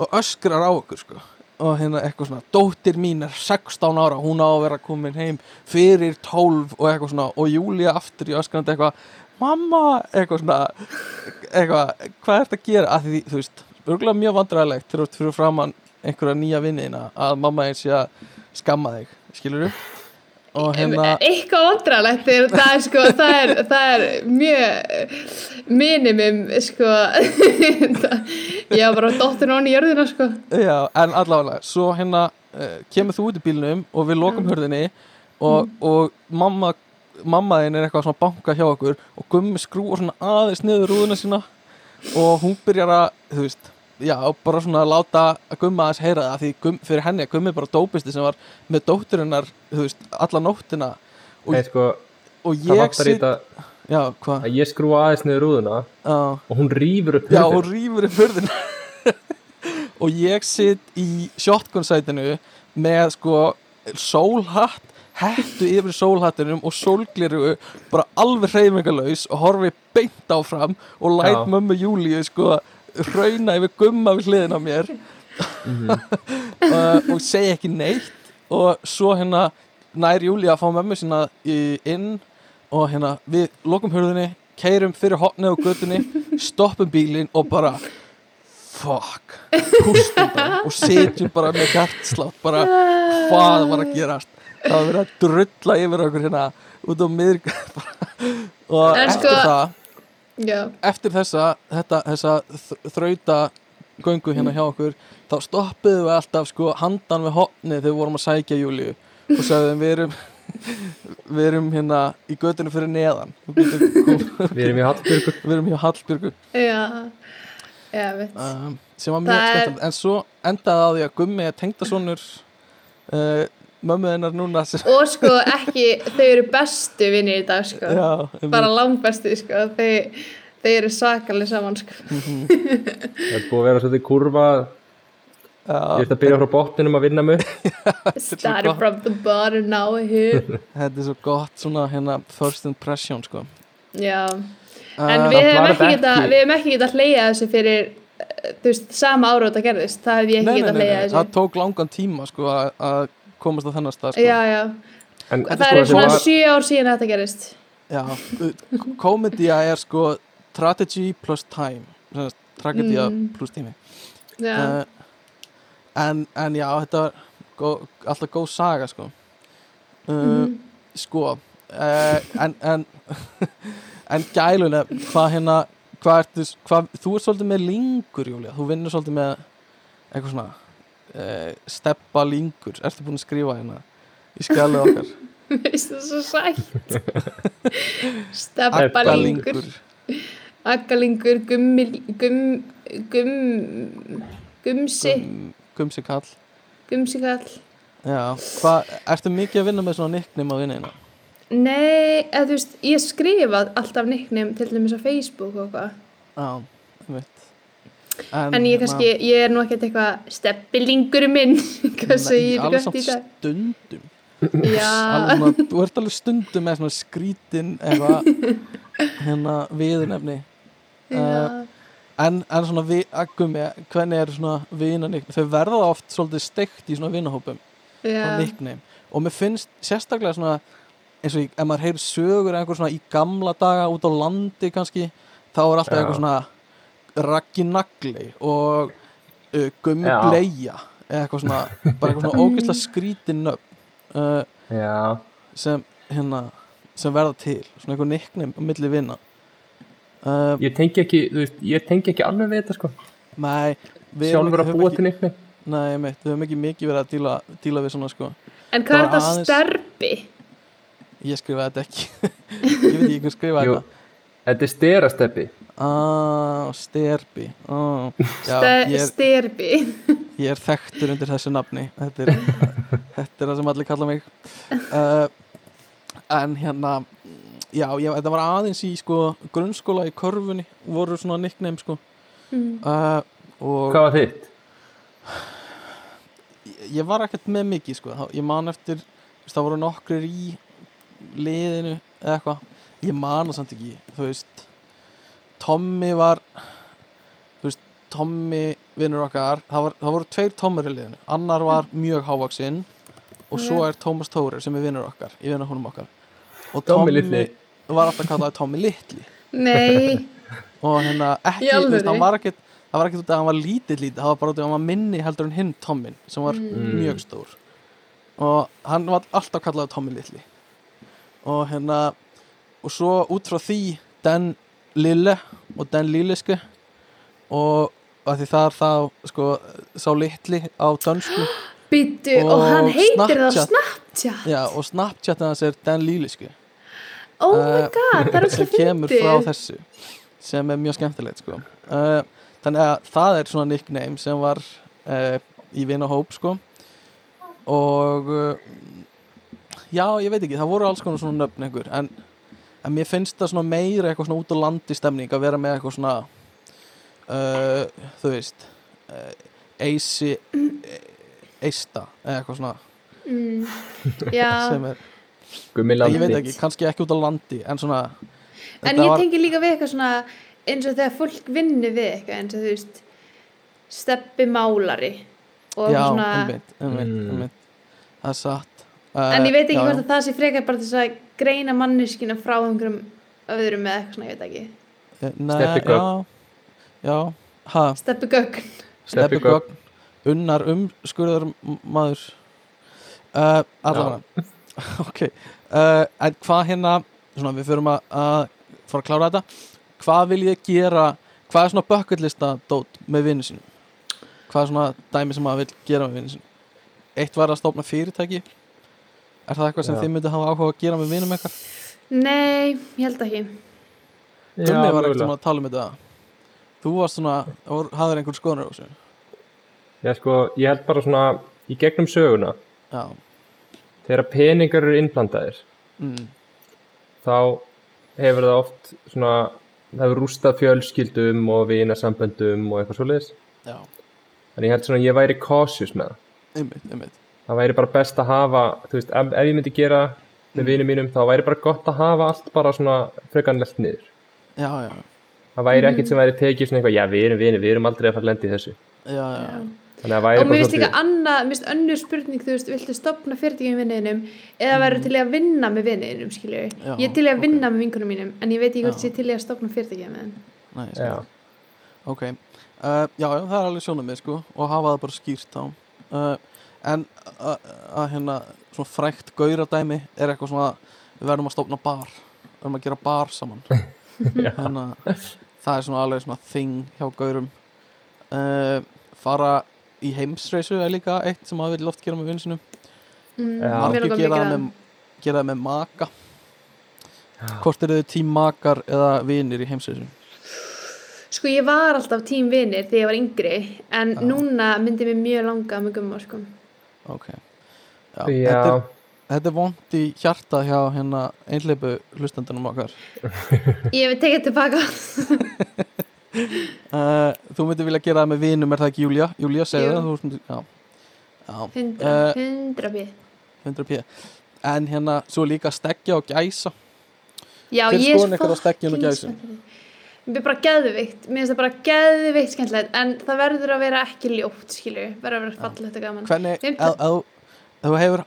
og öskrar á okkur sko og hérna eitthvað svona, dóttir mín er 16 ára hún á að vera komin heim fyrir 12 og eitthvað svona og Júlia aftur í öskrandi eitthvað mamma, eitthvað svona eitthvað, hvað er þetta að gera að því, þú veist, örgulega mjög vandræðilegt þegar þú ert fyrir framann einhverja nýja vinniðina að mamma einn sé að skamma þig, skilur þú? Hérna, eitthvað vandralegt það er sko það er, það er mjög minimum sko ég var bara dóttir án í jörðina sko. Já, en allavega svo hérna uh, kemur þú út í bílnum og við lokum hörðinni og, og mamma mamma þinn er eitthvað svona banka hjá okkur og gummi skrúar svona aðeins niður rúðuna sína og hún byrjar að, þú veist já, bara svona að láta að gumma aðeins heyra það því gum, fyrir henni að gummi bara dópisti sem var með dótturinnar, þú veist, alla nóttina og, Nei, sko, og ég sit já, að ég skrúa aðeins niður rúðuna já og hún rýfur upp Já, hurðina. og rýfur upp hurðina og ég sitt í shotgun sætinu með sko sólhatt, hættu yfir sólhattinum og sólgliru bara alveg hreyfingalaus og horfi beint áfram og læt Já. mömmu Júlíu sko hrauna yfir gumma við hliðin á mér. Uh, og segi ekki neitt. Og svo hérna nær Júlía að fá mömmu sína í, inn. Og hérna við lokum hurðinni, keirum fyrir hotnið á götunni, stoppum bílinn og bara fuck, bara og setjum bara með hjartslátt bara hvað var að gerast? Það var verið að drulla yfir okkur hérna út á miður og En eftir sko- það já, eftir þessa, þetta, þessa þ- þrauta göngu hérna hjá okkur þá stoppuðum við alltaf sko handan við hotnið þegar við vorum að sækja Júliu og sagðum við erum við erum hérna í göttinu fyrir neðan. Við erum í Hallbjörgu. Við erum hjá Hallbjörgu. Já. Já, veit. Um, sem var mjög er- skemmtilegt. En svo endaði á því að Gummi tengdasonur uh, mömmu hennar núna og sko ekki, þau eru bestu vinnir í dag sko, já, um, bara langbestu sko, þau, þau eru sakalega saman sko. Það er búið að vera svolítið kurva. Ég já, ert að byrja frá botninum að vinna mig. Started from the bottom now here. Þetta er svo gott svona hérna first impression sko. Já, Uh, en samt við hefum ekki þetta geta ekki- við hefum ekki geta hleyja þessu fyrir eh, þú veist, sama ára þetta gerðist. Það hef ég ekki nei, geta nei, hleyja nei, þessu það tók langan tíma sko að- að komast á þennan stað sko. já, já, En það sko, eru sem svona var- sjö ár síðan þetta gerðist Já, uh, komedía er sko strategy plus time tragedía Mm. plus tími já, uh, en, en já, þetta var gó, alltaf góð saga sko uh, Mhm. sko uh, en en, en gælulega hvað hérna hvað ertu, hvað, þú ert svolítið með lingur Júlia, þú vinnur svolítið með eitthvað svona uh, steppa lingur, ertu búin að skrifa hérna í skjalið okkar? Veist það svo sætt. Steppalingur. steppalingur aggalingur, gummi gum, gum gumsi, Gum, gumsi kall gumsikall Já, hvað, ertu mikið að vinna með svona nickname á vinnina? nei, eða þú veist, ég skrifa alltaf nickname til dæmis á Facebook og eitthvað. Já, ég veit en ég kannski, ég er nú ekkert eitthvað steppilingur minn í dag? stundum. Alveg Þú ert alveg stundum með svona skrítin eitthvað hérna viðurnefni. Já, en, en svona við, aggumi, hvernig er svona vinanik, þau verða oft svolítið steikt í svona vinahópum já, og mér finnst sérstaklega svona eins og ég, ef maður heyrir sögur einhver svona í gamla daga út á landi kannski, þá er alltaf Já. eitthvað svona Raggi Nagli og uh, Gummi Já. Bleia eða eitthvað svona, bara eitthvað svona ógeðslega skrítin nöfn uh, Já, sem hérna sem verða til, svona eitthvað nickname á milli vinna uh, ég tengi ekki, þú veist, ég tengi ekki alveg við þetta sko. Nei, við Sjálfur að búa ekki, til nýttni Nei, meitt, við höfum ekki mikið verið að díla, díla við svona sko. En hvað er þetta sterbi? Ég skrifaði þetta ekki. Ég veit ekki hvað skrifaði þetta. Þetta er sterasteppi Ah, sterbi. Ah, já, ég, er, sterbi. ég er þekktur undir þessu nafni. Þetta er, þetta er það sem allir kalla mig. Uh, En hérna Já, ég, þetta var aðeins í sko grunnskóla í körfunni voru svona nickname sko. Mm. uh, og Hvað var þitt? ég- ég var ekkert með mikið sko. Þá- ég man eftir, það voru nokkrir í liðinu eða eitthvað. Ég man það samt ekki, þú veist Tommy var Tommy vinnur okkar það, var, það voru tveir Tommur í liðinu. Annar var mjög hávaksinn og svo er Tómas Tórir sem er vinnur okkar í vinnarhónum okkar. Og Tommy litli. var alltaf kallaði Tommy litli. Nei, og hérna ekki, veist, hann var ekkert það var ekkert út af að hann var lítið lítið það var bara út af að hann var minni heldur en hinn Tommin sem var Mm. mjög stór. Og hann var alltaf kallaði Tommy litli. Og hérna og svo út frá því Den Lille og Den Lilliske og að því það er það sko, sá litli á dönsku býtu og, Og hann heitir það Snapchat. Já, og Snapchat hans er Den Lilliske Oh my Eh, god, það er sem alltaf kemur fyndið frá þessu sem er mjög skemmtilegt sko. uh, þannig að það er svona nickname sem var uh, í vinahóp sko. og uh, já, ég veit ekki, það voru alls konar svona nöfn einhver en, en mér finnst það svona meira eitthvað svona út á landi stemning að vera með eitthvað svona uh, þú veist uh, Eisi Eista eða eitthvað svona. Mm, sem er, ég veit ekki, kannski ekki út á landi en svona en ég var- tengi líka við eitthvað svona eins og þegar fólk vinnur við eitthvað eins og þú veist steppi málari og já, svona einmitt, einmitt, Mm. einmitt. Það er satt uh, en ég veit ekki já, hvort að það sé frekar bara þess að greina manneskina frá einhverjum öðrum með eitthvað svona, ég veit ekki. Nei, Steppi já, já, ha, steppi gögn. Steppi Gögn. Unnar umskurðar maður. Uh, allavega. Ok, uh, en hvað hérna svona við förum að, að fara að klára þetta. Hvað vil ég gera hvað er svona bucketlista dót með vinnu sínum? Hvað er svona dæmi sem maður vil gera með vinnu sínum? Eitt var að stofna fyrirtæki er það eitthvað sem Já. þið myndi hafa áhuga að gera með vinnum eitthvað nei, ég held ekki. Gummi var ekkert svona að tala um þetta. Þú varst svona, var- hafðir einhver skoðanur á þessu? Já, sko, ég held bara svona í gegnum söguna. Já, þegar peningar eru innblandaðir mm, þá hefur það oft svona það hefur rústað fjölskyldum og vinasamböndum og eitthvað já, en ég held svona að ég væri cautious með það. Einmitt, einmitt það væri bara best að hafa þú veist, ef, ef ég myndi gera með vinum mínum þá væri bara gott að hafa allt bara svona frekanlegt niður. Já, já, það væri ekkert sem væri tekið svona eitthvað já við erum vinir, við erum aldrei að fara lendi í þessu. Já, já, já. þannig að væri og mér finnst líka annað, mér finnst önnur spurning þú veist, viltu stopna fyrirtækjum með vinninum eða verður til að vinna með vinninum skilju, Mm. Ég er til að ok. vinna með vinkunum mínum en ég veit ekki hvort ég er til að stopna með skil. ok. Uh, já, já, það er alveg sjónum sko, og hafa það bara skýrt á uh, en að hérna svona frækt gauradæmi er eitthvað svona við verðum að stofna bar. Við verðum að gera bar saman. Þannig að það er svona alveg svona þing hjá gaurum. Uh, fara í heimsreisu er líka eitt sem maður vil oft gera með vinsinum mm, Já. margir gera það að með, gera það með maka. Hvort eru þið tím makar eða vinir í heimsreisu? Sko ég var alltaf tím vinir þegar ég var yngri en Já. núna myndi mér mjög langa með gumma sko. Ok. Já, já, Þetta, er, þetta er vond í hjarta hjá hérna einhleipu hlustandunum okkar. Ég vil tekið tilbaka. Uh, þú myndir vilja gera það með vinum er það ekki Júlia? Júlia segði það þú myndir, já, já, 100, Eh, 100 bí 100 p en hérna svo líka stekja og gæsa. Já, er er skoðun ykkar á steggjum og spennt. Mér er bara geðvikt, mér finnst það bara geðvikt skemmtilegt en það verður að vera ekki ljótt skilju, verður að vera fallegt og gaman. Hvernig, ef þú- ef þú hefur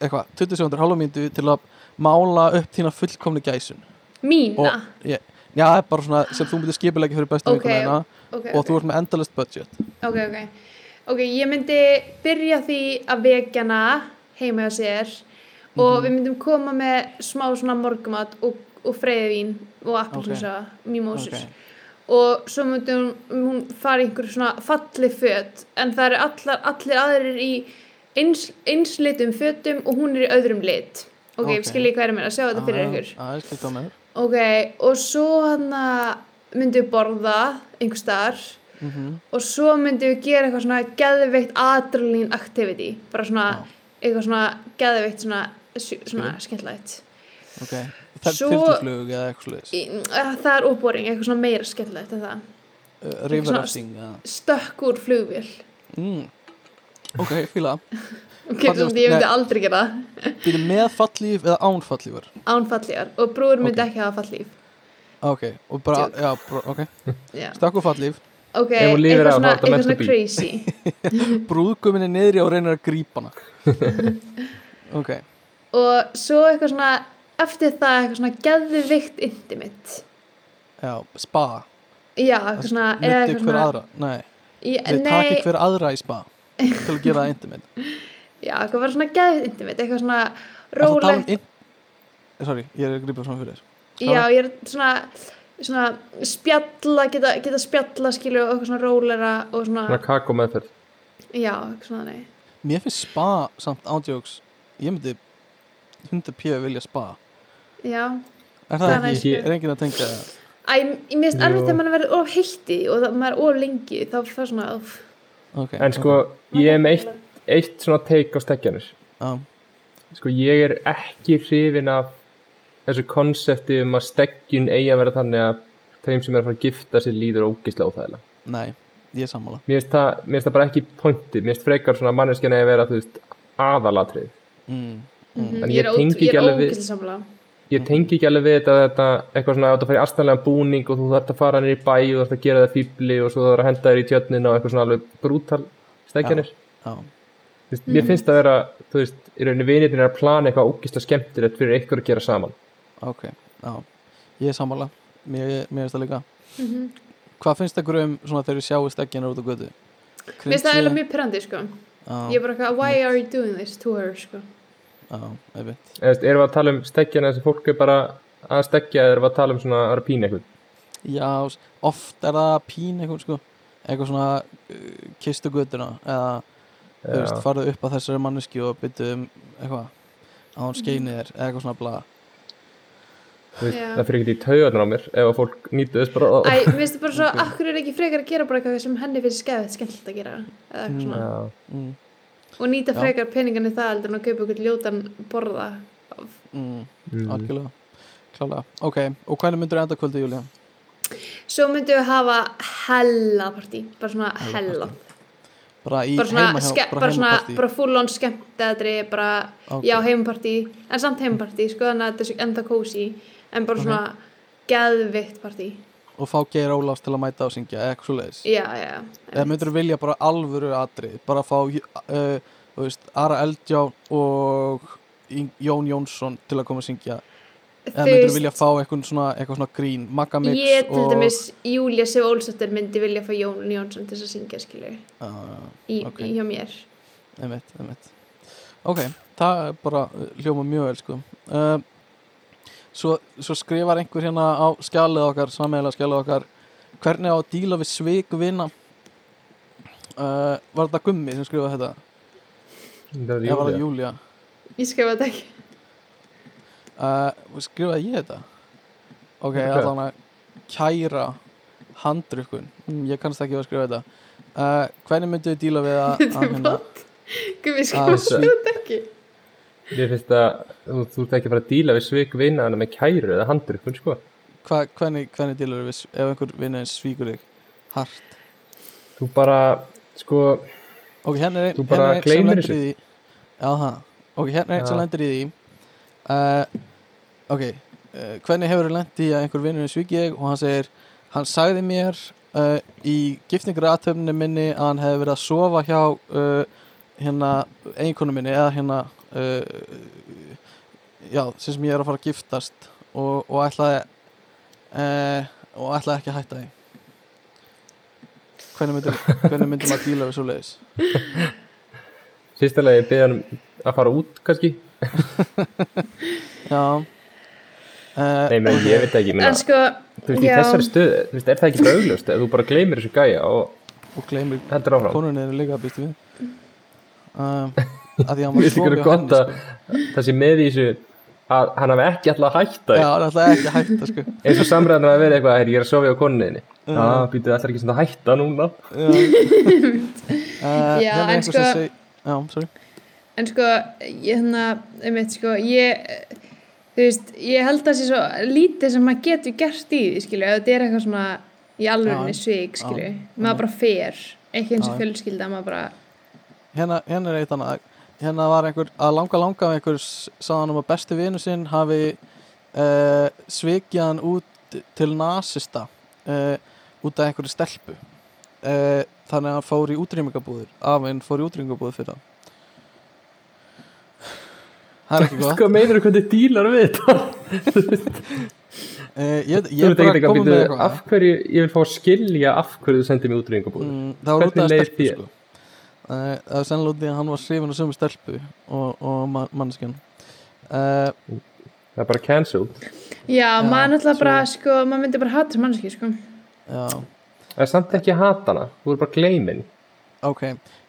eitthvað, 20 sekundur, hálfa mínútu til að mála upp þína fullkomni gæsun. Mína? og já, það er bara svona sem þú myndir skipulegja fyrir bestu Ok, vinkunina ok, og ok. þú ert með endalist budget. Ok, ok. Ok, ég myndi byrja því að vekjana heima hjá sér. Og Mhm. við myndum koma með smá svona morgumat og, og freyðvín og appelsúsa, mimósur. Ok. og svo myndi hún, hún fara í einhver svona falli föt en það eru allar, allir aðrir í eins, eins litum fötum og hún er í öðrum lit. Ok, Ok. okay. skiljið hvað er mér að sjá þetta fyrir ykkur. ég skilta á með ok, og svo hann að myndum við borða einhver staðar. Mm og svo myndum við gera eitthvað svona geðveikt adrenalín activity bara svona, eitthvað svona geðveikt svona, svona skemmtilegt ok, það er þyrluflug eða eitthvað sluðis eh, það er óboring, eitthvað svona meira skemmtilegt en það, uh, riverrafting eða? stökk úr flugvél. Mm. ok, fíla. Ok, sem ég myndi aldrei gera Býtu með fallíf eða án fallífur án fallífar og brúður myndi Ok. ekki hafa fallíf ok, og bara, já, bara, ok. Já. stakku fallíf ok, eitthvað svona, er eitthvað svona crazy. Brúðguminni niðri og reynir að grípa hana. Ok, og svo eitthvað svona eftir það eitthvað svona geðvikt intimate. Já, spa. Já, eitthvað svona eitthvað hver svona aðra, nei. Í- þau nei, hver aðra í spa til að gera það intimate. Já, eitthvað var svona geðvikt intimate eitthvað svona um rólegt. in... sorry, ég er að grípa svona fyrir þér. Já, ég er svona svona spjalla, geta, geta spjalla skilju og eitthvað svona rólera og svona, Svona kakó meðferð. Já, eitthvað svona nei. Mér finnst spa samt ándjóks ég myndi 100p vilja spa já, er það Það er ekki, er enginn að tengja það. Æ, ég minnst Jú. erfitt þegar maður verður of heilti og það, maður er of lengi þá fyrir svona of, okay, En sko, ég er með eitt, eitt svona teik á stekkjanir já, Sko, ég er ekki hrifin af þessu konsepti um að steggjun eigi að vera þannig að þeim sem er að fara að gifta sér líður ógislega óþægilega. Nei, ég er sammála. Mér finnst það, mér finnst það bara ekki pointi. Mér finnst frekar svona manneskjan eigi að vera, þú veist, aðalatrið mm, mm, En ég ég er, tengi ekki er alveg við- Ég tengi ekki alveg við þetta, þetta eitthvað svona að þetta fara í astanlega búning og þú þarf að fara niður í bæ og þú þarf að gera það fýbli og svo þú þarf að henda þér í tjötnin og eitthvað svona alveg brútal Þú veist, Mér finnst það vera, þú veist, í rauninni vinirinn er að plana eitthvað ógislega skemmtilegt fyrir ykkur að gera saman. Ok, já. Ég er sammála, mér, mér finnst það líka. Mhm. hvað finnst ykkur um svona þegar við sjáum stekkinar út á götu? Mér finnst það Eða, Erum við að tala um stekkjana þessi fólk er bara að stekja eða erum við að tala um svona að pína eitthvað? Já, oft er það pín eitthvað sko. Eitthvað svona uh, kistu göttuna eða þú veist, farðu upp að þessari manneski og byttu um eitthvað að hún skeini þér eða eitthvað svona bla. Þú veist, það fyrir ekki í taugarnar á mér ef að fólk nýtu þess bara Æ, finnst það bara svo, akkur er ekki frekar að gera bara eitthvað sem henni finnst skefið skemmtilegt að gera? Eða eitthvað svona. Já. mm, og nýta frekar peningan í það heldur en að kaupa ykkur ljótan borða. Mm, Mm. algjörlega. Klálega, ok, og hvernig myndur enda kvöldi Júlía? Svo myndum við hafa hella partí bara svona Hella Bara í bara svona, heima, ske, bara bara svona bara full on skemmtæðri bara, Ok. já, heimapartí en samt heimapartí, sko, þannig að þetta er enda kósi en bara svona geðvikt partí og fá Geir Ólafs til að mæta og syngja eða eitthvað svo leiðis eða myndur vilja bara alvöru atrið bara fá uh, þú veist, Ara Eldjá og Jón Jónsson til að koma að syngja. Eða Þú myndur veist, vilja fá eitthvað svona, eitthvað svona grín? Magga Mix ég til dæmis Júlia Sif Ólsdóttir myndi vilja fá Jón Jónsson til að syngja skilju uh, í, Ok. í hjá mér. Einmitt, einmitt. Ok, það er bara hljóma mjög vel sko. Uh, svo, svo skrifar einhver hérna á skjalið okkar, sammeðlega skjalið okkar hvernig á að díla við svik vinna uh, var þetta Gummi sem skrifaði þetta? Það var það. Júlia ég skrifa þetta ekki. Uh, skrifaði ég þetta? Ok, Ok. allan að kæra handrukkun. Mm, ég kannast ekki að skrifa þetta. Uh, hvernig myndu þið díla við að, að hérna, Guð, við Ah, skrifa þetta ekki. Mér finnst að þú, þú ert ekki að fara að díla við svik vinna hana með kæru eða handrukun sko. hva, hvernig, hvernig dílar við ef einhver vinnaðin svíkur þig hart? Þú bara, sko, ok, hérna er, bara hérna einn sem lendir í því. Það, ok, hérna er einn sem Já. lendir í því. Uh, ok uh, hvernig hefur þú lent í að einhver vinnurinn svíki þig? Og hann segir, hann sagði mér uh, í giftingur aðtöfninu minni að hann hefði verið að sofa hjá uh, hérna eiginkonu minni eða hérna uh, já, sem sem ég er að fara að giftast og, og ætlaði uh, og ætlaði ekki að hætta því hvernig myndir, hvernig myndir maður díla við svo leiðis fyrsta lagi beða hann að fara út kannski. já uh, Nei, menn, ég veit ekki, minna, en sko, þú veist, í já. þessari stöð, þú veist, er það ekki augljóst ef þú bara gleymir þessu gæja og og gleymir heldur áfram. konunni er líka býst við um, að því að hann var gott henni, að það sé með í þessu að hann hafi ekki alltaf að hætta sko. því. já, hann ætlaði ekki að hætta sko. eins og samræðan að vera eitthvað, "Herri, ég er að sofa á konunniðinni. Mm. Já, býtu, ætlar ekki sem það hætta núna. uh, Já, en sko seg, já, sorry en sko ég hérna, einmitt sko ég, þú veist, ég held að það sé svo lítið sem maður getur gert í því skilju, ef þetta er eitthvað svona í alvegni Já. svig, skilju, Já. maður bara fer ekki eins og Já. fjölskylda, maður bara hérna, hérna er eitt annað hérna var einhver, að langa langa einhver saðan um að besti vinu sinn hafi uh, svikið hann út til nasista uh, út af einhverju stelpu. Uh, þannig að hann fór í útrýmingabúður afinn fór í útrýmingabúður fyrir það það er ekki gott. Sko meinar þú hvernig dílar við þetta? ég, ég er bara að koma með að eitthvað. af hverju, ég vil fá að skilja af hverju þú sendið mér útrýðingabúð mm, það var út af stelpu sko. Uh, það var sennilega út í að hann var srifin og sömu stelpu og, og ma manneskjan. Uh, Það er bara cancelled. Já, náttúrulega svo- bara, sko, maður myndi bara hata mannski, sko. já, Það er samt ekki að hata hana, þú er bara gleimin ok,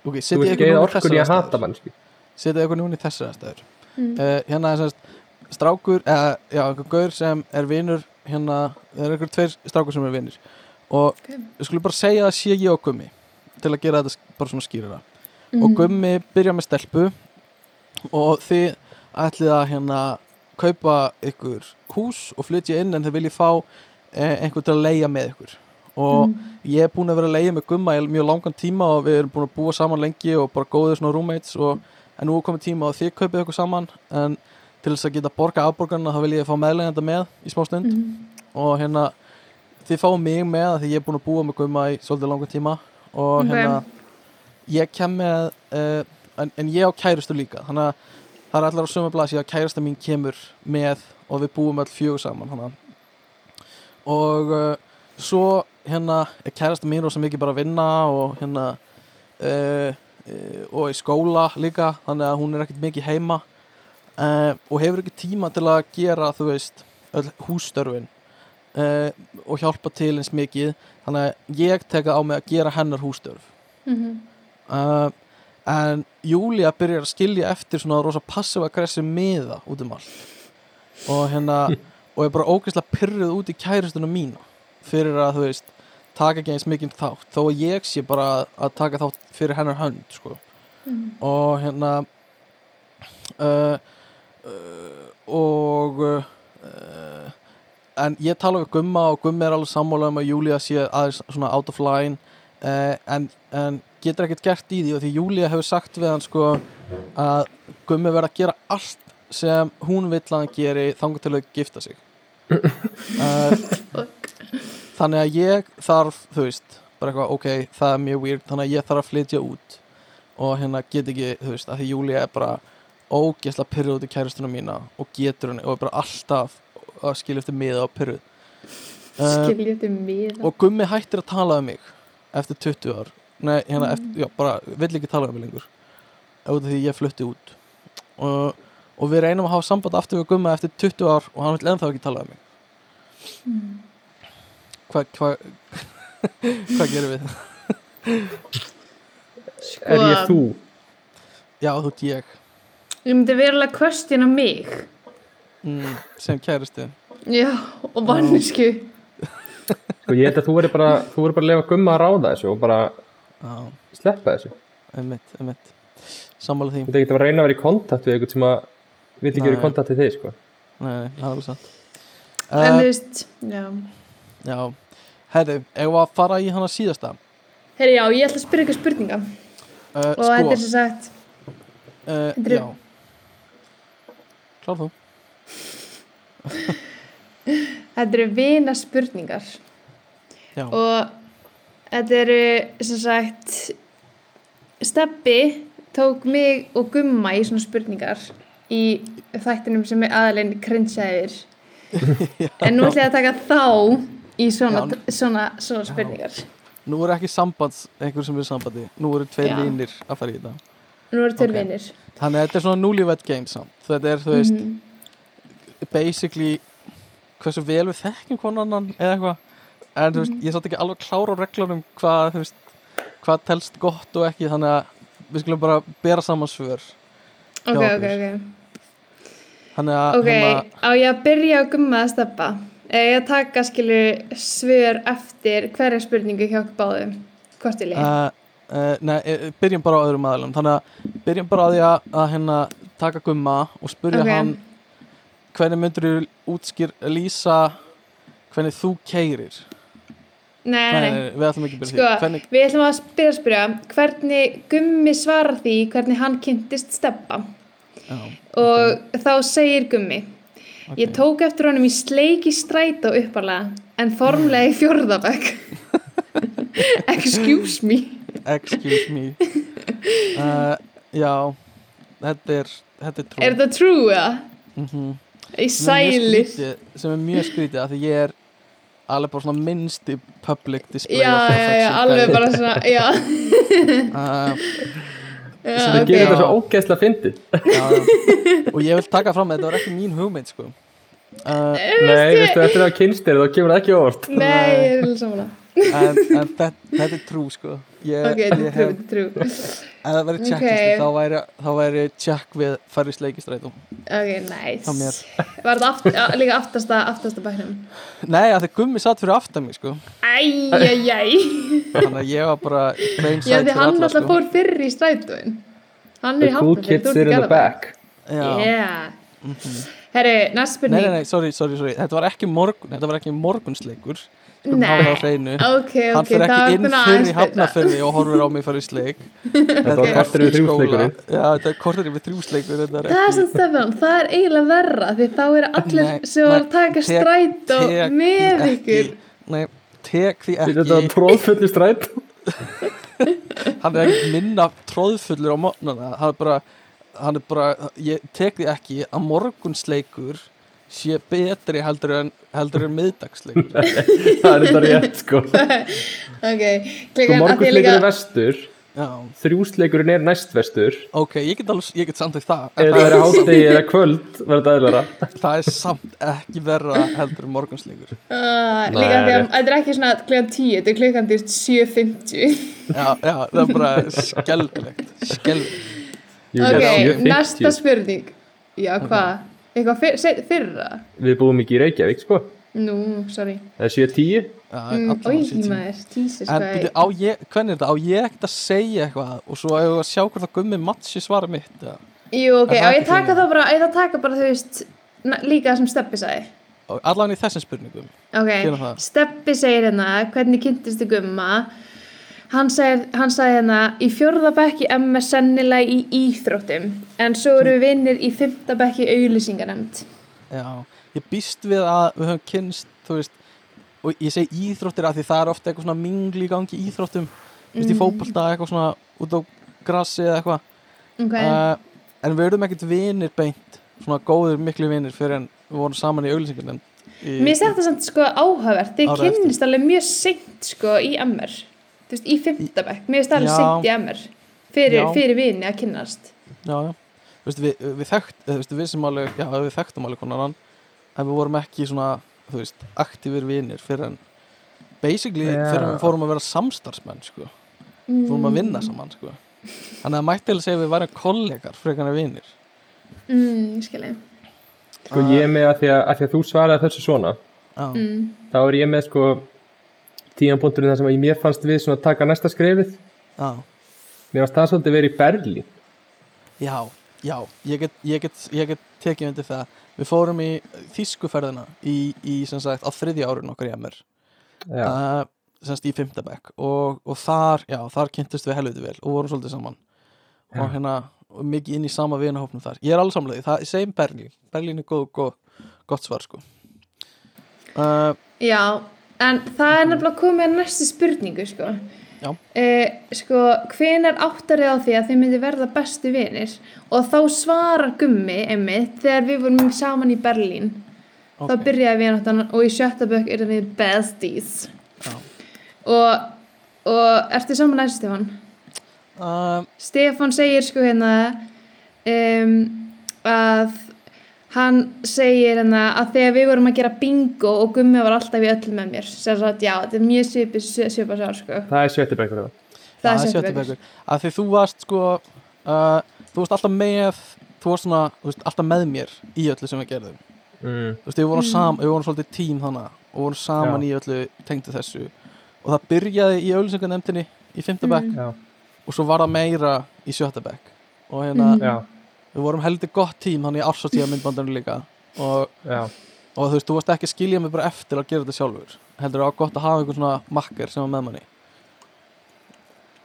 okay Þú ykkur geða núna í að hata aðstæður mannski setja ykkur núna í þessar aðstæður. Mm. uh, hérna er semst strákur eða, já, einhver gaur sem er vinur hérna, það er einhver tveir strákur sem er vinir. Og Ok. við skulum bara segja að sé ég og Gummi til að gera þetta bara svona skýrara Mhm. og Gummi byrja með stelpu og þið ætlið að hérna kaupa ykkur hús og flytja inn en þið viljið fá eh, einhver til að leia með ykkur og Mhm. ég er búin að vera að leia með Gumma í mjög langan tíma og við erum búin að búa saman lengi og bara góðir svona roommates og en nú er komið tíma að þið kaupið ykkur saman en til þess að geta borga afborgarna þá vil ég fá meðlegenda með í smá stund Mhm. og hérna þið fáum mig með að því ég er búin að búa með Gumma í svolítið langan tíma og Ok. hérna ég kem með uh, en, en ég á kærustu líka þannig að það er allar á sömu blasi að kærusta mín kemur með og við búum öll fjögur saman hana. og uh, svo hérna er kærasta mín rosa mikið bara að vinna og hérna uh, og í skóla líka þannig að hún er ekkert mikið heima og hefur ekki tíma til að gera þú veist öll hússtörfin uh, og hjálpa til eins mikið þannig að ég teka á mig að gera hennar hússtörf Mhm. uh, en Júlia byrjar að skilja eftir svona rosa passiv-aggressiv miða út um allt og hérna og er bara ógeðslega pyrruð út í kæristuna mína fyrir að þú veist taka ekki eins mikið þátt þó að ég sé bara að, taka þátt fyrir hennar hönd sko. Mhm. og hérna uh, uh, og uh, en ég tala við Gumma og Gummi er alveg sammála um að Júlia sé aðeins svona out of line uh, en, en getur ekkert gert í því og því Júlia hefur sagt við hann sko að Gummi verða að gera allt sem hún vill að hann geri þangar til að gifta sig. Uh, þannig að ég þarf þú veist, bara eitthvað ok það er mjög weird, þannig að ég þarf að flytja út. Og hérna get ekki, þú veist, að því Júlia er bara ógeðslega pyrruð út í kæristuna mína og getur henni og er bara alltaf að skilja eftir miða og pyrruð uh, Skilja þetta miða. og Gummi hættir að tala um mig eftir 20 ár nei, hérna, eftir, já, bara vill ekki tala um mig lengur af því ég flutti út og, og við reynum að hafa samband aftur við Gummi eftir 20 ár og hann vill ennþá ekki tala um mig Mm. hvað hva, hvað gerum við? Sko, Er ég þú? Já, þú ert ég Ég myndi verulega question á mig. Mm, sem kæristi Já, og mannsku. Sko ég held að þú verður bara, þú verður bara að lefa gumma að ráða þessu og bara Já, sleppa þessu. Einmitt, einmitt. Sammála því. Þú veit ekki að reyna að vera í kontakt við eitthvað sem að vil ekki vera í kontakt við þig sko. Nei, það er alveg satt En uh, þú veist, já. Já, herri, eigum við að fara í hana síðasta? Herri, já, ég ætla að spyrja ykkur spurninga. uh, Og þetta er sem sagt, uh, Já. Klár þú þetta eru vina spurningar. Já, Og þetta eru sem sagt, Steppi tók mig og Gumma í svona spurningar í þættinum sem er aðalinn krinsaðir. En nú ætla ég að taka þá í svona, Já. svona, svona spurningar. nú er ekki sambands einhver sem er sambandi Nú eru tveir Já. vinir að fara í þetta Nú eru tveir Ok. vinir. Þannig að þetta er svona newlywed game samt Þetta er, þú veist, Mhm. Basically hversu vel við þekkjum konan annan eða eitthvað. En þú veist, Mhm. ég er satt ekki alveg klára á reglunum hvað, þú veist, hvað telst gott og ekki, þannig að við skulum bara bera saman svör. Ok, ok, ok. þannig að Ok, hérna, á ég að byrja að gumma að steppa? Ég að taka skilu svör eftir hverja spurningu hjá báðum? Hvort vil ég uh, uh, nei, eh, byrjum bara á öðrum aðlum þannig að byrjum bara á því að, að hérna, taka gumma og spurja Ok. hann hvernig myndir þú útskýr lýsa hvernig þú keirir nei, nei, nei. við ætlum ekki að byrja Sko, því hvernig, við ætlum að spyrja að spyrja hvernig gummi svarar því hvernig hann kynntist steppa já, og þá segir gummi ok. ég tók eftir honum í sleiki strætó uppalega en formlega í fjórðabæk excuse me excuse me uh, já þetta er, þetta er trú er þetta true eða? Mhm. Í er skrítið- sem er mjög skrítið af því ég er alveg bara svona minnsti public display já, já, já, alveg bara svona já, uh, sem ok. gerir þetta svo ógeðslega fyndið. Og ég vil taka fram að þetta var ekki mín hugmynd sko. uh, Nei, veistu, eftir að kynst þér þá kemur það ekki orð nei, ég er alveg saman en, en þetta, þetta er trú sko. ég, ok, þetta er er true ef það væri Ok. checklisti þá væri, þá væri check við færri sleikistrætum ok, Hjá nice mér. var þetta aft, líka aftasta, aftasta bæknum? Nei, að því gummi satt fyrir aftan mig sko. æjæjæj þannig að ég var bara já, því fyrir hann alltaf sko. fór fyrr í strætóin. Hann er í hafnafjörð, kids þú ert sit í in the Garðabæ back. Já. yeah. Herru, næst Nei, spurning nei, nei, sorry, sorry, sorry. Þetta var ekki morgun, þetta var ekki morgunsleikur Skulum Nei. hafa það á hreinu. Ok, Hann ok, fyrir ekki inn fyrir hafnafyrði og horfir á mig fyrir sleik Þetta var kortir yfir þrjúsleikurinn Já, þetta er kortir yfir þrjúsleikur Þetta er Það er ekki sem Stefán, það er eiginlega verra því þá eru allir Nei, sem var að taka strætó tek með ykkur. Ekki- Nei, tek því Þetta var ekki tróðfulli stræt Hann er ekki minna tróðfullur á mótnana Hann er bara, hann er bara Ég tek því ekki að morgunsleikur sé betri heldur en heldur en miðdagsleikur. Það er þetta rétt sko. Ok, Sko líka er vestur Já, Þrjúsleikurinn er næst vestur ok, ég get alveg, ég get samtækt það. Ef það er hátegi eða kvöld það er samt ekki verra heldur morgunsleikur uh, Nei, Líka því að þetta er ekki svona klukkan 10 þetta er klukkan til 7.50 já, já, það er bara skelvilegt skelvilegt Ok, það 7.50. næsta spurning. Já, hvað? Eitthvað fyr, fyrra? Við búum ekki í Reykjavík sko. Nú, sorry. Það 7.10 já, mm, hvernig er þetta, á ég ekkert að segja eitthvað? Og svo að sjá hvort það gummi matchi svara mitt ja. Jú, ok, á ég taka það bara, ég það taka bara, þú veist na- líka það sem Steppi sagði. Og allan í þessum spurningum. Ok. Steppi segir hérna hvernig kynntist þið gumma hann, segir, hann sagði hérna í í MS sennilega í íþróttum en svo eru við vinnir í í auglýsinganemnd já, ég býst við að við höfum kynst þú veist, og ég segi íþróttir að því það er ofta eitthvað svona mingli í gangi í íþróttum. Þú veist, í fótbolta eitthvað svona út á grassi eða eitthvað. Ok, uh, en við erum ekkert vinir beint svona góðir miklu vinir fyrir en við vorum saman í auglýsingarnefnd í- mér finnst þetta samt sko áhugavert. Þið kynnist alveg mjög seint sko í MR þú veist, í fymta bekk. Mér alveg Já. seint í MR fyrir, fyrir vini að kynnast. Já, já. Þú veist, við, við, þekkt, eða, þú veist, við sem alveg, já, við þekktum alveg konar en við vorum ekki svona, þú veist, aktífir vinir fyrir en basically Já. fyrir en við fórum að vera samstarfsmenn sko, fórum að vinna saman sko. Þannig að það mætti alveg segja að við værum kollegar frekar en vinir. Mm, skilji. Sko ég er með að því að, að, því að þú svaraði þessu svona já, mm. þá er ég með sko tíðanbúndurinn þar sem að mér fannst við svona að taka næsta skrefið. Já, mér fannst það svolítið verið í Berlín. Já, já ég get, ég get, ég get tekið undir það. Við fórum í þýskuferðina í, í sem sagt, á þriðja árun okkar í MR Já, uh, semst í fimmtabæk og, og þar, já, þar kynntust við helviti vel og vorum svolítið saman. Já. og hérna, og mikið inn í sama vinahópnum þar. Ég er alveg samlega, það er segjum Berlín. Berlín er góð, góð, gott svar sko. Uh, Já, en það er nefnilega komið að næstu spurningu sko. Eh, sko, hvenær áttar þið á því að þið myndi verða bestu vinir og þá svarar gummi einmitt þegar við vorum saman í Berlín þá ok, byrjaði við náttúrulega og í sjötta bökk erum við besties Já. og, og ertu saman næstu Stefán? uh, Stefán segir sko hérna um, að hann segir hérna að þegar við vorum að gera bingo og gummi var alltaf í öll með mér sem sagt já, þetta er mjög svipið svipað svar sko það er sjötti bekkur það. það er sjötti sjötti bekkur bekkur. að því þú varst sko uh, þú varst alltaf með þú varst svona, þú veist, alltaf með mér í öllu sem við gerðum mm. þú veist, við vorum, sam, við vorum svolítið tím þannig og vorum saman Já. í öllu tengdu þessu og það byrjaði í auðlýsingarnemndinni í fimmtabæk Mm. Já, og svo var það meira í sjötabæk og hérna, Mhm. Já, við vorum heldur gott tím hann í ársastíða myndbandinu líka. Og, já. og þú veist, þú varst ekki að skilja mig bara eftir að gera þetta sjálfur. Heldur það var gott að hafa einhvern svona makker sem var með manni.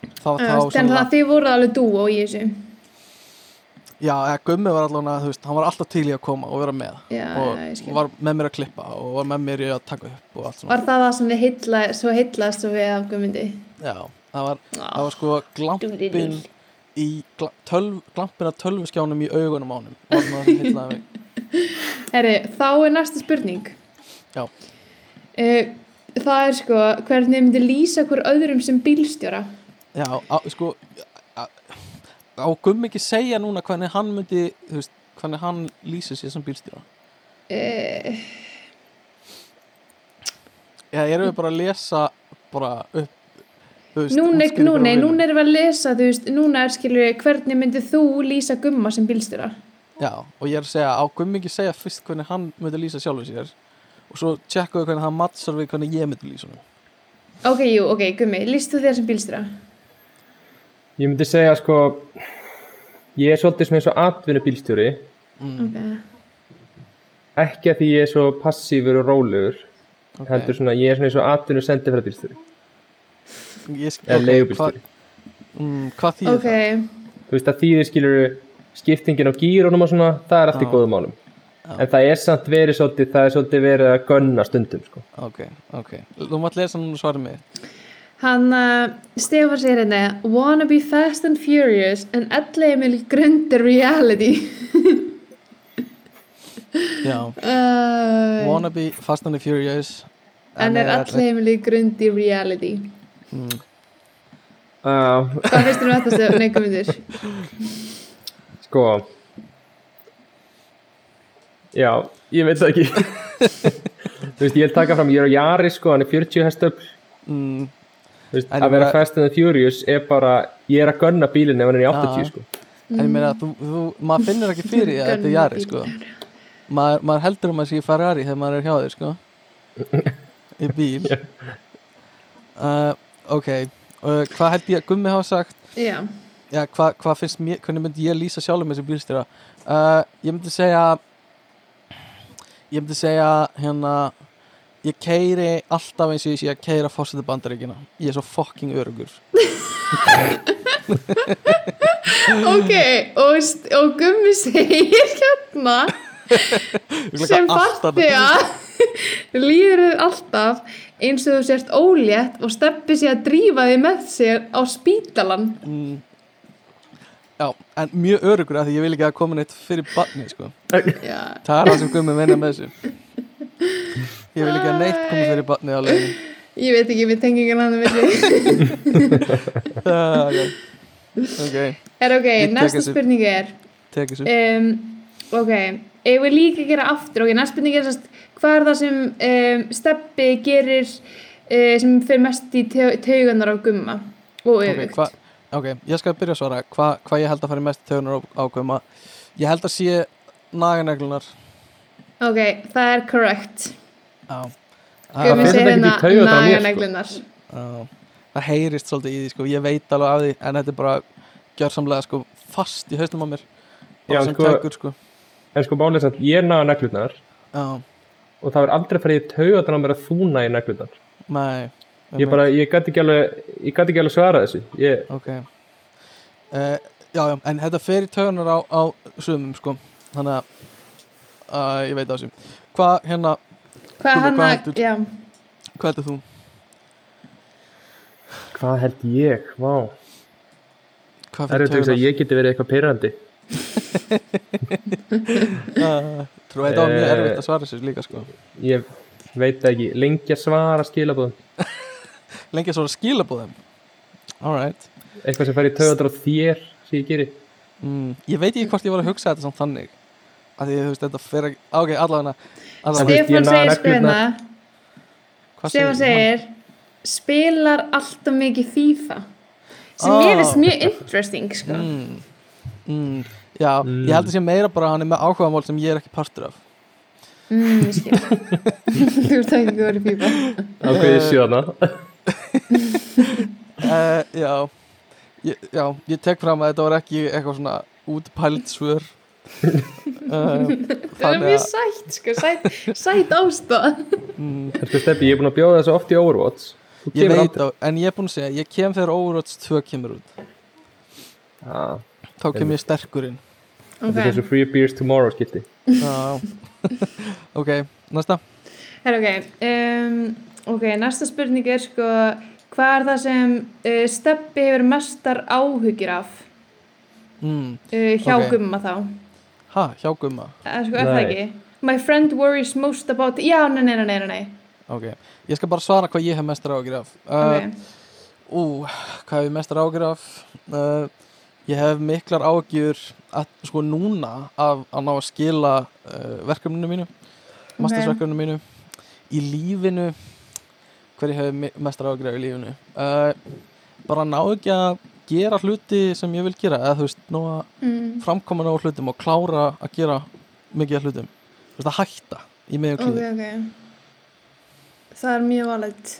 Þá, þá þannig svona, að þið voru alveg dúo í þessu. Já, eða Gummi var allavega, þú veist, hann var alltaf til í að koma og vera með. Já, og já, ég var með mér að klippa og var með mér í að taka upp og allt svona. Var það það sem þið heilla, svo svo við af Guðmundi? já, það var, Já. það var sko glampin í tölv, glampin af tölvuskjánum í augunum á honum var svona sem heillaði mig Herri, þá er næsta spurning. Já. Uh, það er sko, hvernig þið myndi lýsa hver öðrum sem bílstjóra? Já, á, sko á, á Gummi ekki segja núna hvernig hann myndi, þú veist, hvernig hann lýsir sér sem bílstjóra Uh, Já, erum við bara að lesa bara upp veist, núna, núna, núna erum við að lesa, þú veist, núna er skilur hvernig myndið þú lýsa gumma sem bílstjóra? Já, og ég er að segja, á Gummi ekki segja fyrst hvernig hann myndi lýsa sjálfur sér og svo tjekka við hvernig hann mattsar við hvernig ég myndi lýsa honum Ok, jú, ok, gummi, lýst þú þér sem bílstjóra? Ég myndi segja sko ég er svolítið sem eins og atvinnu bílstjóri mm, Ok, ekki að því ég er svo passífur og rólegur ok. heldur svona ég er svona eins og atvinnu sendifæra bílstjóri Ég sk- eða leigubílstjóri hvað- mm, Hvað þýðir ok, þú veist að þýðir skilur skiptingin á gýrunum og svona það er allt í Já. góðum málum Já. en það er samt verið svolítið það er svolítið verið að gunna stundum sko. það? Ok, ok Þú mátt lesa núna svarið mig hann, uh, Stefán segir hérna, wanna be fast and furious en allir mil grund reality. Já, Uh, wanna be fast and furious en er allir mil grund reality. Mm, uh, Hvað finnst þér um þetta stöð? Nei, guðmundur. sko já, ég veit það ekki. Þú veist ég vil taka fram ég er á Jari sko, hann er 40 hestöfl. Mm, Þú veist, að vera Fast and the Furious er bara, ég er að gunna bílinn ef hann er í 80 Já. sko. En ég meina, þú, þú, maður finnur ekki fyrir að þetta er jari, sko. maður, maður heldur um að sé Ferrari þegar maður er hjá þér, sko. Í bíl. Uh, Ok, uh, hvað held ég að Gummi hafa sagt? Já, Já, hvað hva finnst mér, hvernig myndi ég lýsa sjálfum með þessi bílstjóra? Uh, Ég myndi segja Ég myndi segja hérna Ég keiri alltaf eins og ég sé að keira fórseti bandaríkina Ég er svo fucking örugur ok, og, og gummi segir hérna sem farti að líður þér alltaf eins og þú sért ólétt og steppi sér að drífa þig með sér á spítalan mm, Já, en mjög örugur af því ég vil ekki að koma neitt fyrir barni sko. Það er það sem Gummi meina með þessu Ég vil ekki að neitt koma fyrir barni á leiðin ég veit ekki, við tengingin hann að Ok, ok, Er ok, tek næsta spurning er um, Ok, ef við líka gera aftur. Ok, næsta spurning er sest, hvað er það sem um, steppi gerir uh, sem fyrir mest í tau- taugarnar á gumma? Og öfugt. hva, ok, ég skal byrja að svara. Hva, Hvað ég held að fara mest tögunar ákveðum Ég held að sé naganeglunar Ok, það er correct. Já. Gumi fer segir þetta ekki í hérna á sko. naganeglunar Já, það heyrist svolítið í því sko. ég veit alveg af því en þetta er bara gjörsamlega sko, fast í hausnum á mér. Já, sem sko- tekur sko. En sko málið er samt, ég naga neglurnar já, og það er aldrei farið í taugadan á mér að þú nægi neglurnar. nei Ég bara, ég gæti ekki alveg, ég gæti ekki alveg svara þessu. Ég, ok uh, já, já, en þetta fer í tögunar á, á sumum sko. þannig að uh, ég veit á þessu hvað hérna, Hvað að, heldur? já hvað heldur þú? hvað held ég? Vá, hvað það er þetta að ég geti verið eitthvað pyrrandi. trú þetta var mjög Eh. erfitt að svara sér líka sko. Ég veit það ekki, lengi að svara skilabóðum. lengi að svara skilabóðum alright Eitthvað sem fær í taugadan á þér, sem ég geri. mm, ég veit ekki hvort ég var að hugsa þetta samt þannig að því þú veist þetta fer á, ok, allavega veist, ég naga segir sko hérna hann? segir spilar alltaf mikið FIFA sem Ah. mér finnst mjög interesting sko. mm, mm, Já, Mm. ég held að sé meira bara að hann er með áhugamál sem ég er ekki partur af. Mm, ég skil. Þú ert ekki góður í FIFA. Ákveðið sjöðna. uh, Já. Ég, Já, ég tek fram að þetta var ekki eitthvað svona útpælt svör. Uh, það er mjög sætt sko, sætt, sætt ástæð mm, Þetta stefni, ég er búin að bjóða þessu oft í Overwatch. Ég kemur veit á, en ég er búin að segja ég kem þegar Overwatch 2 kemur út. Aldrei. Þá kem ég sterkur inn. Þetta er þessu free beers tomorrow skilti ok, næsta. Her, ok, um, ok, næsta spurning er sko, hvað er það sem uh, Steppi hefur mestar áhugir af? Mm. uh, hjá Ok. Gumma þá? ha, hjá gumma? Uh, sko, er það ekki? My friend worries most about, já, nei, nei, nei, nei, nei, ok, ég skal bara svara hvað ég hef mestar ágjur af. Uh, ok, ú, hvað hef ég mestar ágjur af? Uh, ég hef miklar ágjur sko núna af að ná að skila uh, verkefninu mínu mastersverkefninu mínu í lífinu hverju hef mestar ágjur af í lífinu uh, bara ná ekki að gera hluti sem ég vil gera eða þú veist, ná að mm, framkoma ná hlutum og klára að gera mikið af hlutum þú veist að hætta í meðjum ok, klíði ok. Það er mjög valið.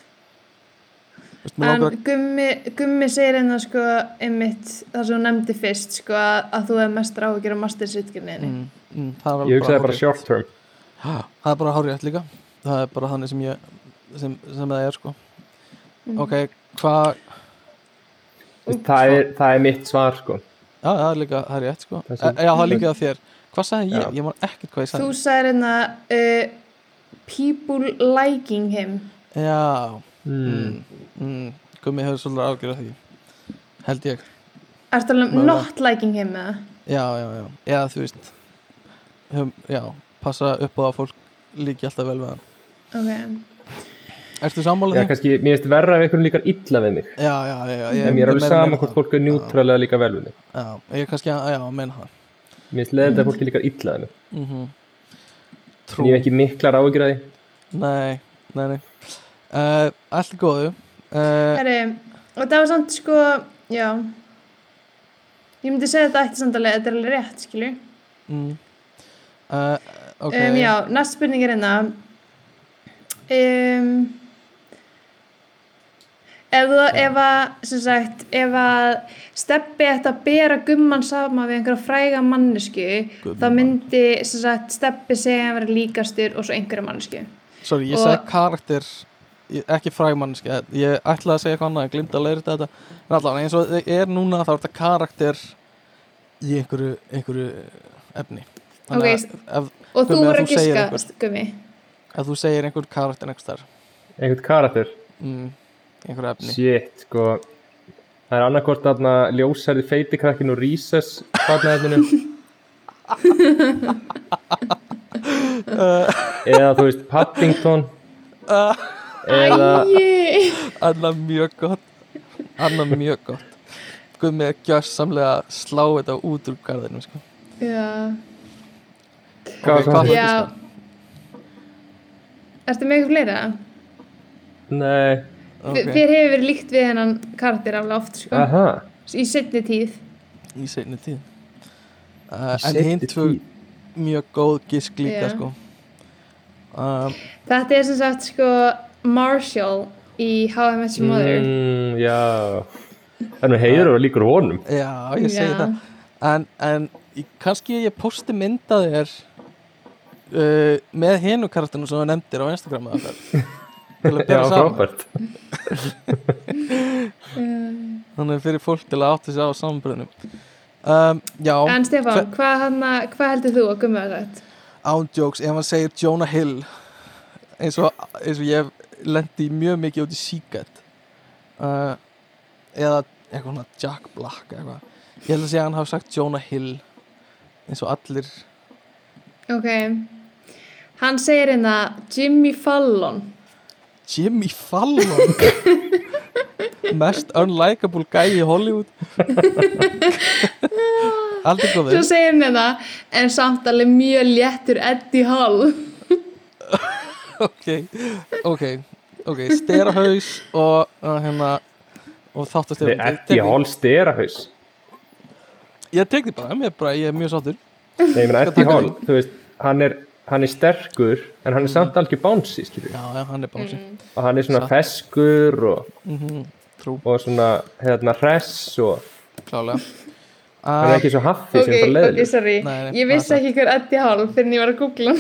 En að gummi, gummi segir einna sko einmitt það sem hún nefndi fyrst sko að, að þú hefur mestar áhugir á mastersritgerninni. mm, mm, það er Ég hugsaði bara short term Ha, það er bara hárið líka það er bara þannig sem ég sem, sem það er sko Mm. ok, hvað það það er mitt svar sko já, það er líka, það er rétt sko Það e, sem- já, það er líka að þér hvað sagði ég? Já. ég man ekkert hvað ég Þú sagði sagðir einna uh, people liking him. já, mm. mm, mm, Gummi hefur svolítið ágjörð af því held ég. Ertu alveg Mögulega. not liking him eða? já, já, já, eða þú veist hum, já, passa upp á að fólk líki alltaf vel við hann. Ok. Ertu sammála Já, því? kannski, mér finnst verra ef einhvern líkar illa við mig. Já, já, já, já En mér er alveg sama hvort það. fólk er njútralega líka vel við mig. Já, ég kannski, já, meina það. Mér finnst leðið að fólki líkar illa við mig. Mm -hmm. En ég hef ekki miklar því. Nei, nei, nei uh, Allt góðu uh, Herri, og það var samt sko, já. Ég myndi segja þetta ætti samt alveg, þetta er alveg rétt, skilju. mm, uh, Ok Um, já, næst spurning er hérna. Um, ef, ef að, sem sagt, ef að steppi ætti að bera gumman sama við einhverja fræga mannesku, Gumman. þá myndi, sem sagt, steppi segja að vera líkastur og svo einhverja mannesku. Sorry, ég og- segi karakter ekki frægmannski ég ætlaði að segja eitthvað annað, ég glimta að leira þetta. En allavega eins og er núna þá er þetta karakter í einhverju, einhverju efni. Ok, Þannig að ef, Og þú að þú segir giska, einhver. gummi. ef þú segir einhver karakter einhver starf Einhvern karakter? Mm, einhverju efni. Shit, sko Það er annarkort þarna ljósærði feitikrakkin og Ríses fatnaðinu eða þú veist Paddington eða annað mjög gott annað mjög gott Guðmi er gjörsamlega að slá þetta út úr garðinu sko. Já. hvað Ok, var hvað- það? Já. Ertu með eitthvað fleira? Nei, okay. Þér hefur verið líkt við hennan karakter alveg oft, sko. aha Í setni tíð. í seinni tíð uh, Í en seinni hinn tvö mjög góð gisk líka sko. um, Þetta er sem sagt, sko, Marshall í How I Met Your Mother. mm, Já er nú heiður og líkur honum já, ég segi Já. það en, en kannski ég posti mynda þér uh, með hinu karakterinu sem þú nefndir á Instagram eða eitthvað. til að Já, frábært þannig fyrir fólk til að átta sig á samanbröðinu um, já, En Stefán, Hver- hvað, hana, hvað heldur þú að gummi að þetta? ándjóks ef hann segir Jonah Hill eins og, eins og ég lendi mjög mikið út í Seagate uh, eða eitthvað svona Jack Black eitthvað ég held að segja að hann hafi sagt Jonah Hill eins og allir Ok. Hann segir hérna Jimmy Fallon. Jimmy Fallon mest unlikable guy í Hollywood aldrei Svo góður segir hann hérna, en samt alveg mjög léttur Eddie Hall. ok, ok ok, sterahaus og uh, hérna og þáttast Þetta er ekki hálf sterahaus. Ég tek því bara, mér bara, ég er mjög sáttur. Nei, ég meina taka Hall, þú veist, hann er, hann er sterkur en hann er samt algjör bánsi, skilur já, já, hann er bánsi og hann er svona Satt. feskur og, mm trú, og svona, hérna, hress og klálega. Hann er uh, ekki svo haffi Ok, sem bara ok, leðileg sorry. Nei, nei, ég vissi það ekki hver Eddie Hall fyrir ég var að googla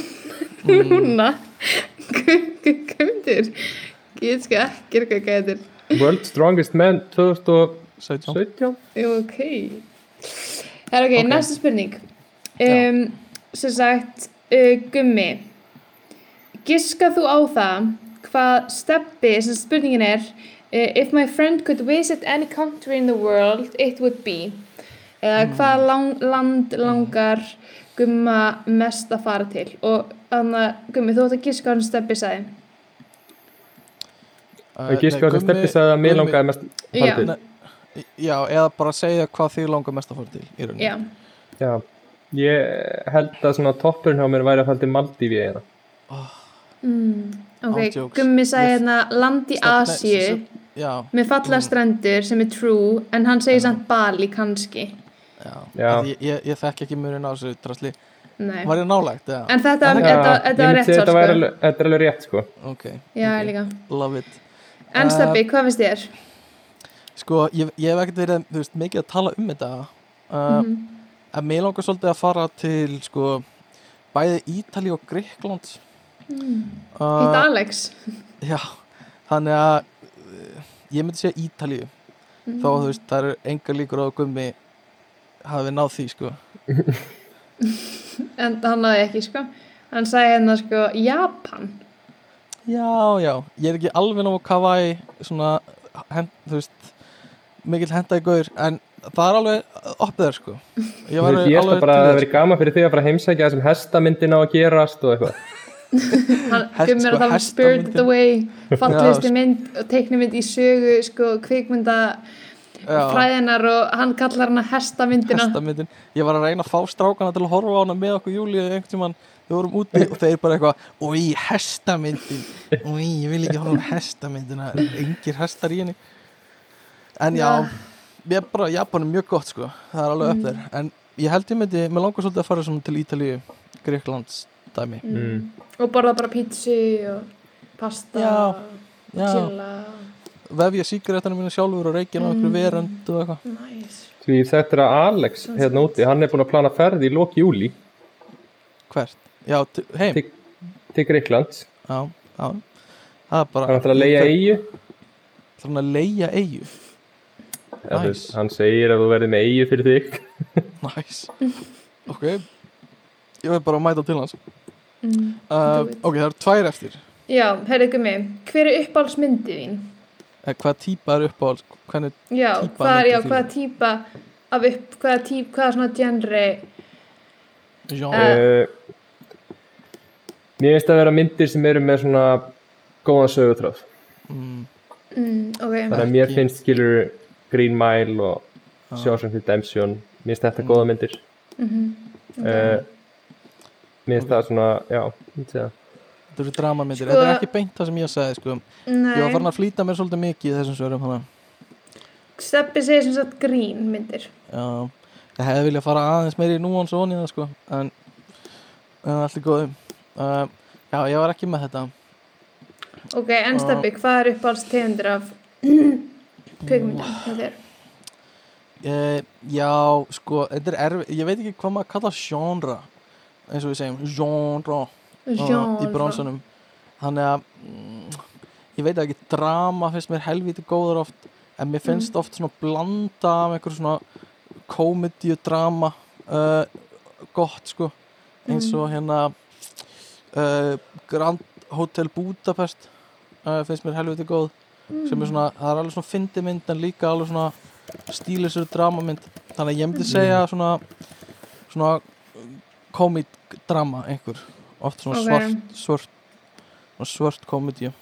hann núna. Gumdur. Ég sko ekki hvað þetta er. World Strongest Man 2017 17 Jú, Ok. Það er ok, Ok. næsta spurning. um, sem sagt uh, Gummi giska þú á það hvað steppi, sem spurningin er uh, if my friend could visit any country in the world it would be eða hvað lang, land langar Gumma mest að fara til. Og þannig að Gummi þú átt að giska á hann steppi sagði og gíska sem steppi sagði að mér langaði mest að Já. fara til. Nei, Já, eða bara segja hvað þig langar mest að fara til í rauninni. já, Já, ég held að svona toppurinn hjá mér væri að fara til Maldífi eina. mm, ok, Ándjóks. Gummi Ég- hérna land í Já, með falla strendur sem er true en hann segir samt Bali kannski Ég, ég, ég þekki ekki mjög á þessu drasli Nei. Var ég nálægt, eða? en þetta, Já, þetta, Já, þetta ég var rétt þetta væri sko alveg- Þetta er alveg rétt sko. Ok, já, ok. líka love it en Uh, Steppi, hvað finnst þér? Sko, ég, ég hef ekkert verið, veist, mikið að tala um þetta uh, Mhm. En mér langar svolítið að fara til, sko Bæði Ítali og Gríkland Mm. uh, Hitt Alex Já, þannig að uh, Ég myndi segja Ítalíu Mm. Þó, þú veist, það eru enga líkur á að gummi hafi náð því, sko. En hann náði ekki sko. Hann sagði hérna sko Japan. Já, já, ég er ekki alveg nóg kawaii svona, hend, þú veist mikill henda í gaur en það er alveg uppið þér sko. Ég Ég held að það veri gaman fyrir því að fara heimsækja þessum hestamyndin á að gerast og eitthvað. hann er sko, að tala um. Spirited Away fallisti Já, mynd og teiknumynd í sögu sko kvikmynda fræðinar og hann kallar hana hestamyndina. Hestamyndin. Ég var að reyna að fá strákana til að horfa á hana með okkur Júlíu einhvern tímann. Við vorum úti og þeir bara eitthvað Úi, hestamyndin. Úi, ég vil ekki horfa á hestamyndina. Engir hestar í henni. En já, ég er bara, Japan er mjög gott sko. Það er alveg upp þér. En ég held ég myndi, mér langar svolítið að fara til Ítalíu Gríklands dæmi. Mm. og borða bara pítsu og pasta Já, og já. chilla vefja síkaretana mína sjálfur og reykja á einhverju verönd og eitthvað nice. Því þetta er að Alex hérna úti, hann er búin að plana ferð í lok júli hvert, já, heim til, til Greiklands. já, já, það er bara Hann ætlar að leia eigu. ætlar hann að leia eigu Nice. hann segir að þú verði með eigu fyrir þig. næs ok, ég veit bara að mæta til hans mm. uh, ok, það eru tvær eftir já, heyrðu gummi hver er uppáhaldsmyndið þín? Eh, hvað típa er upp á hvernig, já, Típa hvað er, já, hvaða típa af upp, hvaða típ, hvaða svona genre genre Uh, mér finnst að vera myndir sem eru með svona góðan sögutráð. mm, mm, ok, Þannig að mér finnst skilur Green Mile og Já. Shawshank Redemption. Mér finnst þetta Mm. góða myndir. mhm Uh, mér finnst Ok. það svona, já, ég sé það. Þetta eru dramamyndir, Sko- þetta er ekki beint það sem ég sagði sko. ég var farin nei, að flýta mér svolítið mikið í þessum svörum. Steppi segir sem sagt grín myndir já, ég hefði viljað fara aðeins meiri núans og onni það sko en, en allir góðum uh, já, ég var ekki með þetta ok, en Og- Steppi, hvað er uppáhaldstegundir af kveikmyndum hjá þér? Uh, já, sko, þetta er erfið, ég veit ekki hvað maður kalla genre, eins og við segjum, uh, í Genre. bronsunum. Þannig að, mm, ég veit ekki, drama finnst mér helviti góður oft, en mér finnst oft svona blanda af einhver svona komedíu drama, uh, gott, sko, eins og hérna uh, Grand Hotel Budapest, uh, finnst mér helviti góð, sem er svona, það er alveg svona fyndi mynd, en líka alveg svona stílisur dramamynd. Þannig að ég myndi segja svona svona komið drama einhver oft svona Ok. svart svart, svart komedíu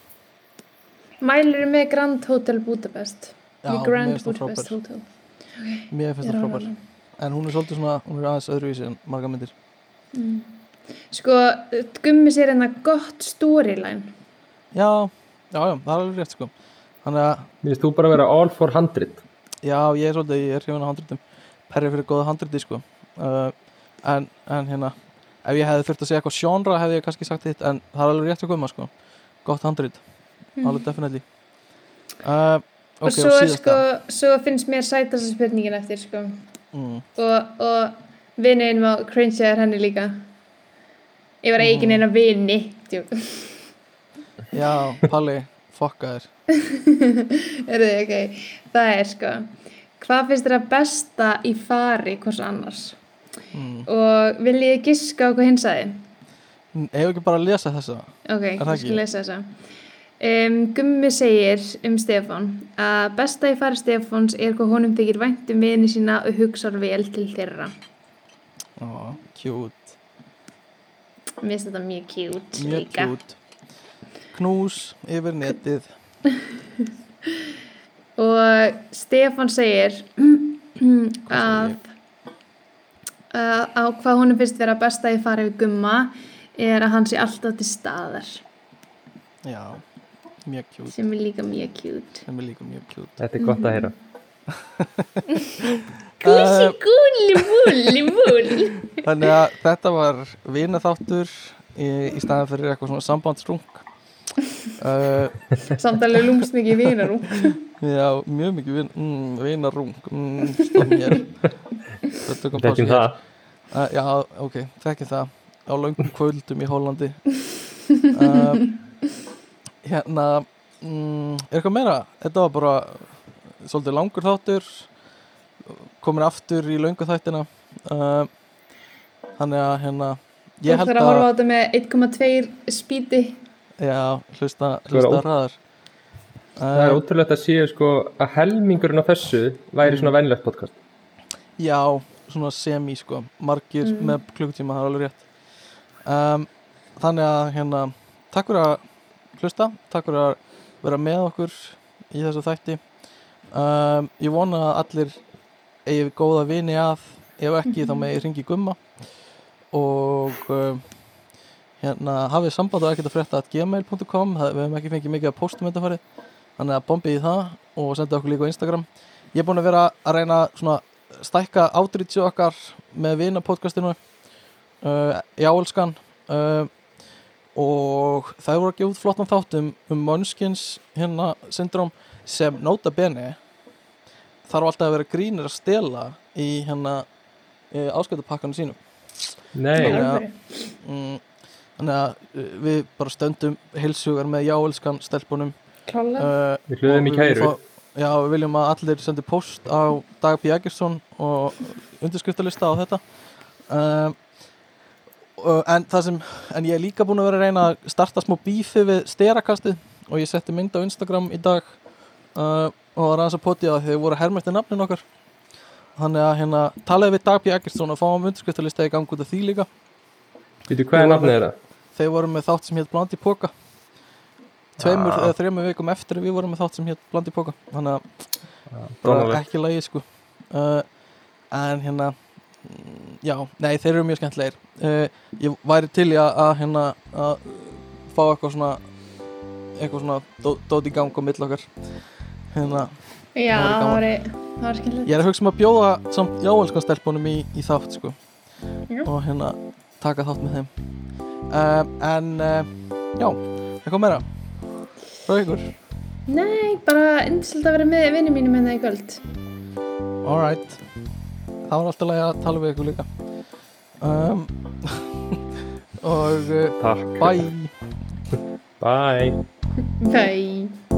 Mælir með Grand Hotel Budapest. Já, Grand Budapest frábær. Hotel. Mér finnst er það frábær. en hún er svolítið svona, hún er aðeins öðruvísi en marga myndir. Sko, gummi sér hérna gott storyline. Já, já, já, það er alveg rétt sko. Þannig að, Mér finnst þú bara að vera all for 100. já, ég er svolítið ég er hrifin að handritum, perri fyrir góða handriti sko. Uh, en, en hérna ef ég hefði þurft að segja eitthvað genre hefði ég kannski sagt þitt, en það er alveg rétt að koma sko gott handrit, alveg definitely uh, og ok, svo, og sko, svo finnst mér sætast spurningin eftir sko. mm. og, og vinnin má cringe er henni líka ég var Mm. eigin eina vini Djú. Já, Palli, fokka þér er þið ok það er sko hvað finnst þér að besta í fari hvers annars mm. og vil ég giska hvað hinn sagði? Ef ekki bara að lesa þessa? Ok, ég skal lesa þessa. Um, Gummi segir um Stefán að besta í fari Stefáns er hvað honum þykir vænt um vini sína og hugsar vel til þeirra. Ó, cute. Mér finnst þetta mjög cute Mjög líka. cute. Knús yfir netið. Og Stefán segir að að á hvað honum finnst vera besta í fari við Gumma er að hann sé alltaf til staðar. Já, mjög cute. Sem er líka mjög cute. Sem er líka mjög cute. Þetta er gott að heyra. Gúsi gúli múli múli Þannig að þetta var vinaþáttur í, í staðan fyrir eitthvað svona sambandsrung uh, samtalið lúmst mikið vinarú Já, mjög mikið vin, mm, vinarung mm, Stóð mér Það tökum pásu Þekkjum hér. það. Uh, já, ok, þekki það. Á löngum kvöldum í Hollandi. Uh, Hérna mm, er eitthvað meira? Þetta var bara svolítið langur þáttur komin aftur í löngu þættina. Uh, Þannig að hérna Þú ég held þarf að horfa á að þetta með 1,2 spýti já, hlusta, hlusta ræðar Það er ótrúlegt að sé sko að helmingurinn á þessu væri svona venjulegt podcast Já, svona semi sko. Margir Mm. með klukkutíma, það er alveg rétt. Um, Þannig að hérna takk fyrir að hlusta takk fyrir að vera með okkur í þessu þætti. Um, Ég vona að allir eigi góða vini að ef ekki þá með ég ringi gumma. Og um, hérna hafið samband og ekkert að frétta at gmail.com við hefum ekki fengið mikið að postum þetta farið þannig að bombið í það og senda okkur líka á Instagram. Ég er búin að vera að reyna svona stækka átrýtsi okkar með vina podcastinu uh, í áelskan uh, og það voru að gefa út flottan þáttum um Munskins hérna syndrom sem nota bene þarf alltaf að vera grínir að stela í hérna ásköldapakkanu sínum. Nei, mm, þannig að uh, við bara stöndum heilsugar með jáelskan stelpunum. Klálega. uh, við hlöðum í kæru. fá- Já, við viljum að allir sendi post á Dag P. Eggertsson og undirskriftalista á þetta um, en það sem en ég er líka búin að vera að reyna að starta smá bífi við sterakastið og ég setti mynd á Instagram í dag uh, og var aðeins að potja að þau voru eftir nafnin okkar þannig að hérna talaði við Dag P. Eggertsson og fáum undirskriftalista í gang út af því líka Veitu hvað er nafnið þeirra? þeir voru með þátt sem hétt Blandi Póka tveimur eða þreimur vikum eftir við vorum með þátt sem hétt Blandi Póka þannig að ekki lægi sko. Uh, en hérna mm, já, nei þeir eru mjög skemmtlegir uh, ég væri til í að, að hérna að fá eitthvað svona eitthvað svona dó, dót í gang á mill okkar. Hérna, Já, það var, skemmtilegt. ég er að hugsa um að bjóða samt jáelskan stelpunum í, í þátt sko. Já. og hérna taka þátt með þeim. Uh, en uh, já, eitthvað meira frá ykkur? Nei, bara indislegt að vera með vinni mínum hérna í kvöld. Alright Það var alltaf lægi að tala við ykkur líka. Um, Og uh, Takk. bye. Bye. Bye.